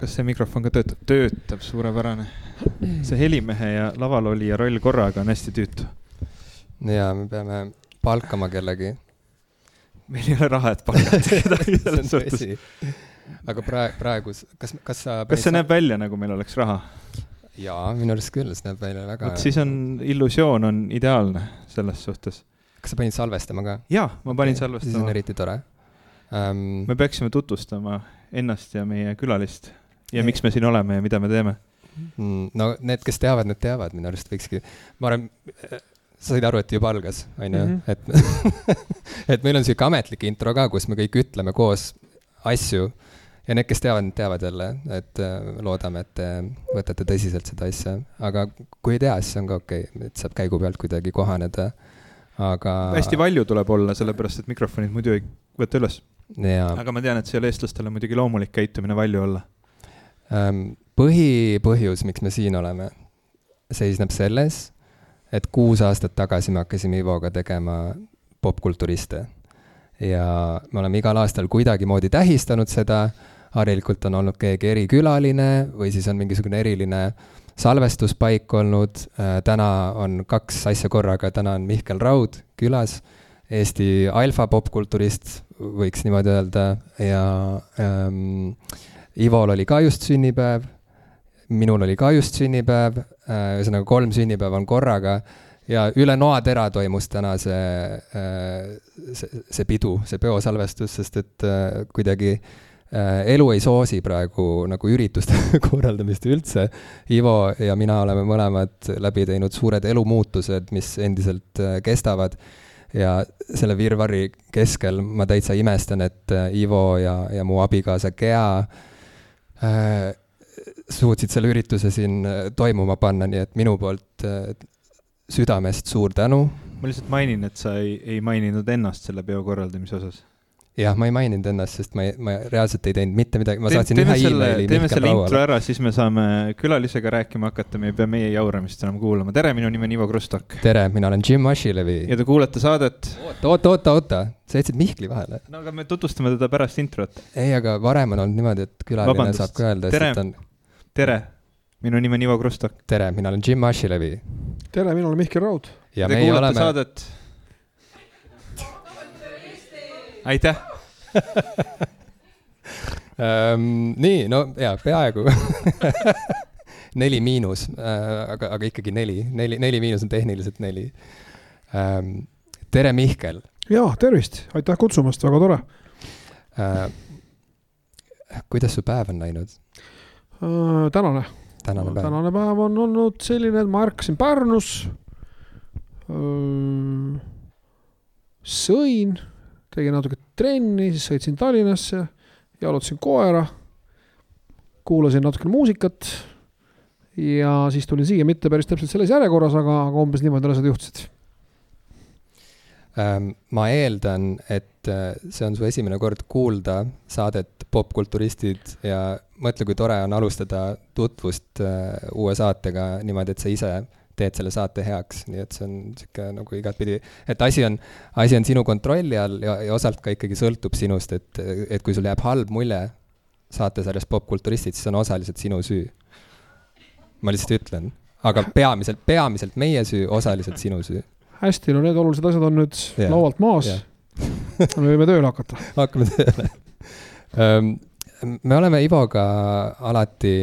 kas see mikrofon ka töötab? töötab, suurepärane. see helimehe ja lavalolija roll korraga on hästi tüütu. ja me peame palkama kellegi. meil ei ole raha, et palgata kedagi selles suhtes. aga praegu, praegu, kas, kas sa kas see näeb välja, nagu meil oleks raha? jaa, minu arust küll, see näeb välja väga. siis on, illusioon on ideaalne selles suhtes. kas sa panid salvestama ka? jaa, ma panin okay. salvestama. siis on eriti tore um.... me peaksime tutvustama ennast ja meie külalist ja miks me siin oleme ja mida me teeme mm,? no need, kes teavad, need teavad, minu arust võikski, ma arvan, sa said aru, et juba algas, on ju, mhm. et et meil on sihuke ametlik intro ka, kus me kõik ütleme koos asju ja need, kes teavad, need teavad jälle, et äh, loodame, et te võtate tõsiselt seda asja, aga kui ei tea, siis on ka okei okay., et saab käigu pealt kuidagi kohaneda, aga. hästi valju tuleb olla, sellepärast et mikrofonid muidu ei võta üles. aga ma tean, et see ei ole eestlastele muidugi loomulik käitumine valju olla. Põhipõhjus, miks me siin oleme, seisneb selles, et kuus aastat tagasi me hakkasime Ivoga tegema popkulturiste. Ja me oleme igal aastal kuidagimoodi tähistanud seda, harilikult on olnud keegi erikülaline või siis on mingisugune eriline salvestuspaik olnud, äh, täna on kaks asja korraga, täna on Mihkel Raud külas, Eesti alfa popkulturist, võiks niimoodi öelda, ja ähm, Ivol oli ka just sünnipäev, minul oli ka just sünnipäev äh,, ühesõnaga kolm sünnipäeva on korraga ja üle noatera toimus täna see, äh, see, see pidu, see peosalvestus, sest et äh, kuidagi elu ei soosi praegu nagu ürituste korraldamist üldse. Ivo ja mina oleme mõlemad läbi teinud suured elumuutused, mis endiselt kestavad. ja selle virvarri keskel ma täitsa imestan, et Ivo ja, ja mu abikaasa Gea suutsid selle ürituse siin toimuma panna, nii et minu poolt südamest suur tänu. ma lihtsalt mainin, et sa ei, ei maininud ennast selle peo korraldamise osas. Jah, ma ei maininud ennast, sest ma ei, ma reaalselt ei teinud mitte midagi, ma Te, saatsin ühe emaili. teeme selle intro ära, siis me saame külalisega rääkima hakata, me ei pea meie jauramist enam kuulama. tere, minu nimi on Ivo Krustok. tere, mina olen Jim Asilevi. ja te kuulete saadet. oota, oota, oota, oota, sa jätsid Mihkli vahele. no aga me tutvustame teda pärast introt. ei, aga varem on olnud niimoodi, et külaline Vabandust. saab ka öelda, et on. tere, minu nimi on Ivo Krustok. tere, mina olen Jim Asilevi tere, mina olen Mihkel Raud. ja Te meie oleme. saadet. Aitäh um, nii, no jaa, peaaegu neli miinus äh,, aga, aga ikkagi neli, neli, neli miinus on tehniliselt neli um,. tere, Mihkel. jaa, tervist, aitäh kutsumast, väga tore uh,. kuidas su päev on läinud uh,? tänane tänane päev? tänane päev on olnud selline, et ma ärkasin Pärnus. sõin, tegin natuke trenni, siis sõitsin Tallinnasse, jalutasin koera, kuulasin natukene muusikat ja siis tulin siia, mitte päris täpselt selles järjekorras, aga, aga umbes niimoodi asjad juhtusid. Ähm, ma eeldan, et äh, see on su esimene kord kuulda saadet Popkulturistid ja mõtle, kui tore on alustada tutvust äh, uue saatega niimoodi, et sa ise teed selle saate heaks, nii et see on niisugune nagu igatpidi, et asi on, asi on sinu kontrolli all ja, ja osalt ka ikkagi sõltub sinust, et, et kui sul jääb halb mulje saatesarjast Popkulturistid, siis on osaliselt sinu süü. ma lihtsalt ütlen, aga peamiselt, peamiselt meie süü, osaliselt sinu süü hästi, no need olulised asjad on nüüd yeah. laualt maas yeah. me võime tööle hakata. hakkame tööle me oleme Ivoga alati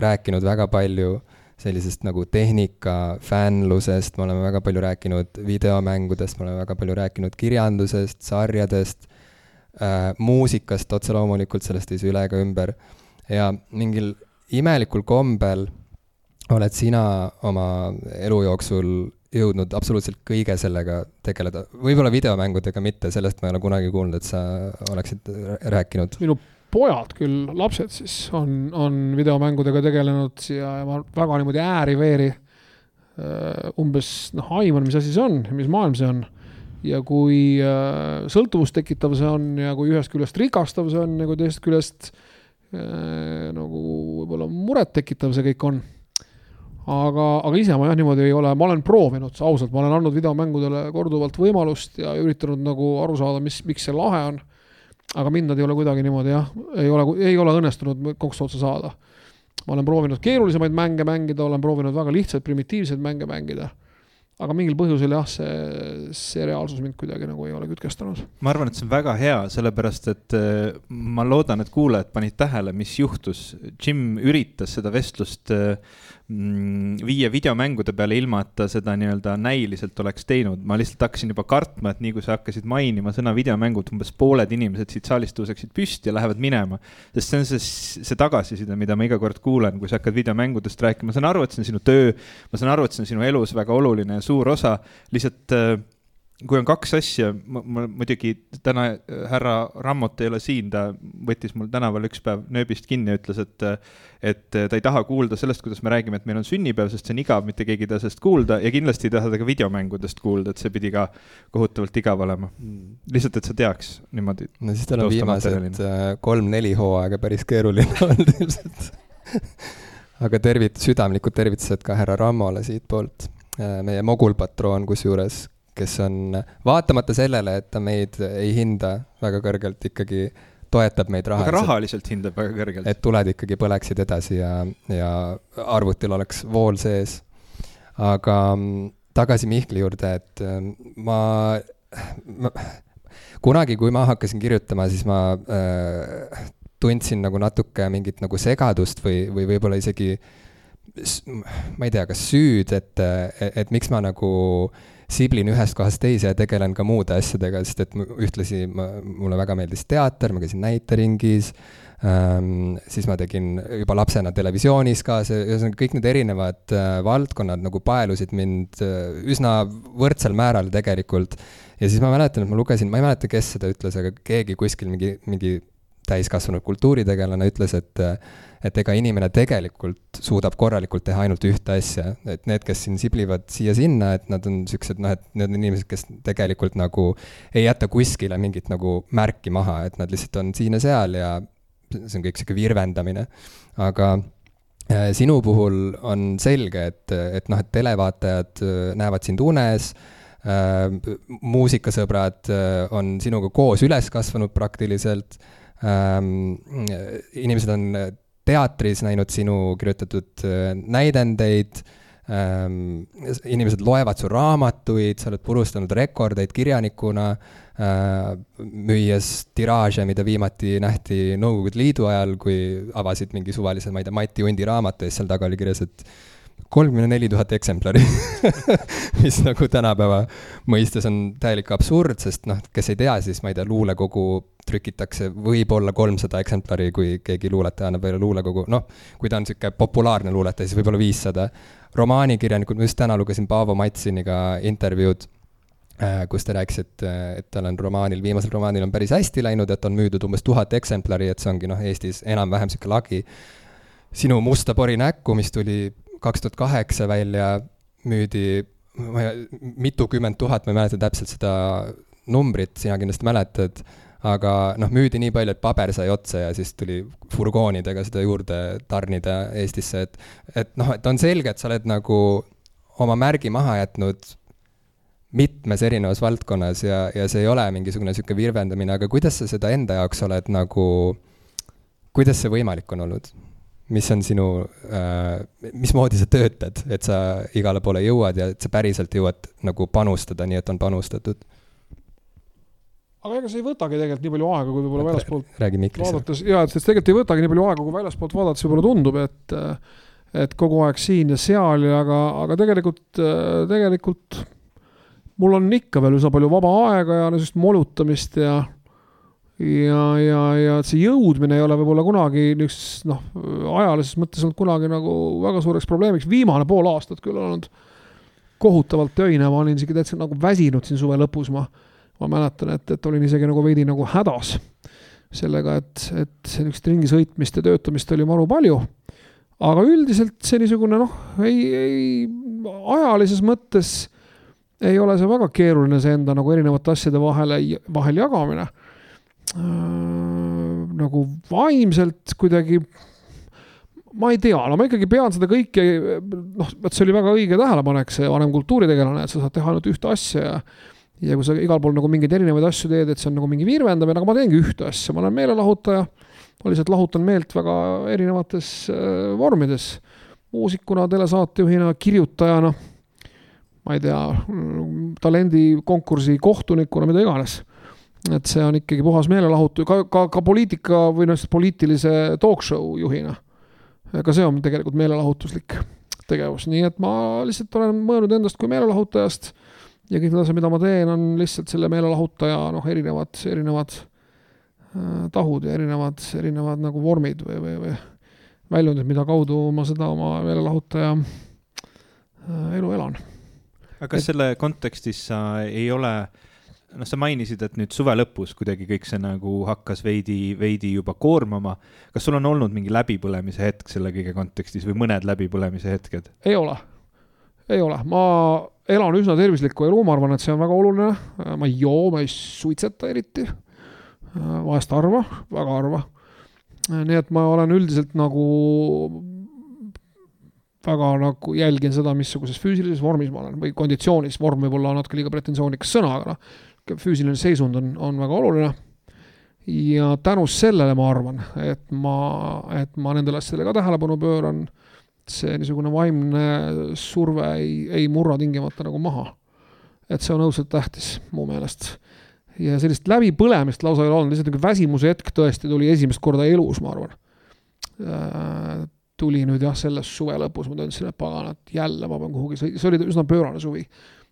rääkinud väga palju sellisest nagu tehnika fännlusest, me oleme väga palju rääkinud videomängudest, me oleme väga palju rääkinud kirjandusest, sarjadest äh,, muusikast otse loomulikult, sellest ei saa üle ega ümber. ja mingil imelikul kombel oled sina oma elu jooksul jõudnud absoluutselt kõige sellega tegeleda, võib-olla videomängudega mitte, sellest ma ei ole kunagi kuulnud, et sa oleksid rääkinud. minu pojad küll, lapsed siis, on, on videomängudega tegelenud ja ma väga niimoodi ääri-veeri äh, umbes noh, aiman, mis asi see on, mis maailm see on. ja kui äh, sõltuvust tekitav see on ja kui ühest küljest rikastav see on ja kui teisest küljest äh, nagu võib-olla murettekitav see kõik on aga, aga ise ma jah, niimoodi ei ole, ma olen proovinud, ausalt, ma olen andnud videomängudele korduvalt võimalust ja üritanud nagu aru saada, mis, miks see lahe on. Aga mind nad ei ole kuidagi niimoodi jah, ei ole, ei ole õnnestunud koksu otsa saada. ma olen proovinud keerulisemaid mänge mängida, olen proovinud väga lihtsaid primitiivseid mänge mängida aga mingil põhjusel jah, see, see reaalsus mind kuidagi nagu ei ole kütkestanud. ma arvan, et see on väga hea, sellepärast et äh, ma loodan, et kuulajad panid tähele, mis juhtus. Jim üritas seda vestlust äh, viia videomängude peale, ilma et ta seda nii-öelda näiliselt oleks teinud. ma lihtsalt hakkasin juba kartma, et nii kui sa hakkasid mainima sõna videomängud, umbes pooled inimesed siit saalist tõuseksid püsti ja lähevad minema. sest see on see, see tagasiside, mida ma iga kord kuulen, kui sa hakkad videomängudest rääkima, ma saan aru, et see on sinu töö, ma saan aru, et see on sinu elus väga oluline ja suur osa, lihtsalt äh, kui on kaks asja, ma muidugi täna äh, härra Rammot ei ole siin, ta võttis mul tänaval üks päev nööbist kinni ja ütles, et et ta ei taha kuulda sellest, kuidas me räägime, et meil on sünnipäev, sest see on igav, mitte keegi ei taha sellest kuulda ja kindlasti ei taha ta ka videomängudest kuulda, et see pidi ka kohutavalt igav olema. lihtsalt, et sa teaks niimoodi. no siis tal on viimased äh, kolm-neli hooaega päris keeruline olnud ilmselt aga tervit-, südamlikud tervitused ka härra Rammole siitpoolt, äh, meie mogulpatroon kusjuures kes on vaatamata sellele, et ta meid ei hinda väga kõrgelt, ikkagi toetab meid rahaliselt. aga rahaliselt hindab väga kõrgelt. et tuled ikkagi põleksid edasi ja, ja arvutil oleks vool sees. aga mm, tagasi Mihkli juurde, et mm, ma, ma, kunagi, kui ma hakkasin kirjutama, siis ma äh, tundsin nagu natuke mingit nagu segadust või, või võib-olla isegi ma ei tea, kas süüd, et, et, et miks ma nagu äh, siblin ühest kohast teise ja tegelen ka muude asjadega, sest et ühtlasi ma, mulle väga meeldis teater, ma käisin näiteringis ähm,, siis ma tegin juba lapsena televisioonis ka, see, ühesõnaga kõik need erinevad äh, valdkonnad nagu paelusid mind äh, üsna võrdsel määral tegelikult. ja siis ma mäletan, et ma lugesin, ma ei mäleta, kes seda ütles, aga keegi kuskil mingi, mingi täiskasvanud kultuuritegelane ütles, et et ega inimene tegelikult suudab korralikult teha ainult ühte asja, et need, kes siin siblivad siia-sinna, et nad on siuksed noh, et need on inimesed, kes tegelikult nagu ei jäta kuskile mingit nagu märki maha, et nad lihtsalt on siin ja seal ja see on kõik sihuke virvendamine. aga äh, sinu puhul on selge, et, et noh, et televaatajad äh, näevad sind unes äh,, muusikasõbrad on sinuga koos üles kasvanud praktiliselt ähm,. inimesed on teatris näinud sinu kirjutatud äh, näidendeid ähm,, inimesed loevad su raamatuid, sa oled purustanud rekordeid kirjanikuna äh,, müües tiraaže, mida viimati nähti Nõukogude Liidu ajal, kui avasid mingi suvalise, ma ei tea, Mati Undi raamatu ja siis seal taga oli kirjas, et kolmkümmend neli tuhat eksemplari mis nagu tänapäeva mõistes on täielik absurd, sest noh, kes ei tea, siis ma ei tea, luulekogu trükitakse võib-olla kolmsada eksemplari, kui keegi luuletaja annab välja luulekogu, noh, kui ta on niisugune populaarne luuletaja, siis võib-olla viissada. romaanikirjanikud, ma just täna lugesin Paavo Matsiniga intervjuud, äh, kus ta rääkis, et, et tal on romaanil, viimasel romaanil on päris hästi läinud, et on müüdud umbes tuhat eksemplari, et see ongi noh, Eestis enam-vähem niisugune lagi. sinu Musta pori näkku, mis tuli kaks tuhat kaheksa välja, müüdi mitukümmend tuhat, ma ei mäleta täpselt seda numbrit, sina kindlasti mäletad aga noh, müüdi nii palju, et paber sai otsa ja siis tuli furgoonidega seda juurde tarnida Eestisse, et et noh, et on selge, et sa oled nagu oma märgi maha jätnud mitmes erinevas valdkonnas ja, ja see ei ole mingisugune niisugune virvendamine, aga kuidas sa seda enda jaoks oled nagu, kuidas see võimalik on olnud? Mis on sinu äh,, mismoodi sa töötad, et sa igale poole jõuad ja et sa päriselt jõuad nagu panustada, nii et on panustatud? aga ega see ei võtagi tegelikult nii palju aega, kui võib-olla väljaspoolt vaadates, jaa, et sest tegelikult ei võtagi nii palju aega, kui väljaspoolt vaadates võib-olla tundub, et et kogu aeg siin ja seal ja aga, aga tegelikult, tegelikult mul on ikka veel üsna palju vaba aega ja niisugust molutamist ja ja, ja, ja see jõudmine ei ole võib-olla kunagi niisuguses noh, ajalises mõttes olnud kunagi nagu väga suureks probleemiks, viimane pool aastat küll olnud kohutavalt töine, ma olin isegi täitsa nagu väsinud siin suve lõpus, ma ma mäletan, et, et olin isegi nagu veidi nagu hädas sellega, et, et niisugust ringi sõitmist ja töötamist oli maru palju. aga üldiselt see niisugune noh, ei, ei ajalises mõttes ei ole see väga keeruline, see enda nagu erinevate asjade vahele, vahel jagamine. Nagu vaimselt kuidagi ma ei tea, no ma ikkagi pean seda kõike, noh, vot see oli väga õige tähelepanek, see vanem kultuuritegelane, et sa saad teha ainult ühte asja ja ja kui sa igal pool nagu mingeid erinevaid asju teed, et see on nagu mingi virvendamine, aga ma teengi ühte asja, ma olen meelelahutaja. ma lihtsalt lahutan meelt väga erinevates äh, vormides. muusikuna, telesaatejuhina, kirjutajana, ma ei tea, talendikonkursi kohtunikuna, mida iganes et see on ikkagi puhas meelelahutus, ka, ka, ka poliitika või noh, poliitilise talk show juhina. ka see on tegelikult meelelahutuslik tegevus, nii et ma lihtsalt olen mõelnud endast kui meelelahutajast ja kõik need asjad, mida ma teen, on lihtsalt selle meelelahutaja noh, erinevad, erinevad äh, tahud ja erinevad, erinevad nagu vormid või, või, või väljundid, mida kaudu ma seda oma meelelahutaja äh, elu elan. aga kas et... selle kontekstis sa ei ole noh, sa mainisid, et nüüd suve lõpus kuidagi kõik see nagu hakkas veidi, veidi juba koormama. kas sul on olnud mingi läbipõlemise hetk selle kõige kontekstis või mõned läbipõlemise hetked? ei ole, ei ole, ma elan üsna tervislikku elu, ma arvan, et see on väga oluline. ma ei joo, ma ei suitseta eriti. vahest harva, väga harva. nii et ma olen üldiselt nagu väga nagu jälgin seda, missuguses füüsilises vormis ma olen või konditsioonis, vorm võib olla natuke liiga pretensioonikas sõna, aga noh, füüsiline seisund on, on väga oluline. ja tänu sellele ma arvan, et ma, et ma nendele asjadele ka tähelepanu pööran see niisugune vaimne surve ei, ei murra tingimata nagu maha. et see on õudselt tähtis mu meelest. ja sellist läbipõlemist lausa ei ole olnud, lihtsalt niisugune väsimuse hetk tõesti tuli esimest korda elus, ma arvan äh,. tuli nüüd jah, selles suve lõpus, ma tundsin, et pagan, et jälle ma pean kuhugi see oli üsna pöörane suvi.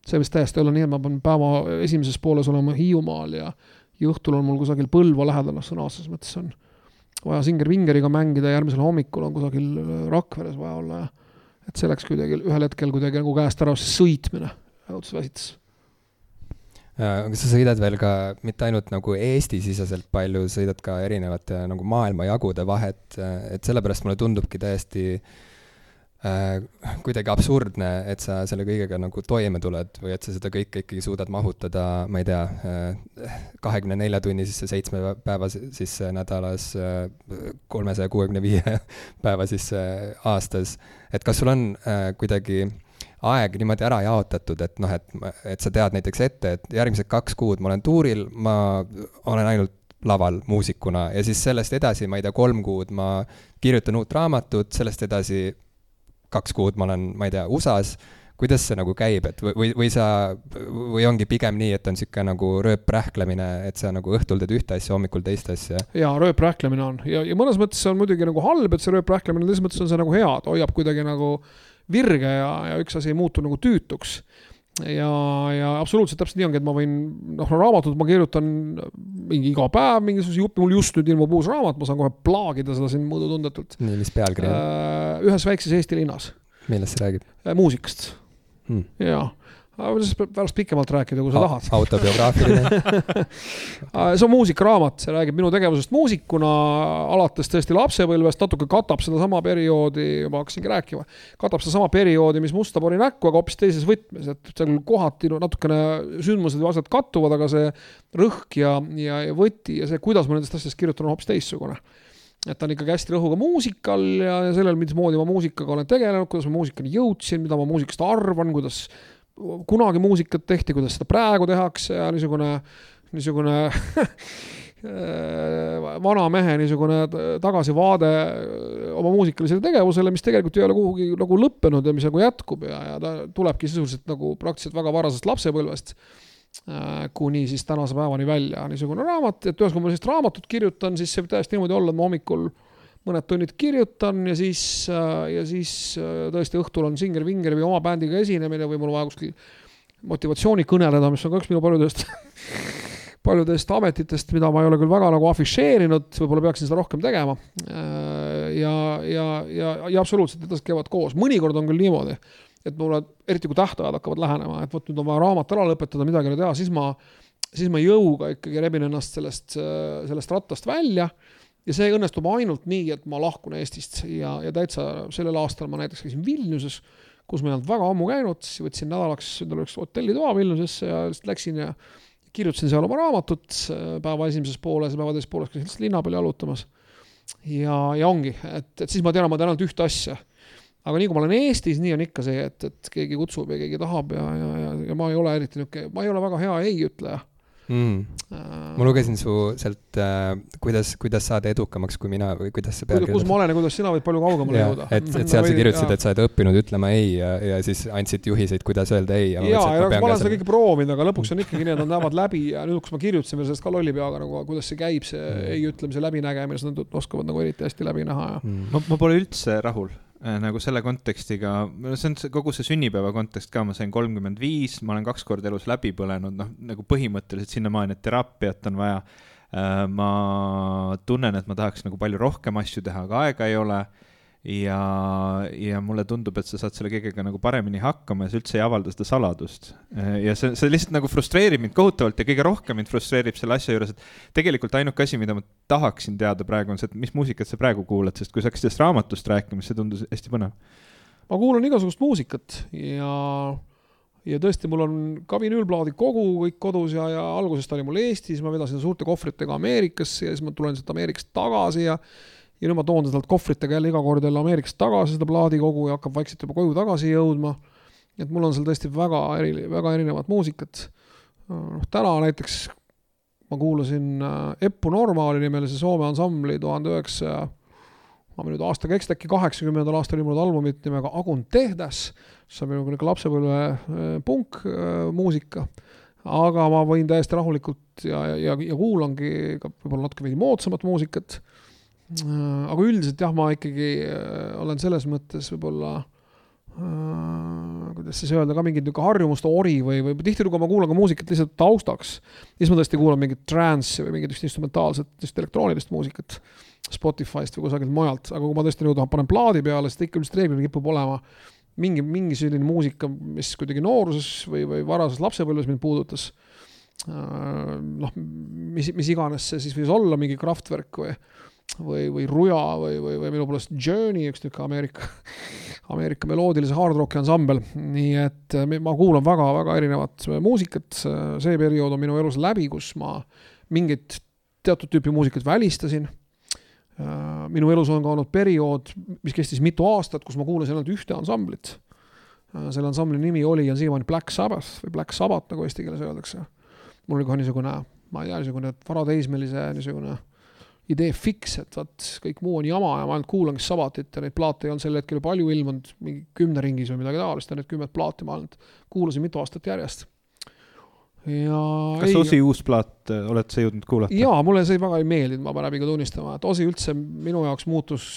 See võis täiesti olla nii, et ma pean päeva esimeses pooles olema Hiiumaal ja, ja õhtul on mul kusagil Põlva lähedal, noh sõna otseses mõttes on vaja Singer-Vingeriga mängida, järgmisel hommikul on kusagil äh, Rakveres vaja olla ja et see läks kuidagi ühel hetkel kuidagi nagu käest ära, see sõitmine õudselt väsitas. aga sa sõidad veel ka mitte ainult nagu Eesti-siseselt palju, sõidad ka erinevate nagu maailmajagude vahet, et sellepärast mulle tundubki täiesti äh, äh, kuidagi absurdne, et sa selle kõigega nagu toime tuled või et sa seda kõike ikkagi suudad mahutada, ma ei tea äh,, kahekümne nelja tunni sisse, seitsme päeva sisse nädalas äh,, kolmesaja kuuekümne viie päeva sisse aastas. et kas sul on äh, kuidagi aeg niimoodi ära jaotatud, et noh, et, et sa tead näiteks ette, et järgmised kaks kuud ma olen tuuril, ma olen ainult laval muusikuna ja siis sellest edasi, ma ei tea, kolm kuud ma kirjutan uut raamatut, sellest edasi kaks kuud ma olen, ma ei tea, USA-s, kuidas see nagu käib, et või, või sa, või ongi pigem nii, et on niisugune nagu rööprähklemine, et sa nagu õhtul teed ühte asja, hommikul teist asja? jaa, rööprähklemine on ja, ja mõnes mõttes see on muidugi nagu halb, et see rööprähklemine, teises mõttes on see nagu hea, ta hoiab kuidagi nagu virge ja, ja üks asi ei muutu nagu tüütuks ja, ja absoluutselt täpselt nii ongi, et ma võin, noh, raamatut ma kirjutan mingi iga päev mingisuguse jupi, mul just nüüd ilmub uus raamat, ma saan kohe plaagida seda siin mõõdutundetult. nii, mis pealkiri on? Äh, ühes väikses Eesti linnas. millest see räägib? Äh, muusikast hmm.. jaa sellest pärast pikemalt rääkida, kui sa tahad. autobiograafiline see on muusikaraamat, see räägib minu tegevusest muusikuna alates tõesti lapsepõlvest, natuke katab sedasama perioodi, ma hakkasingi rääkima, katab sedasama perioodi, mis musta pori näkku, aga hoopis teises võtmes, et seal kohati no, natukene sündmused ja asjad kattuvad, aga see rõhk ja, ja, ja võti ja see, kuidas ma nendest asjadest kirjutan, on hoopis teistsugune et ta on ikkagi hästi rõhuga muusikal ja, ja sellel, mismoodi ma muusikaga olen tegelenud, kuidas ma muusikani jõudsin, mida ma muusikast arvan, kuidas kunagi muusikat tehti, kuidas seda praegu tehakse ja niisugune, niisugune vana mehe niisugune tagasivaade oma muusikalisele tegevusele, mis tegelikult ei ole kuhugi nagu lõppenud ja mis nagu jätkub ja, ja ta tulebki sisuliselt nagu praktiliselt väga varasest lapsepõlvest äh, kuni siis tänase päevani välja. Niisugune raamat, et ühesõnaga, kui ma sellist raamatut kirjutan, siis see võib täiesti niimoodi olla, et ma hommikul äh, mõned tunnid kirjutan ja siis, äh, ja siis äh, tõesti õhtul on Singer-Vinger või oma bändiga esinemine või mul vaja kuskil motivatsiooni kõneleda, mis on ka üks minu paljudest paljudest ametitest, mida ma ei ole küll väga nagu afišeerinud, võib-olla peaksin seda rohkem tegema. Äh, ja, ja, ja, ja absoluutselt, need asjad käivad koos, mõnikord on küll niimoodi, et mulle, eriti kui tähtajad hakkavad lähenema, et vot nüüd on vaja raamat ära lõpetada, midagi ei ole teha, siis ma, siis ma jõuga ikkagi rebin ennast sellest, sellest rattast välja ja see õnnestub ainult nii, et ma lahkun Eestist ja, ja täitsa sellel aastal ma näiteks käisin Vilniuses, kus ma ei olnud väga ammu käinud, siis võtsin nädalaks endale üks hotellitoa Vilniusesse ja lihtsalt läksin ja kirjutasin seal oma raamatut päeva esimeses pooles ja päeva teises pooles käisin lihtsalt linna peal jalutamas. ja, ja ongi, et, et siis ma tean, ma teen ainult ühte asja. aga nii kui ma olen Eestis, nii on ikka see, et, et keegi kutsub ja keegi tahab ja, ja, ja, ja ma ei ole eriti niisugune, ma ei ole väga hea ei ütleja mm.. ma lugesin su sealt äh,, kuidas, kuidas saada edukamaks kui mina või kuidas see pealkiri kus ma olen ja kuidas sina võid palju kaugemale jõuda. et, et seal sa kirjutasid, et sa oled õppinud ütlema ei ja, ja siis andsid juhiseid, kuidas öelda ei. ja, ja, ja ma, ma olen seda kõike proovinud, aga lõpuks on ikkagi nii, et nad näevad läbi ja nüüd, kus ma kirjutasin veel sellest ka lolli peaga nagu, kuidas see käib, see mm. ei ütlemise läbinägemine, siis nad oskavad nagu eriti hästi läbi näha ja mm.. ma, ma pole üldse rahul Äh, nagu selle kontekstiga, see on kogu see sünnipäeva kontekst ka, ma sain kolmkümmend viis, ma olen kaks korda elus läbi põlenud, noh, nagu põhimõtteliselt sinnamaani, et teraapiat on vaja. Äh, ma tunnen, et ma tahaks nagu palju rohkem asju teha, aga aega ei ole ja, ja mulle tundub, et sa saad selle kõigega nagu paremini hakkama ja sa üldse ei avalda seda saladust. ja see, see lihtsalt nagu frustreerib mind kohutavalt ja kõige rohkem mind frustreerib selle asja juures, et tegelikult ainuke asi, mida ma tahaksin teada praegu, on see, et mis muusikat sa praegu kuulad, sest kui sa hakkasid sellest raamatust rääkima, siis see tundus hästi põnev. ma kuulan igasugust muusikat ja ja tõesti, mul on ka vinüülplaadid kogu kõik kodus ja, ja algusest oli mul Eestis, ma vedasin suurte kohvritega Ameerikasse ja siis ma tulen sealt Ameerikast tagasi ja ja nüüd ma toon sealt kohvritega jälle iga kord jälle Ameerikast tagasi seda plaadikogu ja hakkab vaikselt juba koju tagasi jõudma. et mul on seal tõesti väga eri, väga erinevat muusikat. noh, täna näiteks ma kuulasin äh, Eppu Normaali nimelise Soome ansambli tuhande üheksasaja, ma nüüd aastaga eksida, äkki kaheksakümnendal aastal ilmunud albumit nimega Agun tehdas, see on minu niisugune lapsepõlve äh, punkmuusika äh, aga ma võin täiesti rahulikult ja, ja, ja kuulangi ka võib-olla natuke veidi moodsamat muusikat aga üldiselt jah, ma ikkagi äh, olen selles mõttes võib-olla äh, kuidas siis öelda, ka mingit niisugune harjumuste ori või, või tihtilugu ma kuulan ka muusikat lihtsalt taustaks. siis ma tõesti kuulan mingit trance'i või mingit instrumentaalset, just elektroonilist muusikat Spotify'st või kusagilt mujalt, aga kui ma tõesti nagu panen plaadi peale, siis ta ikka üldiselt reeglina kipub olema mingi, mingi selline muusika, mis kuidagi nooruses või, või varases lapsepõlves mind puudutas. noh, mis, mis iganes see siis võis olla, mingi Kraftwerk või või, või Ruja või, või, või minu poolest Journey, üks niisugune Ameerika, Ameerika meloodilise hard rock'i ansambel. nii et äh, ma kuulan väga-väga erinevat muusikat, see periood on minu elus läbi, kus ma mingit teatud tüüpi muusikat välistasin. Minu elus on ka olnud periood, mis kestis mitu aastat, kus ma kuulasin ainult ühte ansamblit. Selle ansambli nimi oli ja siiamaani Black Sabbath või Black Sabbath, nagu eesti keeles öeldakse. mul oli kohe niisugune, ma ei tea, niisugune varateismelise niisugune idee fix, et vot kõik muu on jama ja ma ainult kuulangi Sabbatit ja neid plaate ei olnud sel hetkel palju ilmunud, mingi kümne ringis või midagi taolist ja need kümmet plaati ma ainult kuulasin mitu aastat järjest. ja kas ei, Osi uus plaat, äh, oled sa jõudnud kuulata? jaa, mulle see väga ei meeldinud, ma pean häbiga tunnistama, et Osi üldse minu jaoks muutus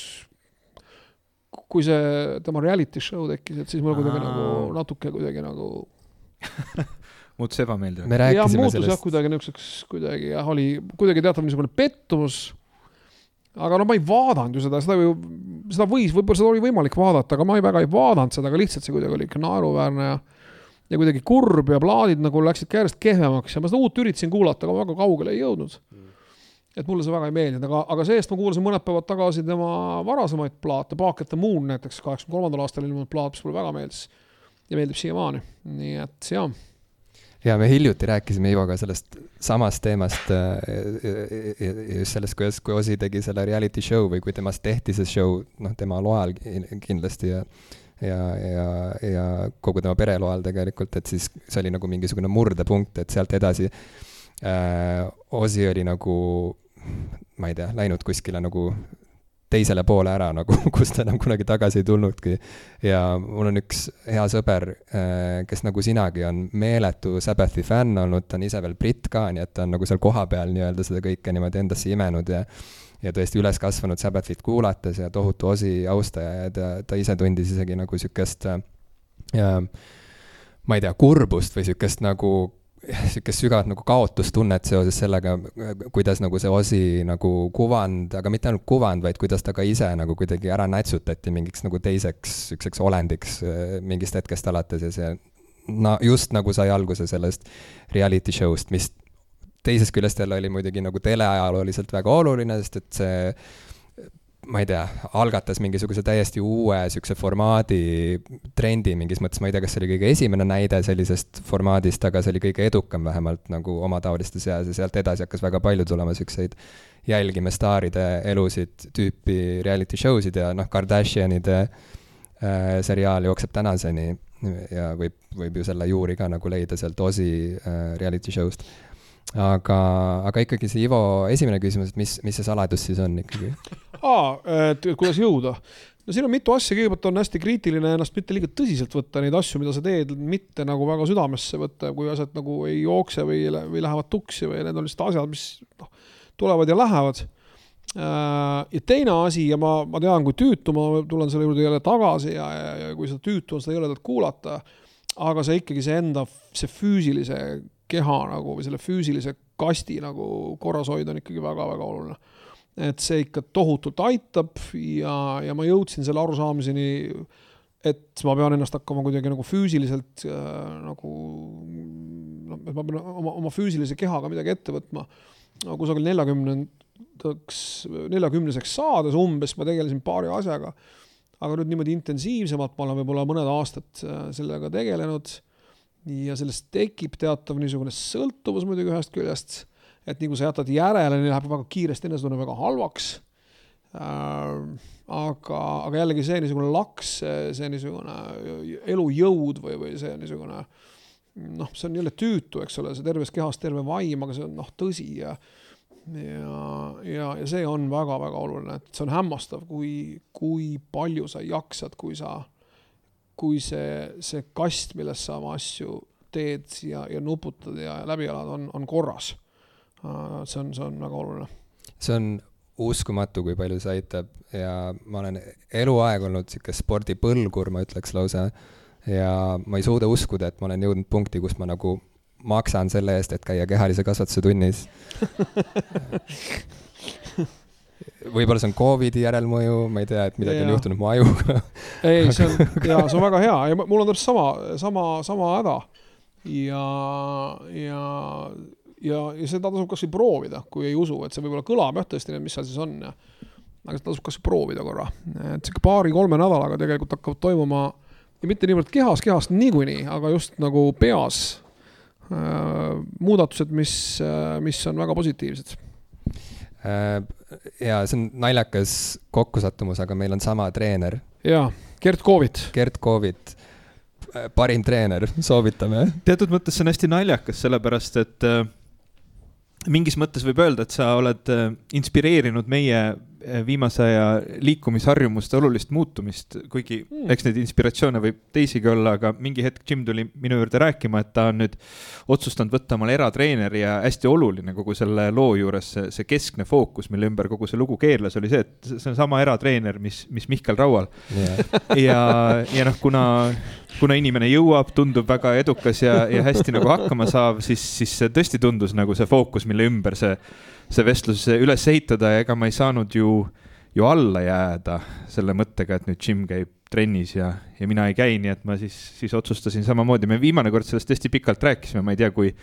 kui see tema reality show tekkis, et siis mulle kuidagi nagu natuke kuidagi nagu muutus ebameeldivaks. me rääkisime ja, muutus sellest. jah, kuidagi niisuguseks, kuidagi jah, oli kuidagi teatav niisugune pettumus. Aga no ma ei vaadanud ju seda, seda ju, seda võis, võib-olla seda oli võimalik vaadata, aga ma ei, väga ei vaadanud seda, aga lihtsalt see kuidagi oli ikka naeruväärne ja ja kuidagi kurb ja plaadid nagu läksid ka järjest kehvemaks ja ma seda uut üritasin kuulata, aga väga kaugele ei jõudnud. Mm. et mulle see väga ei meeldinud, aga, aga see-eest ma kuulasin mõned päevad tagasi tema varasemaid plaate, Bark at the Moon näiteks, kaheksakümne kolmandal aastal ilmunud plaat, mis mulle väga meeldis ja meeldib siiamaani, nii et jaa ja me hiljuti rääkisime Ivoga sellest samast teemast äh, just sellest, kuidas, kui Osi tegi selle reality show või kui temast tehti see show, noh, tema loal kindlasti ja ja, ja, ja kogu tema pere loal tegelikult, et siis see oli nagu mingisugune murdepunkt, et sealt edasi äh, Osi oli nagu ma ei tea, läinud kuskile nagu teisele poole ära nagu, kust enam kunagi tagasi ei tulnudki. ja mul on üks hea sõber, äh, kes nagu sinagi on meeletu Sabbathi fänn olnud, ta on ise veel britt ka, nii et ta on nagu seal kohapeal nii-öelda seda kõike niimoodi endasse imenud ja ja tõesti üles kasvanud Sabbathit kuulates ja tohutu osi austaja ja ta, ta ise tundis isegi nagu sihukest äh, ma ei tea, kurbust või sihukest nagu sihukest sügavat nagu kaotustunnet seoses sellega, kuidas nagu see Osi nagu kuvand, aga mitte ainult kuvand, vaid kuidas ta ka ise nagu kuidagi ära nätsutati mingiks nagu teiseks sihukeseks olendiks äh, mingist hetkest alates ja see no just nagu sai alguse sellest reality show'st, mis teisest küljest jälle oli muidugi nagu teleajalooliselt väga oluline, sest et see ma ei tea, algatas mingisuguse täiesti uue niisuguse formaadi trendi mingis mõttes, ma ei tea, kas see oli kõige esimene näide sellisest formaadist, aga see oli kõige edukam vähemalt nagu omataoliste seas ja sealt edasi hakkas väga palju tulema niisuguseid jälgime staaride elusid tüüpi reality show sid ja noh, Kardashianide äh, seriaal jookseb tänaseni ja võib, võib ju selle juuri ka nagu leida sealt Osi äh, reality show'st. Aga, aga ikkagi see Ivo esimene küsimus, et mis, mis see saladus siis on ikkagi? aa, et kuidas jõuda? no siin on mitu asja, kõigepealt on hästi kriitiline ennast mitte liiga tõsiselt võtta, neid asju, mida sa teed, mitte nagu väga südamesse võtta, kui asjad nagu ei jookse või, või lähevad tuksi või need on lihtsalt asjad, mis noh, tulevad ja lähevad. Äh, ja teine asi ja ma, ma tean, kui tüütu, ma tulen selle juurde jälle tagasi ja, ja, ja kui seda tüütu on, seda jõledat kuulata, aga see ikkagi see enda, see füüsilise keha nagu või selle füüsilise kasti nagu korras hoida on ikkagi väga-väga oluline et see ikka tohutult aitab ja, ja ma jõudsin selle arusaamiseni, et ma pean ennast hakkama kuidagi nagu füüsiliselt äh, nagu noh, et ma pean oma, oma füüsilise kehaga midagi ette võtma no,. kusagil neljakümnendaks, neljakümneseks saades umbes ma tegelesin paari asjaga. aga nüüd niimoodi intensiivsemalt ma olen võib-olla mõned aastad äh, sellega tegelenud. Ja sellest tekib teatav niisugune sõltuvus muidugi ühest küljest et nii kui sa jätad järele, neil läheb väga kiiresti enesetunne väga halvaks äh,. aga, aga jällegi see niisugune laks, see niisugune elujõud või, või see niisugune noh, see on jälle tüütu, eks ole, see terves kehas terve vaim, aga see on noh, tõsi ja ja, ja, ja see on väga-väga oluline, et see on hämmastav, kui, kui palju sa jaksad, kui sa, kui see, see kast, milles sa oma asju teed ja, ja nuputad ja läbi elad, on, on korras see on, see on väga oluline. see on uskumatu, kui palju see aitab ja ma olen eluaeg olnud sihuke spordipõlgur, ma ütleks lausa. ja ma ei suuda uskuda, et ma olen jõudnud punkti, kus ma nagu maksan selle eest, et käia kehalise kasvatuse tunnis võib-olla see on Covidi järelmõju, ma ei tea, et midagi ja. on juhtunud mu ajuga ei, see on, jaa, see on väga hea ja mul on täpselt sama, sama, sama häda. ja, ja ja, ja seda tasub kasvõi proovida, kui ei usu, et see võib-olla kõlab jah, tõesti, mis seal siis on aga seda tasub kasvõi proovida korra, et sihuke paari-kolme nädalaga tegelikult hakkavad toimuma ja mitte niivõrd kehas, kehast niikuinii, aga just nagu peas äh, muudatused, mis äh,, mis on väga positiivsed. Ja see on naljakas kokkusattumus, aga meil on sama treener. jaa, Gert Koovit. Gert Koovit äh, parim treener, soovitame. teatud mõttes see on hästi naljakas, sellepärast et äh, mingis mõttes võib öelda, et sa oled äh, inspireerinud meie äh, viimase aja liikumisharjumuste olulist muutumist, kuigi mm. eks neid inspiratsioone võib teisigi olla, aga mingi hetk Jim tuli minu juurde rääkima, et ta on nüüd otsustanud võtta omale eratreeneri ja hästi oluline kogu selle loo juures see, see keskne fookus, mille ümber kogu see lugu keerles, oli see, et see on sama eratreener, mis, mis Mihkel Raual yeah. ja, ja noh, kuna kuna inimene jõuab, tundub väga edukas ja, ja hästi nagu hakkama saav, siis, siis see tõesti tundus nagu see fookus, mille ümber see, see vestlus üles ehitada ja ega ma ei saanud ju, ju alla jääda selle mõttega, et nüüd Jim käib trennis ja, ja mina ei käi, nii et ma siis, siis otsustasin samamoodi, me viimane kord sellest hästi pikalt rääkisime, ma ei tea, kui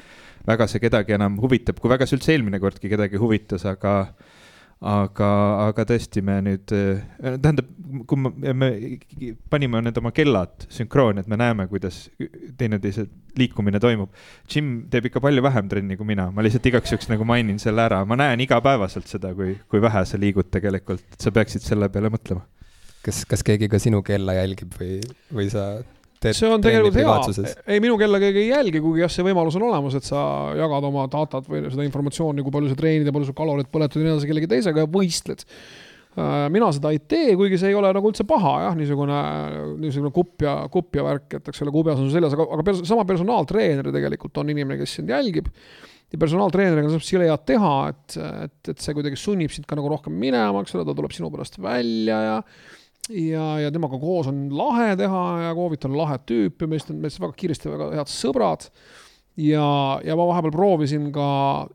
väga see kedagi enam huvitab, kui väga see üldse eelmine kordki kedagi huvitas, aga aga, aga tõesti, me nüüd, äh, tähendab, kui me, me panime need oma kellad sünkrooni, et me näeme, kuidas teineteise liikumine toimub. Jim teeb ikka palju vähem trenni kui mina, ma lihtsalt igaks juhuks nagu mainin selle ära, ma näen igapäevaselt seda, kui, kui vähe sa liigud tegelikult, sa peaksid selle peale mõtlema. kas, kas keegi ka sinu kella jälgib või, või sa see on tegelikult hea, ei minu kella keegi ei jälgi, kuigi jah, see võimalus on olemas, et sa jagad oma datat või seda informatsiooni, kui palju sa treenid ja palju sa kaloreid põletad ja nii edasi kellegi teisega ja võistled. Äh, mina seda ei tee, kuigi see ei ole nagu üldse paha jah, niisugune, niisugune kupp ja, kupp ja värk, et eks ole, kubjas on seljas, aga, aga pers sama personaaltreener tegelikult on inimene, kes sind jälgib. Ja personaaltreeneriga saab sile head teha, et, et, et see kuidagi sunnib sind ka nagu rohkem minema, eks ole, ta tuleb sinu pärast välja ja ja, ja temaga koos on lahe teha ja Koovit on lahe tüüp ja meist on, meist väga kiiresti väga head sõbrad. ja, ja ma vahepeal proovisin ka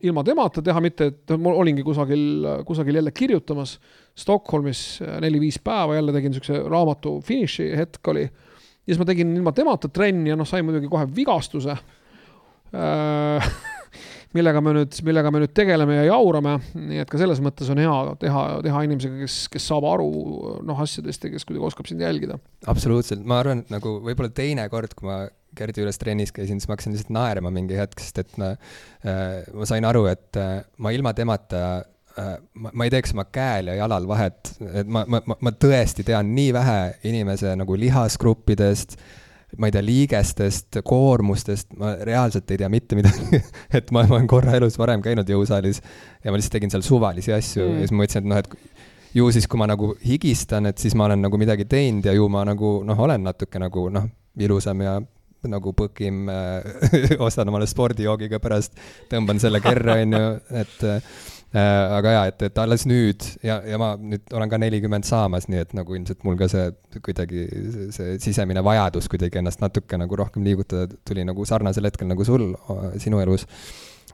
ilma temata teha, mitte et ma olingi kusagil, kusagil jälle kirjutamas Stockholmis neli-viis päeva, jälle tegin niisuguse raamatu finiši hetk oli. ja siis ma tegin ilma temata trenni ja noh, sain muidugi kohe vigastuse äh, millega me nüüd, millega me nüüd tegeleme ja jaurame, nii et ka selles mõttes on hea teha, teha inimesega, kes, kes saab aru noh, asjadest ja kes kuidagi oskab sind jälgida. absoluutselt, ma arvan, et nagu võib-olla teine kord, kui ma Gerdi juures trennis käisin, siis ma hakkasin lihtsalt naerma mingi hetk, sest et ma, äh, ma sain aru, et äh, ma ilma temata ma, ma ei teeks oma käel ja jalal vahet, et ma, ma, ma, tõesti tean nii vähe inimese nagu lihasgruppidest, ma ei tea, liigestest, koormustest, ma reaalselt ei tea mitte midagi et ma, ma olen korra elus varem käinud jõusaalis ja ma lihtsalt tegin seal suvalisi asju mm. ja siis ma mõtlesin, et noh, et ju siis, kui ma nagu higistan, et siis ma olen nagu midagi teinud ja ju ma nagu noh, olen natuke nagu noh, ilusam ja nagu põkim äh, ostan omale spordijoogiga pärast, tõmban selle kerre, on ju, et äh, aga jaa, et, et alles nüüd ja, ja ma nüüd olen ka nelikümmend saamas, nii et nagu ilmselt mul ka see kuidagi, see sisemine vajadus kuidagi ennast natuke nagu rohkem liigutada tuli nagu sarnasel hetkel nagu sul, sinu elus.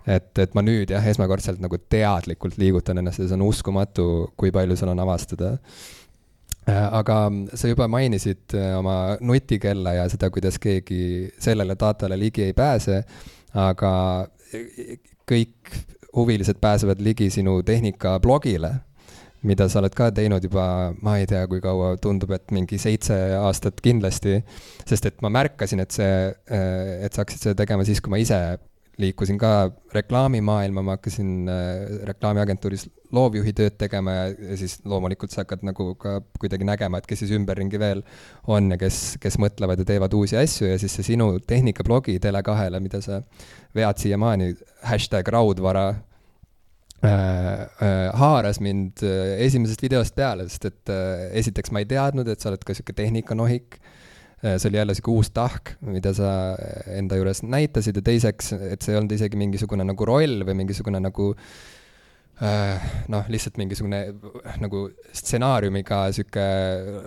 et, et ma nüüd jah, esmakordselt nagu teadlikult liigutan ennast ja see on uskumatu, kui palju seal on avastada Äh, aga sa juba mainisid äh, oma nutikella ja seda, kuidas keegi sellele datale ligi ei pääse, aga kõik huvilised pääsevad ligi sinu tehnika-blogile, mida sa oled ka teinud juba, ma ei tea, kui kaua, tundub, et mingi seitse aastat kindlasti, sest et ma märkasin, et see, et sa hakkasid seda tegema siis, kui ma ise liikusin ka reklaamimaailma, ma hakkasin äh, reklaamiagentuuris loovjuhi tööd tegema ja, siis loomulikult sa hakkad nagu ka kuidagi nägema, et kes siis ümberringi veel on ja kes, kes mõtlevad ja teevad uusi asju ja siis see sinu tehnikablogi Tele2-le, mida sa vead siiamaani, hashtag raudvara äh, äh, haaras mind esimesest videost peale, sest et esiteks ma ei teadnud, et sa oled ka sihuke tehnikanohik see oli jälle sihuke uus tahk, mida sa enda juures näitasid. Ja teiseks, et see ei olnud isegi mingisugune nagu roll või mingisugune nagu äh, noh, lihtsalt mingisugune nagu stsenaariumiga sihuke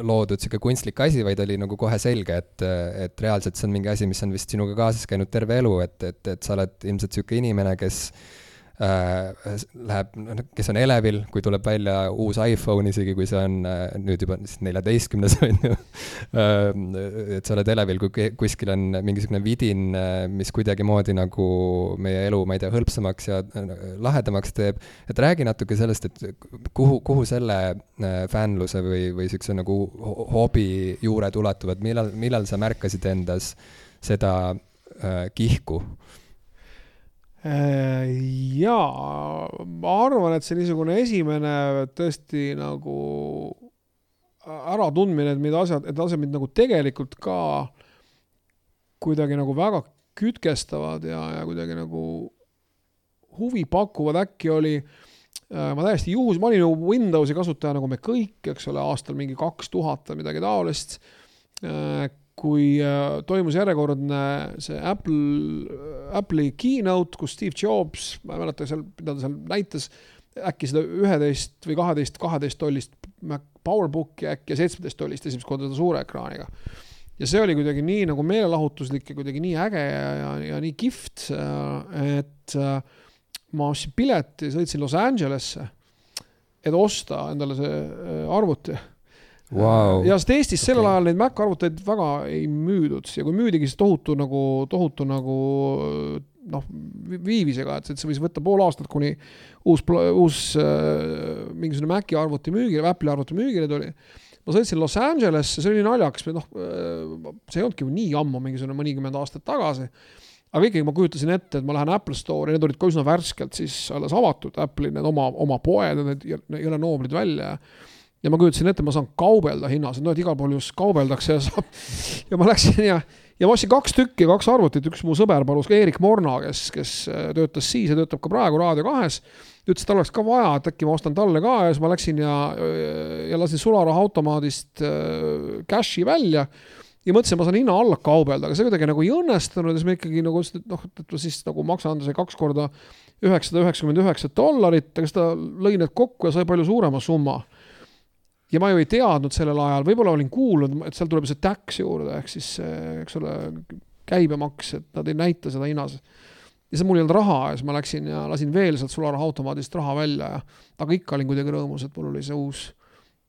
loodud sihuke kunstlik asi, vaid oli nagu kohe selge, et, et reaalselt see on mingi asi, mis on vist sinuga kaasas käinud terve elu, et, et, et sa oled ilmselt sihuke inimene, kes Äh, läheb, kes on elevil, kui tuleb välja uus iPhone, isegi kui see on äh, nüüd juba neljateistkümnes, on ju. Ähm, et sa oled elevil, kui kuskil on mingisugune vidin, äh, mis kuidagimoodi nagu meie elu, ma ei tea, hõlpsamaks ja lahedamaks teeb. et räägi natuke sellest, et kuhu, kuhu selle fännluse või, või siukse nagu hobi juured ulatuvad, millal, millal sa märkasid endas seda äh, kihku Äh, jaa, ma arvan, et see niisugune esimene tõesti nagu äratundmine, et mida asjad, et asjad mind nagu tegelikult ka kuidagi nagu väga kütkestavad ja, ja kuidagi nagu huvi pakuvad, äkki oli äh, ma täiesti juhus, ma olin ju Windowsi kasutaja nagu me kõik, eks ole, aastal mingi kaks tuhat või midagi taolist. Äh, kui äh, toimus järjekordne see Apple, Apple'i keynote, kus Steve Jobs, ma ei mäleta seal, mida ta seal näitas, äkki seda üheteist või kaheteist, kaheteist tollist PowerBooki äkki ja seitsmeteist tollist esimest korda seda suure ekraaniga. ja see oli kuidagi nii nagu meelelahutuslik ja kuidagi nii äge ja, ja, ja nii kihvt, et äh, ma ostsin pileti, sõitsin Los Angelesse, et osta endale see äh, arvuti wow.. ja sest Eestis okay. sellel ajal neid Mac arvuteid väga ei müüdud ja kui müüdigi, siis tohutu nagu, tohutu nagu noh, viivisega, et see võis võtta pool aastat, kuni uus, uus äh, mingisugune Maci arvuti müügile, Apple'i arvuti müügile tuli. ma sõitsin Los Angelesse, see oli naljakas, noh, äh, see ei olnudki ju nii ammu, mingisugune mõnikümmend aastat tagasi aga ikkagi ma kujutasin ette, et ma lähen Apple Store'i, need olid ka üsna värskelt siis alles avatud, Apple'i need oma, oma poed, need jõle nooblid välja ja ma kujutasin ette, ma saan kaubelda hinnas, et noh, et igal pool just kaubeldakse ja saab. ja ma läksin ja, ja ma ostsin kaks tükki, kaks arvutit, üks mu sõber palus, Eerik Morna, kes, kes äh, töötas siis ja töötab ka praegu Raadio kahes. ütles, et tal oleks ka vaja, et äkki ma ostan talle ka. Ja siis ma läksin ja, ja lasin sularahaautomaadist äh, cash'i välja. Ja mõtlesin, ma saan hinna alla kaubelda, aga see kuidagi nagu ei õnnestunud. Ja siis ma ikkagi nagu ütlesin, et noh, et siis nagu maksan see kaks korda üheksasada üheksakümmend üheksa dollarit, aga siis ta lõi need kokku ja sai palju suurema summa ja ma ju ei teadnud sellel ajal, võib-olla olin kuulnud, et seal tuleb see tax juurde, ehk siis eks ole, käibemaks, et nad ei näita seda hinnas. ja siis mul ei olnud raha ja siis ma läksin ja lasin veel sealt sularahaautomaadist raha välja ja, aga ikka olin kuidagi rõõmus, et mul oli see uus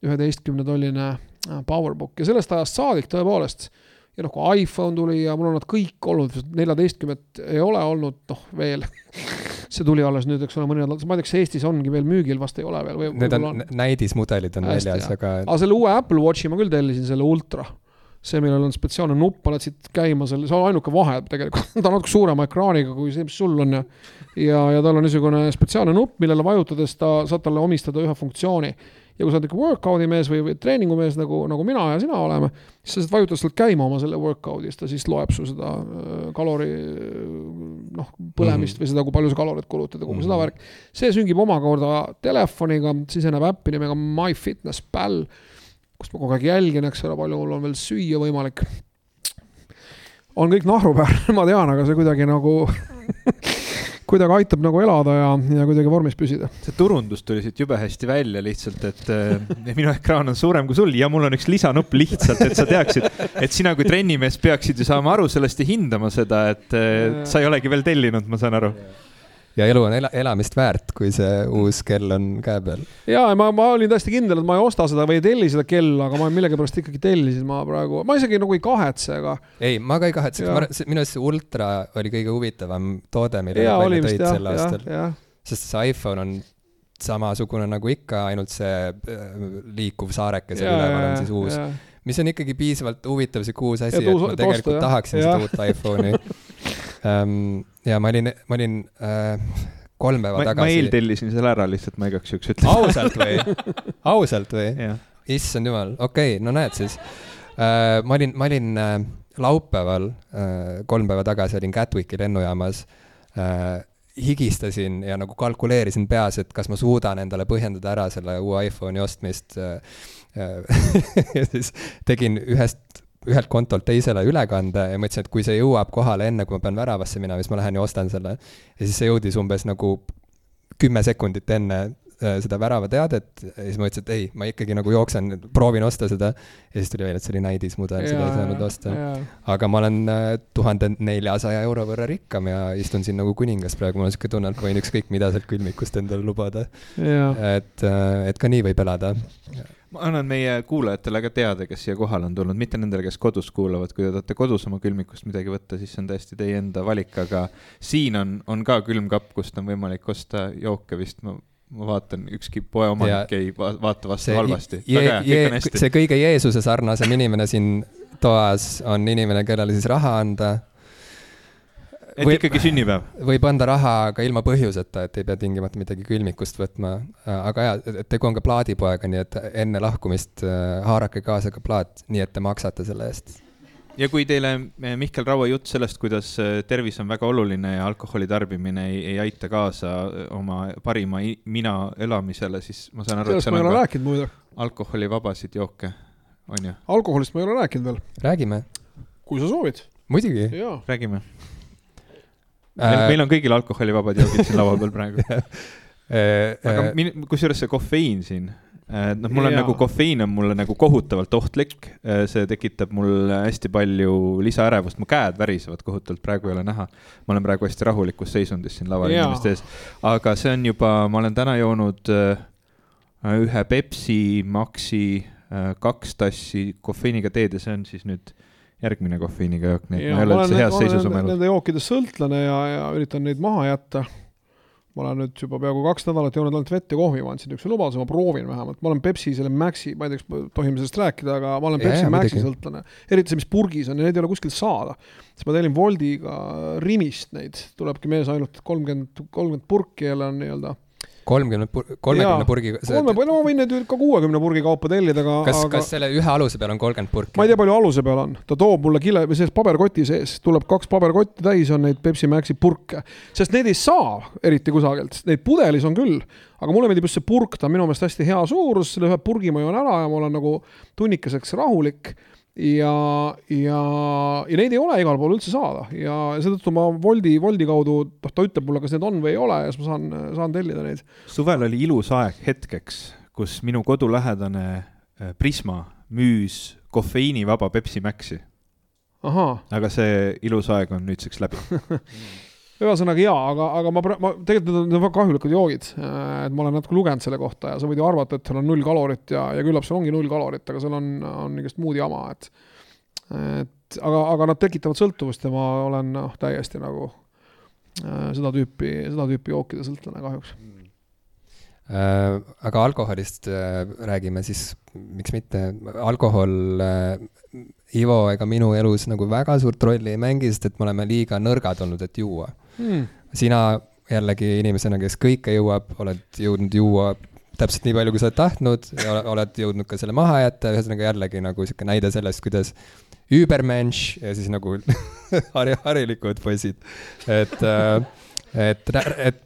üheteistkümnetolline äh, PowerBook ja sellest ajast saadik tõepoolest ja noh, kui iPhone tuli ja mul on nad kõik olnud, neljateistkümmet ei ole olnud, noh veel see tuli alles nüüd, eks ole, mõni nädal, ma ei tea, kas Eestis ongi veel müügil, vast ei ole veel. Need on, on., näidismudelid on Hästi, väljas, aga. aga selle uue Apple Watchi ma küll tellisin, selle ultra. see, millel on spetsiaalne nupp, paned siit käima selle, see on ainuke vahe tegelikult ta on natuke suurema ekraaniga kui see, mis sul on ja ja, ja tal on niisugune spetsiaalne nupp, millele vajutades ta, saad talle omistada ühe funktsiooni ja kui sa oled ikka workout'i mees või, või treeningumees nagu, nagu mina ja sina oleme, siis sa saad vajutada sealt käima oma selle workout'i, siis ta siis loeb su seda äh, kalori noh, põlemist mm -hmm. või seda, kui palju sa kaloreid kulutad ja kogu mm -hmm. seda värki. see süngib omakorda telefoniga, siseneb äppi nimega MyFitnessPal, kust ma kogu aeg jälgin, eks ole, palju mul on veel süüa võimalik. on kõik nahrupäär ma tean, aga see kuidagi nagu kuidagi aitab nagu elada ja, ja kuidagi vormis püsida. see turundus tuli siit jube hästi välja lihtsalt, et äh, minu ekraan on suurem kui sul ja mul on üks lisanupp lihtsalt, et sa teaksid, et sina kui trennimees peaksid ju saama aru sellest ja hindama seda, et äh, sa ei olegi veel tellinud, ma saan aru ja elu on ela, elamist väärt, kui see uus kell on käe peal. ja ma, ma olin täiesti kindel, et ma ei osta seda või ei telli seda kella, aga ma millegipärast ikkagi tellisin, ma praegu, ma isegi nagu ei kahetse, aga. ei, ma ka ei kahetse, minu arust see ultra oli kõige huvitavam toode, mille nad välja tõid sel aastal. sest see iPhone on samasugune nagu ikka, ainult see äh, liikuv saareke seal üleval on siis uus mis on ikkagi piisavalt huvitav sihuke uus asi, et ma tegelikult osta, tahaksin ja. seda uut iPhone'i ja ma olin, ma olin äh, kolm päeva ma, tagasi. ma eeltellisin selle ära lihtsalt, ma igaks juhuks ütlen. ausalt või? ausalt või? issand jumal, okei okay,, no näed siis äh,. ma olin, ma olin äh, laupäeval äh, kolm päeva tagasi olin Gatwicki lennujaamas äh, higistasin ja nagu kalkuleerisin peas, et kas ma suudan endale põhjendada ära selle uue iPhone'i ostmist äh, ja siis tegin ühest, ühelt kontolt teisele ülekande ja mõtlesin, et kui see jõuab kohale enne, kui ma pean väravasse minema, siis ma lähen ja ostan selle. ja siis see jõudis umbes nagu kümme sekundit enne Äh, seda väravateadet ja siis ma ütlesin, et ei, ma ikkagi nagu jooksen, proovin osta seda. ja siis tuli välja, et see oli näidismudel, seda ei saanud osta. aga ma olen äh, tuhande neljasaja euro võrra rikkam ja istun siin nagu kuningas praegu, mul on sihuke tunne, et võin ükskõik mida sealt külmikust endale lubada. et, äh, et ka nii võib elada ma annan meie kuulajatele ka teada, kes siia kohale on tulnud, mitte nendele, kes kodus kuulavad, kui te tahate kodus oma külmikust midagi võtta, siis see on täiesti teie enda valik, aga siin on, on ka külmkapp, kust on võimalik osta jooke vist, ma ma vaatan, ükski poeomanik ei vaata vastu see, halvasti. see kõige Jeesuse sarnasem inimene siin toas on inimene, kellele siis raha anda. Et võib, ikkagi sünnipäev? võib anda raha ka ilma põhjuseta, et ei pea tingimata midagi külmikust võtma. aga jaa, tegu on ka plaadipoega, nii et enne lahkumist äh, haarake kaasa ka plaat, nii et te maksate selle eest ja kui teile eh, Mihkel Raua jutt sellest, kuidas eh, tervis on väga oluline ja alkoholi tarbimine ei, ei aita kaasa oma parima mina elamisele, siis ma saan aru, et seal on ka alkoholivabasid jooke, on ju? alkoholist ma ei ole rääkinud veel. räägime. kui sa soovid. muidugi. räägime meil, äh... meil on kõigil alkoholivabad joogid siin laua peal praegu aga kusjuures see kofeiin siin Äh, noh, mul on ja. nagu kofeiin on mulle nagu kohutavalt ohtlik, äh, see tekitab mul hästi palju lisaärevust, mu käed värisevad kohutavalt, praegu ei ole näha. ma olen praegu hästi rahulikus seisundis siin laval inimeste ees, aga see on juba, ma olen täna joonud äh, ühe Pepsi Maxi kaks tassi kofeiiniga teed ja see on siis nüüd järgmine kofeiiniga jook, nii et ma ei ole üldse heas seisus oma elus. Nende jookide sõltlane ja, ja üritan neid maha jätta ma olen nüüd juba peaaegu kaks nädalat joonud ainult vett ja kohvi, ma andsin niisuguse lubaduse, ma proovin vähemalt, ma olen Pepsi selle Maxi, ma ei tea, kas tohime sellest rääkida, aga ma olen Pepsi ja, Maxi sõltlane. eriti see, mis purgis on ja neid ei ole kuskilt saada. siis ma tellin Woldiga Rimist neid, tulebki mees ainult kolmkümmend, kolmkümmend purki jälle on nii-öelda kolmkümmend, kolmekümne purgi. kolme, no ma võin neid ka kuuekümne purgi kaupa tellida, aga. kas aga..., kas selle ühe aluse peal on kolmkümmend purki? ma ei tea, palju aluse peal on, ta toob mulle kile, sees paberkoti sees, tuleb kaks paberkotti täis on neid Pepsi Maxi purke. sest neid ei saa eriti kusagilt, neid pudelis on küll, aga mulle meeldib just see purk, ta on minu meelest hästi hea suurus, selle ühe purgi ma joon ära ja ma olen nagu tunnikeseks rahulik ja, ja, ja neid ei ole igal pool üldse saada ja seetõttu ma Woldi, Woldi kaudu, noh, ta ütleb mulle, kas need on või ei ole ja siis ma saan, saan tellida neid. suvel oli ilus aeg hetkeks, kus minu kodulähedane äh, Prisma müüs kofeiinivaba Pepsi Maxi. aga see ilus aeg on nüüdseks läbi ühesõnaga jaa, aga, aga ma, ma, tegelikult need on väga kahjulikud joogid. et ma olen natuke lugenud selle kohta ja sa võid ju arvata, et seal on null kalorit ja, ja küllap seal ongi null kalorit, aga seal on, on igast muud jama, et et aga, aga nad tekitavad sõltuvust ja ma olen noh, täiesti nagu äh, seda tüüpi, seda tüüpi jookide sõltlane kahjuks äh,. aga alkoholist äh, räägime siis, miks mitte, alkohol äh, Ivo ega minu elus nagu väga suurt rolli ei mängi, sest et me oleme liiga nõrgad olnud, et juua hmm.. sina jällegi inimesena, kes kõike jõuab, oled jõudnud juua täpselt nii palju, kui sa oled tahtnud ja oled jõudnud ka selle maha jätta, ühesõnaga jällegi nagu sihuke näide sellest, kuidas übermensch ja siis nagu hari-, harilikud poisid. et, äh, et, et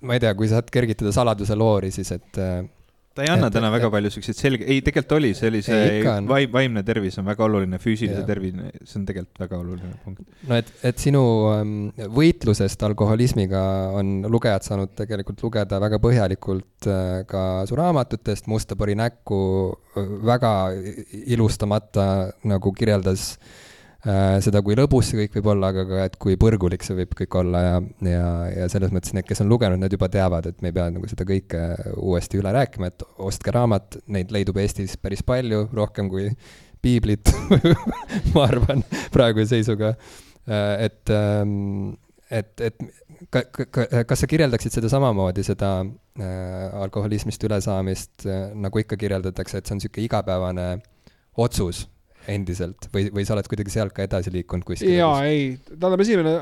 ma ei tea, kui sa saad kergitada saladuse loori, siis et ta ei anna et, täna et, väga et, palju siukseid selge, ei, tegelikult oli, see oli see vaim, vaimne tervis on väga oluline, füüsilise tervise, see on tegelikult väga oluline punkt. no et, et sinu ähm, võitlusest alkoholismiga on lugejad saanud tegelikult lugeda väga põhjalikult äh, ka su raamatutest, Musta pori näkku äh, väga ilustamata nagu kirjeldas äh, Äh, seda, kui lõbus see kõik võib olla, aga ka, et kui põrgulik see võib kõik olla ja, ja, ja selles mõttes need, kes on lugenud, need juba teavad, et me ei pea nagu seda kõike uuesti üle rääkima, et ostke raamat, neid leidub Eestis päris palju, rohkem kui piiblit ma arvan, praeguse seisuga. Äh, et, ähm, et, et ka, ka, kas sa kirjeldaksid seda samamoodi, seda äh, alkoholismist ülesaamist äh,, nagu ikka kirjeldatakse, et see on niisugune igapäevane otsus endiselt või, või sa oled kuidagi sealt ka edasi liikunud kuskile? jaa, ei, tähendab, esimene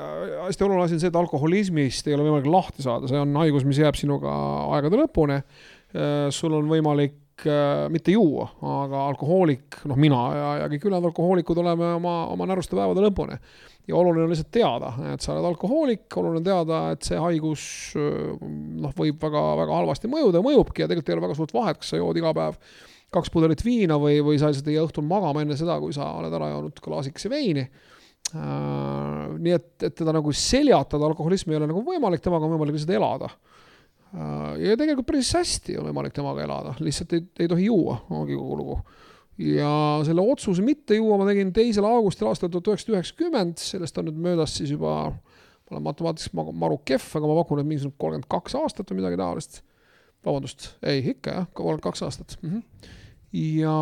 hästi oluline asi on see, et alkoholismist ei ole võimalik lahti saada, see on haigus, mis jääb sinuga aegade lõpuni. Äh, sul on võimalik äh, mitte juua, aga alkohoolik, noh, mina ja, ja kõik ülejäänud alkohoolikud oleme oma, oma näruste päevade lõpuni. ja oluline on lihtsalt teada, et sa oled alkohoolik, oluline on teada, et see haigus äh, noh, võib väga-väga halvasti mõjuda, mõjubki ja tegelikult ei ole väga suurt vahet, kas sa jood iga päev kaks pudelit viina või, või sa lihtsalt ei jää õhtul magama enne seda, kui sa oled ära joonud klaasikese veini äh,. nii et, et teda nagu seljatada, alkoholismi ei ole nagu võimalik, temaga on võimalik lihtsalt elada äh,. ja tegelikult päris hästi on võimalik temaga elada, lihtsalt ei, ei tohi juua, ongi kogu lugu. ja selle otsuse mitte juua ma tegin teisel augustil aastal tuhat üheksasada üheksakümmend, sellest on nüüd möödas siis juba, ma olen matemaatikas maru kehv, aga ma pakun, et mingisugune kolmkümmend kaks aastat või midagi taolist vabandust, ei ikka jah, kolmkümmend kaks aastat mm. -hmm ja,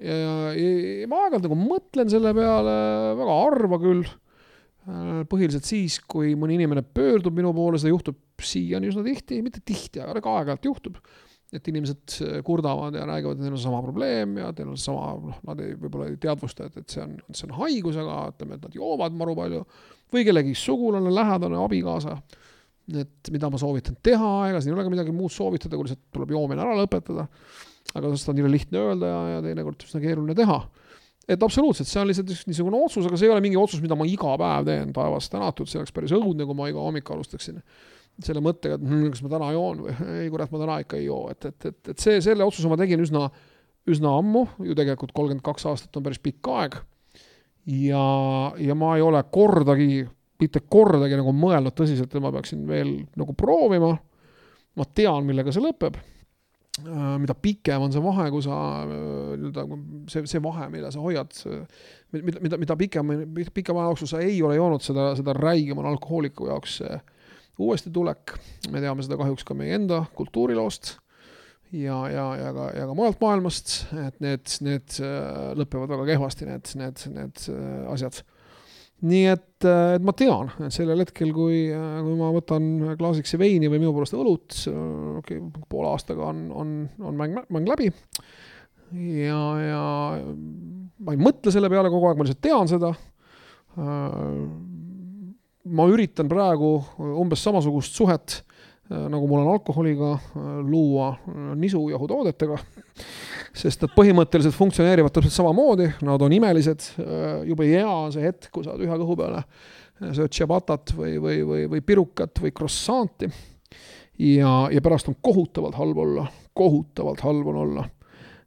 ja, ja, ma aeg-ajalt nagu mõtlen selle peale, väga harva küll. Äh, põhiliselt siis, kui mõni inimene pöördub minu poole, seda juhtub siiani üsna tihti, mitte tihti, aga ka aeg-ajalt juhtub. et inimesed äh, kurdavad ja räägivad, et neil on sama probleem ja teil on sama, noh, nad ei, võib-olla ei teadvusta, et, et see on, see on haigus, aga ütleme, et nad joovad maru palju. või kellegi sugulane, lähedane, abikaasa et mida ma soovitan teha, ega siin ei ole ka midagi muud soovitada, kui lihtsalt tuleb joomine ära lõpetada aga seda on nii lihtne öelda ja, ja teinekord üsna keeruline teha. et absoluutselt, see on lihtsalt üks niisugune otsus, aga see ei ole mingi otsus, mida ma iga päev teen, taevas tänatud, see oleks päris õudne, kui ma iga hommik alustaksin selle mõttega, et hm, kas ma täna joon või ei, kurat, ma täna ikka ei joo, et, et, et, et see, selle otsuse ma tegin üsna, üsna ammu, ju tegelikult kolmkümmend kaks aastat on päris pikk aeg. ja, ja ma ei ole kordagi, mitte kordagi nagu mõelnud tõsiselt, et ma peaksin veel nagu proovima. ma tean, millega see lõpeb mida pikem on see vahe, kui sa äh, nii-öelda see, see vahe, mille sa hoiad, mida, mida, mida pikem, pikema aja jooksul sa ei ole joonud, seda, seda räigem on alkohooliku jaoks see uuesti tulek. me teame seda kahjuks ka meie enda kultuuriloost ja, ja, ja ka, ja ka mujalt maailmast, et need, need äh, lõpevad väga kehvasti, need, need, need asjad nii et, äh, et ma tean, et sellel hetkel, kui, äh, kui ma võtan klaasikese veini või minu poolest õlut, okei okay,, poole aastaga on, on, on mäng, mäng läbi. ja, ja ma ei mõtle selle peale kogu aeg, ma lihtsalt tean seda. Äh, ma üritan praegu umbes samasugust suhet, nagu mul on alkoholiga, luua nisujahutoodetega sest nad põhimõtteliselt funktsioneerivad täpselt samamoodi, nad on imelised, äh, jube hea on see hetk, kui saad ühe kõhu peale, äh, sööd ciabatat või, või, või, või pirukat või croissant'i. ja, ja pärast on kohutavalt halb olla, kohutavalt halb on olla äh,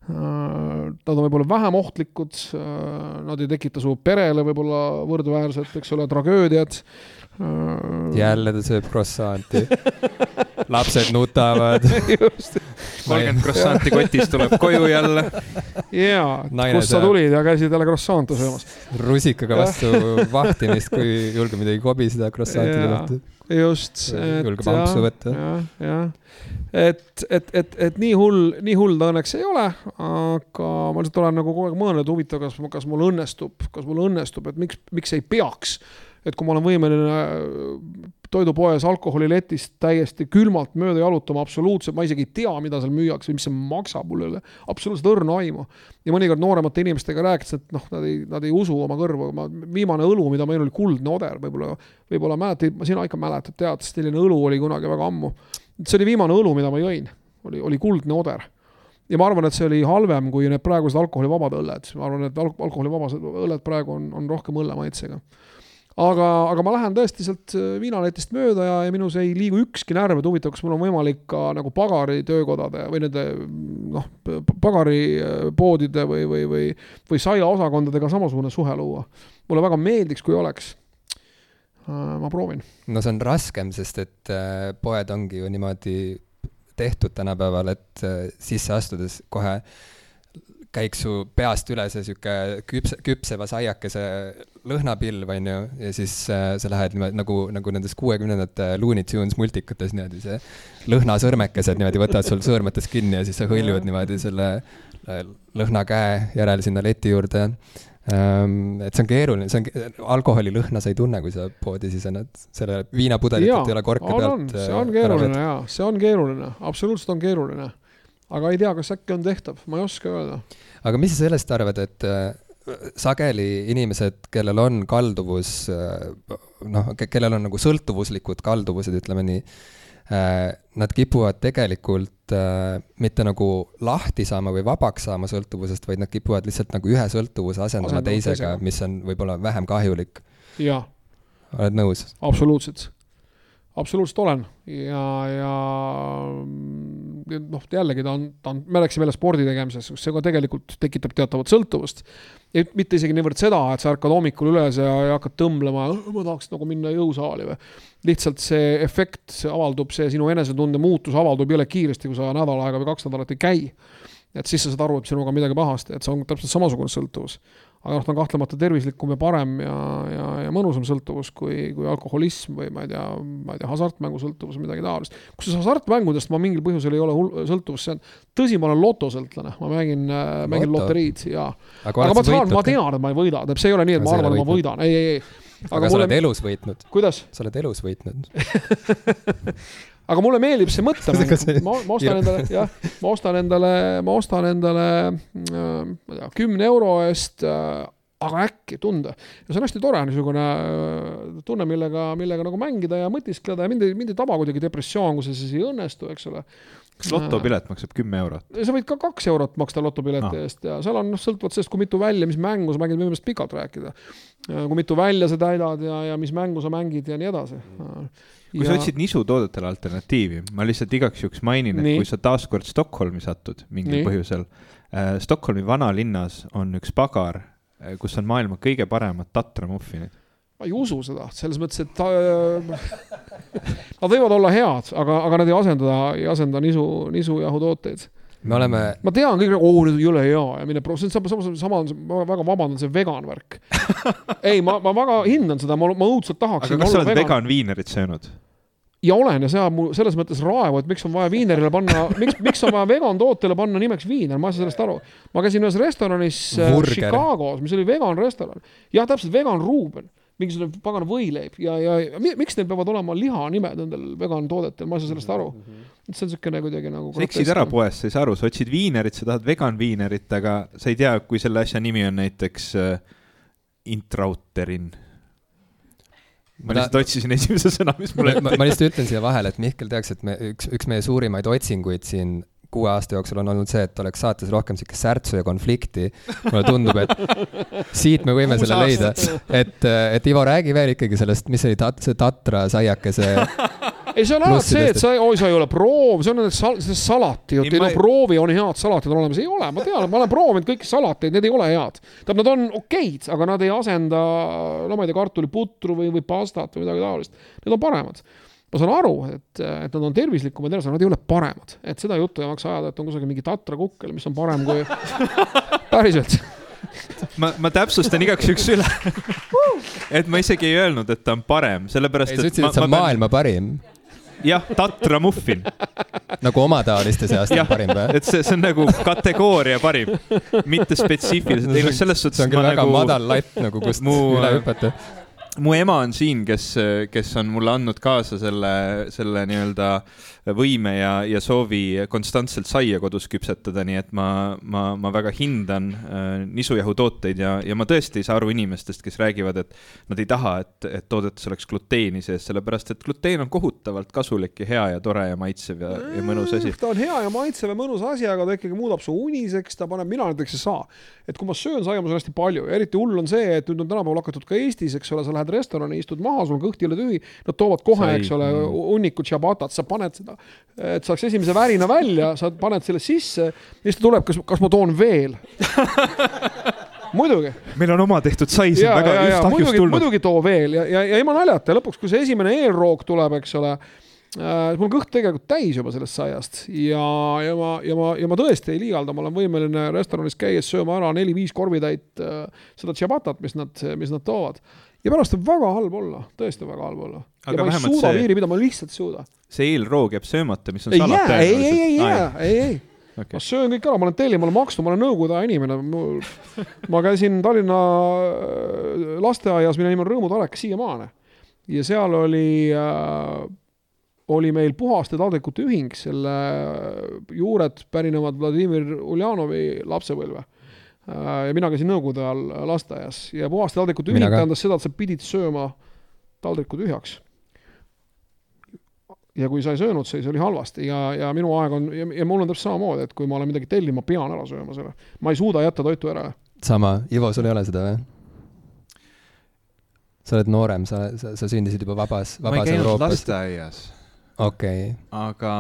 Nad on võib-olla vähem ohtlikud, nad ei tekita su perele võib-olla võrdväärset, eks ole, tragöödiat. Jälle ta sööb croissant'i lapsed nutavad kolmkümmend croissant'i kotis tuleb koju jälle. jaa, kust sa tulid ja käisid jälle croissant'e söömas. rusikaga vastu vahtimist, kui julgeb midagi kobiseda croissant'ide vastu. just. julgeb ampsu võtta. jah, jah. et, et, et, et nii hull, nii hull ta õnneks ei ole, aga ma lihtsalt olen nagu kogu aeg mõelnud, huvitav, kas, kas mul õnnestub, kas mul õnnestub, et miks, miks ei peaks et kui ma olen võimeline äh, toidupoes alkoholiletist täiesti külmalt mööda jalutama, absoluutselt, ma isegi ei tea, mida seal müüakse mis see maksab, mul ei ole absoluutselt õrna aimu. ja mõnikord nooremate inimestega rääkides, et noh, nad ei, nad ei usu oma kõrvu, ma, viimane õlu, mida meil oli Kuldne Oder, võib-olla, võib-olla mäletad, sina ikka mäletad, tead, selline õlu oli kunagi väga ammu. see oli viimane õlu, mida ma jõin, oli, oli Kuldne Oder ja ma arvan, et see oli halvem kui need praegused alkoholivabad õlled, ma arvan, et alk-, alkoholivabased õlled praegu on, on rohkem õlle maitsega. Aga, aga ma lähen tõesti sealt äh, viinaletist mööda ja, ja minus ei liigu ükski närv, et huvitav, kas mul on võimalik ka nagu pagari töökodade või nende noh, pagaripoodide või, või, või, või saiaosakondadega samasugune suhe luua. mulle väga meeldiks, kui oleks äh, ma proovin. no see on raskem, sest et äh, poed ongi ju niimoodi tehtud tänapäeval, et äh, sisse astudes kohe käiks su peast üle see sihuke küpse, küpseva saiakese lõhnapilv, on ju, ja siis äh, sa lähed niimoodi nagu, nagu nendes kuuekümnendate Looney Tunes multikutes niimoodi, see lõhnasõrmekesed niimoodi võtavad sul sõõrmetest kinni ja siis sa hõljud niimoodi selle äh, lõhnakäe järel sinna leti juurde Ähm, et see on keeruline, see on, alkoholilõhna sa ei tunne, kui sa poodi sisened, selle viinapudelit ei ole korke on, pealt. see on äh, keeruline jaa, see on keeruline, absoluutselt on keeruline. aga ei tea, kas äkki on tehtav, ma ei oska öelda. aga mis sa sellest arvad, et äh, sageli inimesed, kellel on kalduvus, äh, noh, kellel on nagu sõltuvuslikud kalduvused, ütleme nii Äh, nad kipuvad tegelikult äh, mitte nagu lahti saama või vabaks saama sõltuvusest, vaid nad kipuvad lihtsalt nagu ühe sõltuvuse asendama Asendama teisega, teisega., mis on võib-olla vähem kahjulik. oled nõus? absoluutselt, absoluutselt olen ja, ja noh, jällegi ta on, ta on, me rääkisime jälle spordi tegemises, kus see ka tegelikult tekitab teatavat sõltuvust. ja mitte isegi niivõrd seda, et sa ärkad hommikul üles ja, ja hakkad tõmblema, ma tahaks nagu minna jõusaali või. lihtsalt see efekt, see avaldub, see sinu enesetunde muutus avaldub jõle kiiresti, kui sa nädal aega või kaks nädalat ei käi. et siis sa saad aru, et sinuga on midagi pahasti, et see on täpselt samasugune sõltuvus aga noh, ta on kahtlemata tervislikum ja parem ja, ja, ja mõnusam sõltuvus kui, kui alkoholism või ma ei tea, ma ei tea, hasartmängusõltuvus või midagi taolist. kusjuures hasartmängudest ma mingil põhjusel ei ole hull, sõltuvus, see on, tõsi, ma olen lotosõltlane, ma mängin äh,, mängin loteriid ja aga, ma saan, ma tean, et ma ei võida, tähendab, see ei ole nii, et ma arvan, et ma võidan, ei, ei, ei. aga, aga sa oled elus võitnud. kuidas? sa oled elus võitnud aga mulle meeldib see mõttemäng, ma, ma ostan endale, jah, ma ostan endale, ma ostan endale, äh, ma ei tea, kümne euro eest äh, aga äkki tunda. ja see on hästi tore niisugune äh, tunne, millega, millega nagu mängida ja mõtiskleda ja mind ei, mind ei taba kuidagi depressioon, kui see siis ei õnnestu, eks ole. kas lotopilet maksab kümme eurot? sa võid ka kaks eurot maksta lotopileti no. eest ja seal on noh, sõltuvalt sellest, kui mitu välja, mis mängu sa mängid, võime sellest pikalt rääkida. kui mitu välja sa täidad ja, ja mis mängu sa mängid ja nii edasi kui ja... sa otsid nisutoodetele alternatiivi, ma lihtsalt igaks juhuks mainin, et Nii. kui sa taaskord Stockholmi satud mingil Nii. põhjusel äh,, Stockholmi vanalinnas on üks pagar äh,, kus on maailma kõige paremad Tatra muffinid ma ei usu seda, selles mõttes, et ta, nad võivad olla head, aga, aga nad ei asenda, ei asenda nisu, nisujahutooteid tooteid me oleme. ma tean kõik nagu, oo, need ei ole hea ja mine proovi, see on sama, sama, sama, ma väga vabandan, see vegan värk ei, ma, ma väga hindan seda, ma, ma õudselt tahaksin. aga kas sa oled vegan, vegan viinerit söönud? ja olen ja see ajab mu selles mõttes raevu, et miks on vaja viinerile panna, miks, miks on vaja vegan tootele panna nimeks viiner, ma ei saa sellest aru. ma käisin ühes restoranis äh, Burger. Chicagos, mis oli vegan restoran. jah, täpselt, vegan Ruuben mingisugune pagana võileib ja, ja miks neil peavad olema lihanimed nendel vegan toodetel, ma ei saa sellest aru mm. -hmm. see on niisugune kuidagi nagu sa eksid ära poest, sa ei saa aru, sa otsid viinerit, sa tahad vegan viinerit, aga sa ei tea, kui selle asja nimi on näiteks äh, intrauterin. ma lihtsalt otsisin esimese sõna, mis mulle ma, ma lihtsalt ütlen siia vahele, et Mihkel teaks, et me, üks, üks meie suurimaid otsinguid siin kuue aasta jooksul on olnud see, et oleks saates rohkem siukest särtsu ja konflikti. mulle tundub, et siit me võime selle leida, et, et Ivo, räägi veel ikkagi sellest, mis oli tat, see Tatra saiakese ei, see on alati see, et sa, oi, sa ei ole proov, see on sal, see salati jutt, ei no proovi on head salatid olemas, ei ole, ma tean, ma olen proovinud kõiki salateid, need ei ole head. tähendab, nad on okeid, aga nad ei asenda, no ma ei tea, kartuliputru või, või pastat või midagi taolist. Need on paremad ma saan aru, et, et nad on tervislikumad ja nii edasi, aga nad ei ole paremad. et seda juttu ei maksa ajada, et on kusagil mingi Tatra kukkel, mis on parem kui päriselt ma, ma täpsustan igaks juhuks üle et ma isegi ei öelnud, et ta on parem, sellepärast sa ütlesid, et see on maailma parim jah, Tatra muffin. nagu omataoliste seast on parim või? et see, see on nagu kategooria parim, mitte spetsiifiliselt, ei noh, selles suhtes. see on küll väga nagu, madal laip nagu, kust mu, üle hüpata mu ema on siin, kes, kes on mulle andnud kaasa selle, selle nii-öelda võime ja, ja soovi konstantselt saia kodus küpsetada, nii et ma, ma, ma väga hindan äh, nisujahutooteid ja, ja ma tõesti ei saa aru inimestest, kes räägivad, et nad ei taha, et, et toodetes oleks gluteeni sees, sellepärast et gluteen on kohutavalt kasulik ja hea ja tore ja maitsev ja, ja mõnus asi. ta on hea ja maitsev ja mõnus asi, aga ta ikkagi muudab su uniseks, ta paneb, mina näiteks ei saa. et kui ma söön saia, ma söön hästi palju ja eriti hull on see, et nüüd on tänapäeval hakatud ka Eestis, eks ole, sa lähed restorani, istud maha, sul on kõht ei ole tühi, nad toovad kohe, eks ole, mm. hunniku tšabatat, sa paned seda et saaks esimese värina välja, sa paned selle sisse ja siis ta tuleb, kas, kas ma toon veel? Muidugi. meil on oma tehtud sai, on väga just ahjust tulnud. muidugi too veel. Ja, ja, ja ilma naljata. Ja lõpuks, kui see esimene eelroog tuleb, eks ole äh,, mul kõht tegelikult täis juba sellest saiast. Ja, ja ma, ja ma, ja ma tõesti ei liialda, ma olen võimeline restoranis käies sööma ära neli-viis korvitäit äh, seda tšiabatat, mis nad, mis nad toovad ja pärast võib väga halb olla, tõesti väga halb olla. ja ma ei suuda piiri pidada, ma lihtsalt ei suuda. see eelroog jääb söömata, mis on ei salat jää, ei, ei, ei jää, ei, ei okay.. ma söön kõik ära, ma olen tellinud, ma olen maksnud, ma olen nõukogude aja inimene, mul, ma käisin Tallinna äh, lasteaias, mille nimi on Rõõmutalek siiamaani. ja seal oli äh, oli meil puhaste taldrikute ühing, selle juured pärinevad Vladimir Uljanovi lapsepõlve Äh, ja mina käisin nõukogude ajal lasteaias ja puhaste taldrikute ühik tähendas seda, et sa pidid sööma taldriku tühjaks. ja kui sa ei söönud, siis oli halvasti ja, ja minu aeg on ja, ja mul on täpselt samamoodi, et kui ma olen midagi tellinud, ma pean ära sööma selle. ma ei suuda jätta toitu ära. sama, Ivo, sul ei ole seda või? sa oled noorem, sa, sa, sa sündisid juba vabas, vabas Euroopas. ma ei käinud lasteaias. okei okay.. aga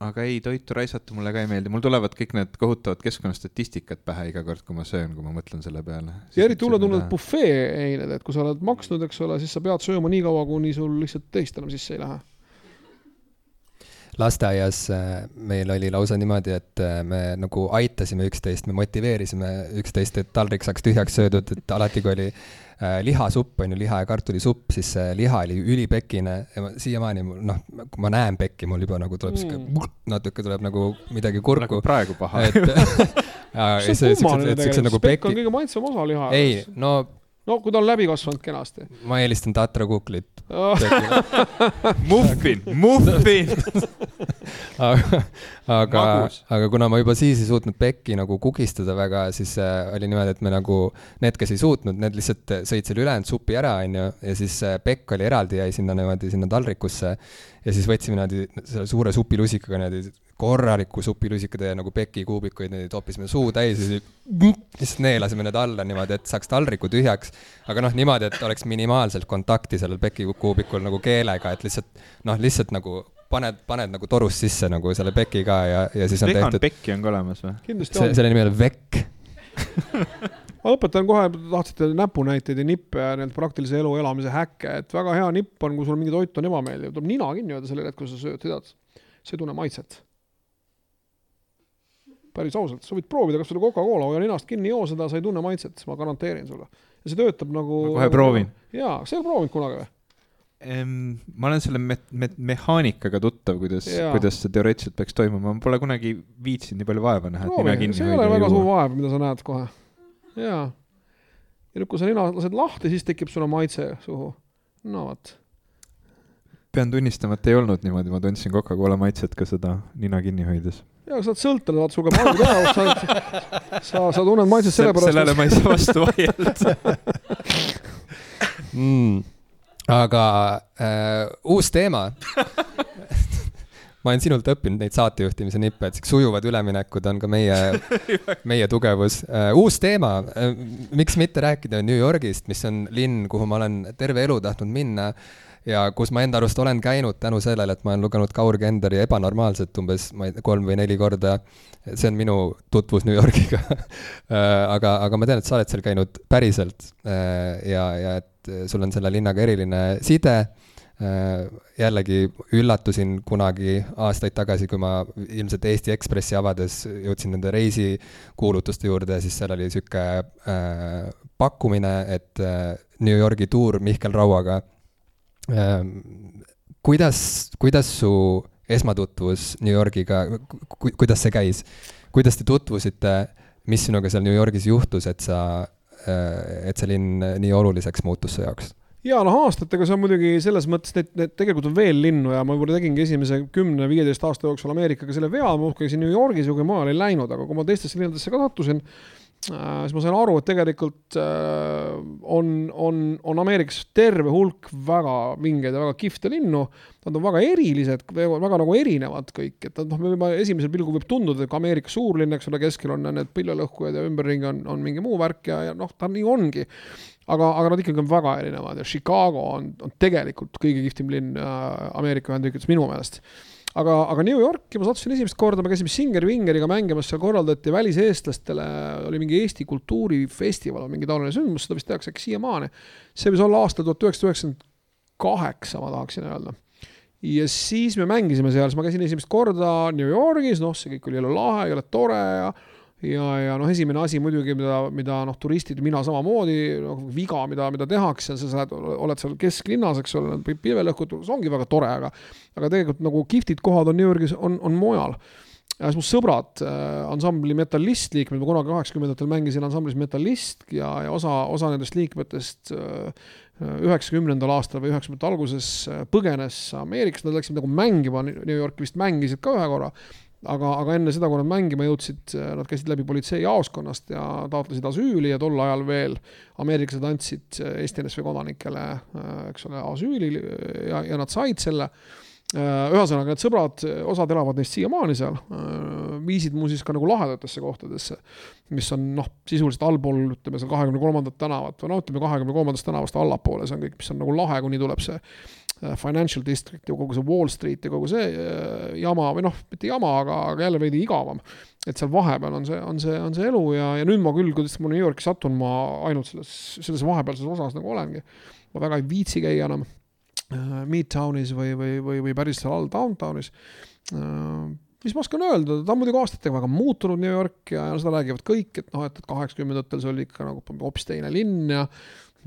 aga ei, toitu raisata mulle ka ei meeldi, mul tulevad kõik need kohutavad keskkonnastatistikad pähe iga kord, kui ma söön, kui ma mõtlen selle peale. ja eriti hullud on need bufeeined, et kui sa oled maksnud, eks ole, siis sa pead sööma nii kaua, kuni sul lihtsalt teist enam sisse ei lähe. lasteaias äh, meil oli lausa niimoodi, et äh, me nagu aitasime üksteist, me motiveerisime üksteist, et taldrik saaks tühjaks söödud, et alati, kui oli lihasupp on ju, liha ja kartulisupp, siis see liha oli ülipekine ja ma siiamaani noh, kui ma näen pekki, mul juba nagu tuleb sihuke mm., natuke tuleb nagu midagi kurku. nagu praegu paha. et see on kummaline tegelikult, spekk on kõige maitsvam osa liha. ei, no no kui ta on läbi kasvanud kenasti. ma eelistan Tatra kuklit muffin, muffin aga, aga, aga kuna ma juba siis ei suutnud pekki nagu kugistada väga, siis äh, oli niimoodi, et me nagu, need, kes ei suutnud, need lihtsalt sõid selle ülejäänud supi ära, onju, ja siis äh, pekk oli eraldi, jäi sinna niimoodi sinna taldrikusse. Ja siis võtsime niimoodi selle suure supilusikaga niimoodi korraliku supilusikatäie nagu pekikuubikuid, neid toppisime suu täis ja siis neelasime need alla niimoodi, et saaks taldriku tühjaks. aga noh, niimoodi, et oleks minimaalselt kontakti sellel pekikuubikul nagu keelega, et lihtsalt noh, lihtsalt nagu paned, paned nagu torust sisse nagu selle peki ka ja, ja siis on vegan tehtud. pekki on ka olemas või? selle nimi on vekk ma õpetan kohe, tahtsite näpunäiteid ja nippe ja need praktilise elu elamise häkke, et väga hea nipp on, kui sul mingi toit on ebameeldiv, tuleb nina kinni hoida sellel hetkel, kui sa sööd, tead, see ei tunne maitset päris ausalt, sa võid proovida kas või Coca-Cola, hoia ninast kinni, joo seda, sa ei tunne maitset, ma garanteerin sulle. ja see töötab nagu. ma kohe proovin. jaa, sa ei ole proovinud kunagi või? ma olen selle me-, me-, mehaanikaga tuttav, kuidas, kuidas see teoreetiliselt peaks toimuma, ma pole kunagi viitsinud nii palju vaeva näha, et nina kinni hoida. see ei ole väga suur vaev, mida sa näed kohe. Jaa. ja nüüd, kui sa nina lased lahti, siis tekib sulle maitse suhu. no vot pean tunnistama, et ei olnud niimoodi, ma tundsin Coca-Cola maitset ka seda nina kinni hoides. ja sa oled sõltlane, vaata sul käib aju teravus, sa, sa, sa tunned maitset sellepärast. sellele ma ei saa vastu vaielda mm. aga äh, uus teema ma olen sinult õppinud neid saatejuhtimise nippe, et sujuvad üleminekud on ka meie, meie tugevus uh,. uus teema uh,, miks mitte rääkida New Yorgist, mis on linn, kuhu ma olen terve elu tahtnud minna ja kus ma enda arust olen käinud tänu sellele, et ma olen lugenud Kaur Kenderi Ebanormaalset umbes, ma ei tea, kolm või neli korda. see on minu tutvus New Yorgiga aga, aga ma tean, et sa oled seal käinud päriselt äh, ja, ja et sul on selle linnaga eriline side äh, jällegi üllatusin kunagi aastaid tagasi, kui ma ilmselt Eesti Ekspressi avades jõudsin nende reisikuulutuste juurde, siis seal oli sihuke äh, pakkumine, et äh, New Yorgi tuur Mihkel Rauaga Ehm, kuidas, kuidas su esmatutvus New Yorgiga ku,, kuidas see käis? kuidas te tutvusite, mis sinuga seal New Yorgis juhtus, et sa, eh, et see linn nii oluliseks muutus su jaoks? Ja noh, aastatega see on muidugi selles mõttes, et need tegelikult on veel linnu ja ma võib-olla tegingi esimese kümne-viieteist aasta jooksul Ameerikaga selle vea, ma käisin New Yorgis ju, kui mujal ei läinud, aga kui ma teistesse linnadesse ka sattusin Äh, siis ma sain aru, et tegelikult äh, on, on, on Ameerikas terve hulk väga mingeid ja väga kihvte linnu. Nad on väga erilised, väga nagu erinevad kõik, et noh, võime esimesel pilgul võib tunduda, et Ameerika suurlinn, eks ole, keskel on need pilvelõhkujad ja ümberringi on, on mingi muu värk ja, ja noh, ta nii ongi. Aga, aga nad ikkagi on väga erinevad ja Chicago on, on tegelikult kõige kihvtim linn äh, Ameerika Ühendriikides minu meelest aga, aga New Yorki ma sattusin esimest korda, me käisime Singer Vingeriga mängimas, seal korraldati väliseestlastele, oli mingi Eesti kultuurifestival, mingi taoline sündmus, seda vist tehakse äkki siiamaani. see võis olla aastal tuhat üheksasada üheksakümmend kaheksa, ma tahaksin öelda. ja siis me mängisime seal, siis ma käisin esimest korda New Yorgis, noh, see kõik oli jälle lahe, jälle tore ja ja, ja noh, esimene asi muidugi, mida, mida noh, turistid, mina samamoodi, noh, viga, mida, mida tehakse, sa saad, oled seal kesklinnas, eks ole, pilvelõhkud, see ongi väga tore, aga aga tegelikult nagu kihvtid kohad on New Yorgis, on, on mujal. Ja siis mu sõbrad äh,, ansambli Metallist liikmed, ma kunagi kaheksakümnendatel mängisin ansamblis Metallist ja, ja osa, osa nendest liikmetest üheksakümnendal äh, aastal või üheksakümnendate alguses äh, põgenes Ameerikasse, nad läksid nagu mängima, New Yorki vist mängisid ka ühe korra aga, aga enne seda, kui nad mängima jõudsid, nad käisid läbi politseijaoskonnast ja taotlesid asüüli ja tol ajal veel ameeriklased andsid Eesti NSV kodanikele, eks ole, asüüli ja, ja nad said selle. ühesõnaga, need sõbrad, osad elavad neist siiamaani seal, viisid muuseas ka nagu lahedatesse kohtadesse, mis on noh, sisuliselt allpool, ütleme seal kahekümne kolmandat tänavat või no ütleme, kahekümne kolmandast tänavast allapoole, see on kõik, mis on nagu lahe, kuni tuleb see financial district ja kogu see Wall Street ja kogu see äh, jama või noh, mitte jama, aga, aga jälle veidi igavam. et seal vahepeal on see, on see, on see elu ja, ja nüüd ma küll, kuidas ma New Yorki satun, ma ainult selles, selles vahepealses osas nagu olengi. ma väga ei viitsi käia enam äh, Midtownis või, või, või, või päris seal all downtownis äh, mis ma oskan öelda, ta on muidugi aastatega väga muutunud, New York ja, ja seda räägivad kõik, et noh, et kaheksakümnendatel see oli ikka nagu hoopis teine linn ja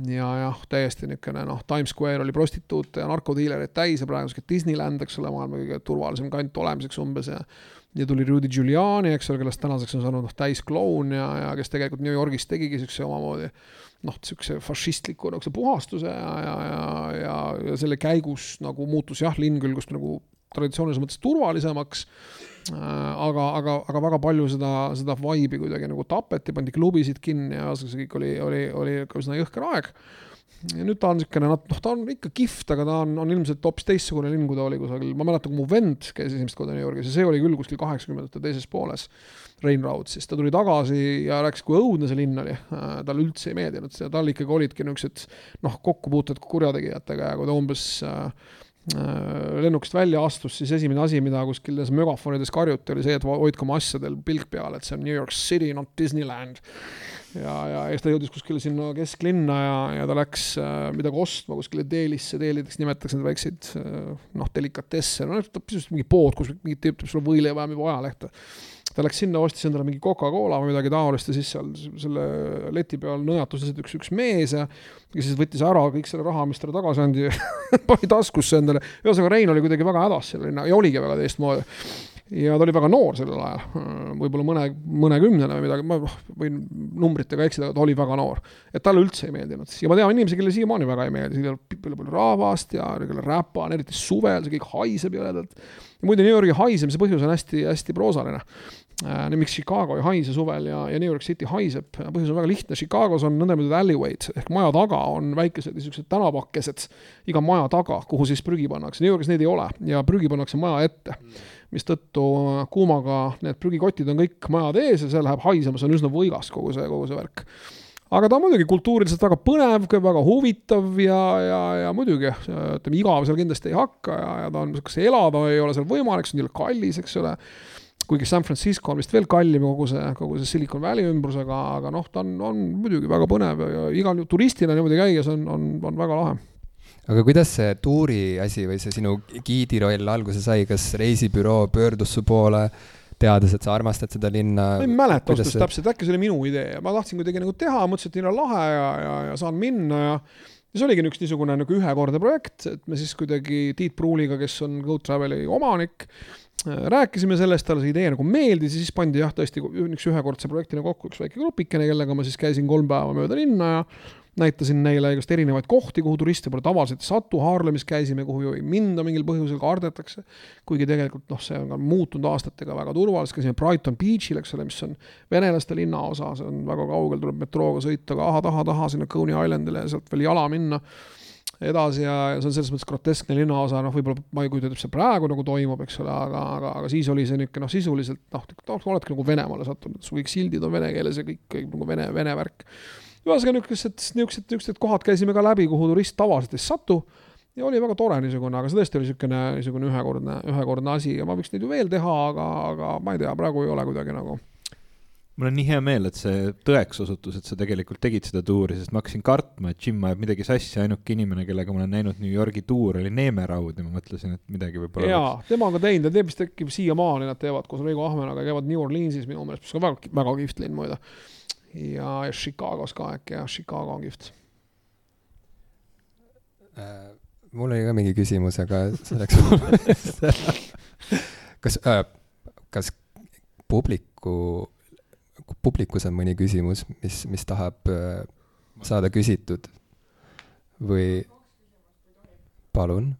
ja jah, täiesti niisugune noh, Times Square oli prostituute ja narkodiilereid täis ja praegu sihuke Disneyland, eks ole, maailma kõige turvalisem kant olemiseks umbes ja ja tuli Rudy Giuliani, eks ole, kellest tänaseks on saanud noh, täis kloun ja, ja kes tegelikult New Yorgis tegigi siukse omamoodi noh, siukse fašistliku niisuguse puhastuse ja, ja, ja, ja, ja selle käigus nagu muutus jah, linn küll, kus nagu traditsioonilises mõttes turvalisemaks aga, aga, aga väga palju seda, seda vibe'i kuidagi nagu tapeti, pandi klubisid kinni ja see kõik oli, oli, oli ikka üsna jõhker aeg. ja nüüd ta on niisugune, noh, ta on ikka kihvt, aga ta on, on ilmselt hoopis teistsugune linn, kui ta oli kusagil, ma mäletan, kui mu vend käis esimest korda New Yorgis ja see oli küll kuskil kaheksakümnendate teises pooles. Rain Road, siis ta tuli tagasi ja rääkis, kui õudne see linn oli. Äh, talle üldse ei meeldinud, tal ikkagi olidki niisugused noh, kokkupuuted kurjategijatega ja kui ta umbes äh, Äh, lennukist välja astus, siis esimene asi, mida kuskil megafonides karjuti, oli see, et hoidke oma asjadel pilk peal, et see on New York City, not Disneyland. ja, ja eks ta jõudis kuskile sinna kesklinna ja, ja ta läks äh, midagi ostma kuskile Deelisse, Deelideks nimetatakse neid väikseid äh, noh, delikatesse, no pisut mingi pood, kus mingi tüüp teeb sulle võileiva ja müüb ajalehte ta läks sinna, ostis endale mingi Coca-Cola või midagi taolist ja siis seal selle leti peal nõjatus lihtsalt üks, üks mees ja kes siis võttis ära kõik selle raha, mis talle tagasi andi pani taskusse endale. ühesõnaga, Rein oli kuidagi väga hädas selle linna ja oligi väga teistmoodi ja ta oli väga noor sellel ajal, võib-olla mõne, mõnekümnene või midagi, ma võin numbritega eksida, aga ta oli väga noor. et talle üldse ei meeldinud ja ma tean inimesi, kellele siiamaani väga ei meeldi, seal on palju, rahvast ja kelle räpa on, eriti suvel, see kõik haiseb jõledalt. ja muide, New Yorgi haisemise põhjus on hästi-hästi proosaline. Miks Chicago ei haise suvel ja, ja New York City haiseb, põhjus on väga lihtne, Chicagos on nõndanimetatud alleywayd ehk maja taga on väikesed niisugused tänavakesed iga maja taga, kuhu siis prügi pannakse, New Yorgis neid ei ole ja prügi pannakse maja ette mistõttu kuumaga need prügikotid on kõik majad ees ja see läheb haisema, see on üsna võigas, kogu see, kogu see värk. Aga ta on muidugi kultuuriliselt väga põnev, väga huvitav ja, ja, ja muidugi ütleme, igav seal kindlasti ei hakka ja, ja ta on, kas elada ei ole seal võimalik, see on jälle kallis, eks ole. Kuigi San Francisco on vist veel kallim kogu see, kogu see Silicon Valley ümbrusega, aga noh, ta on, on muidugi väga põnev ja igal turistina niimoodi käies on, on, on väga lahe. Aga kuidas see tuuri asi või see sinu giidi roll alguse sai, kas reisibüroo pöördus su poole, teades, et sa armastad seda linna? ma ei mäleta ausalt öeldes täpselt, äkki see oli minu idee, ma tahtsin kuidagi nagu teha, mõtlesin, et nii on lahe ja, ja, ja saan minna ja ja see oligi üks niisugune nagu ühekordne projekt, et me siis kuidagi Tiit Pruuliga, kes on Go Traveli omanik, rääkisime sellest, talle see idee nagu meeldis ja siis pandi jah, tõesti üks ühekordse projektina kokku üks väike grupikene, kellega ma siis käisin kolm päeva mööda linna ja näitasin neile igast erinevaid kohti, kuhu turiste pole tavaliselt ei satu, Haarlemis käisime, kuhu ju ei minda mingil põhjusel, kardetakse. kuigi tegelikult noh, see on ka muutunud aastatega väga turvaliseks, käisime Brighton Beachil, eks ole, mis on venelaste linnaosa, see on väga kaugel, tuleb metrooga sõita ka taha-taha sinna Coney Islandile ja sealt veel jala minna edasi ja, see on selles mõttes groteskne linnaosa, noh, võib-olla ma ei kujuta ette, mis seal praegu nagu toimub, eks ole, aga, aga, aga siis oli see niisugune noh, sisuliselt noh, oledki nagu Venemaale sattunud, su kõik sildid on vene keeles ja kõik, kõik nagu vene, vene värk. ühesõnaga niisugused, niisugused, niisugused kohad käisime ka läbi, kuhu turist tavaliselt ei satu ja oli väga tore niisugune, aga see tõesti oli niisugune, niisugune ühekordne, ühekordne asi ja ma võiks neid ju veel teha, aga, aga ma ei tea, praegu ei ole kuidagi nagu mul on nii hea meel, et see tõeks osutus, et sa tegelikult tegid seda tuuri, sest ma hakkasin kartma, et Jim ajab midagi sassi, ainuke inimene, kellega ma olen näinud New Yorgi tuuri, oli Neemeraud ja ma mõtlesin, et midagi võib-olla jaa tema on ka teinud ja teeb vist äkki siiamaani nad teevad koos Reigo Ahmenaga, käivad New Orleansis minu meelest, mis on väga, väga kihvt linn muide. ja, ja Chicagos ka äkki jah, Chicago on kihvt äh,. mul oli ka mingi küsimus, aga see läks kas äh,, kas publiku publikus on mõni küsimus, mis, mis tahab äh, saada küsitud või palun?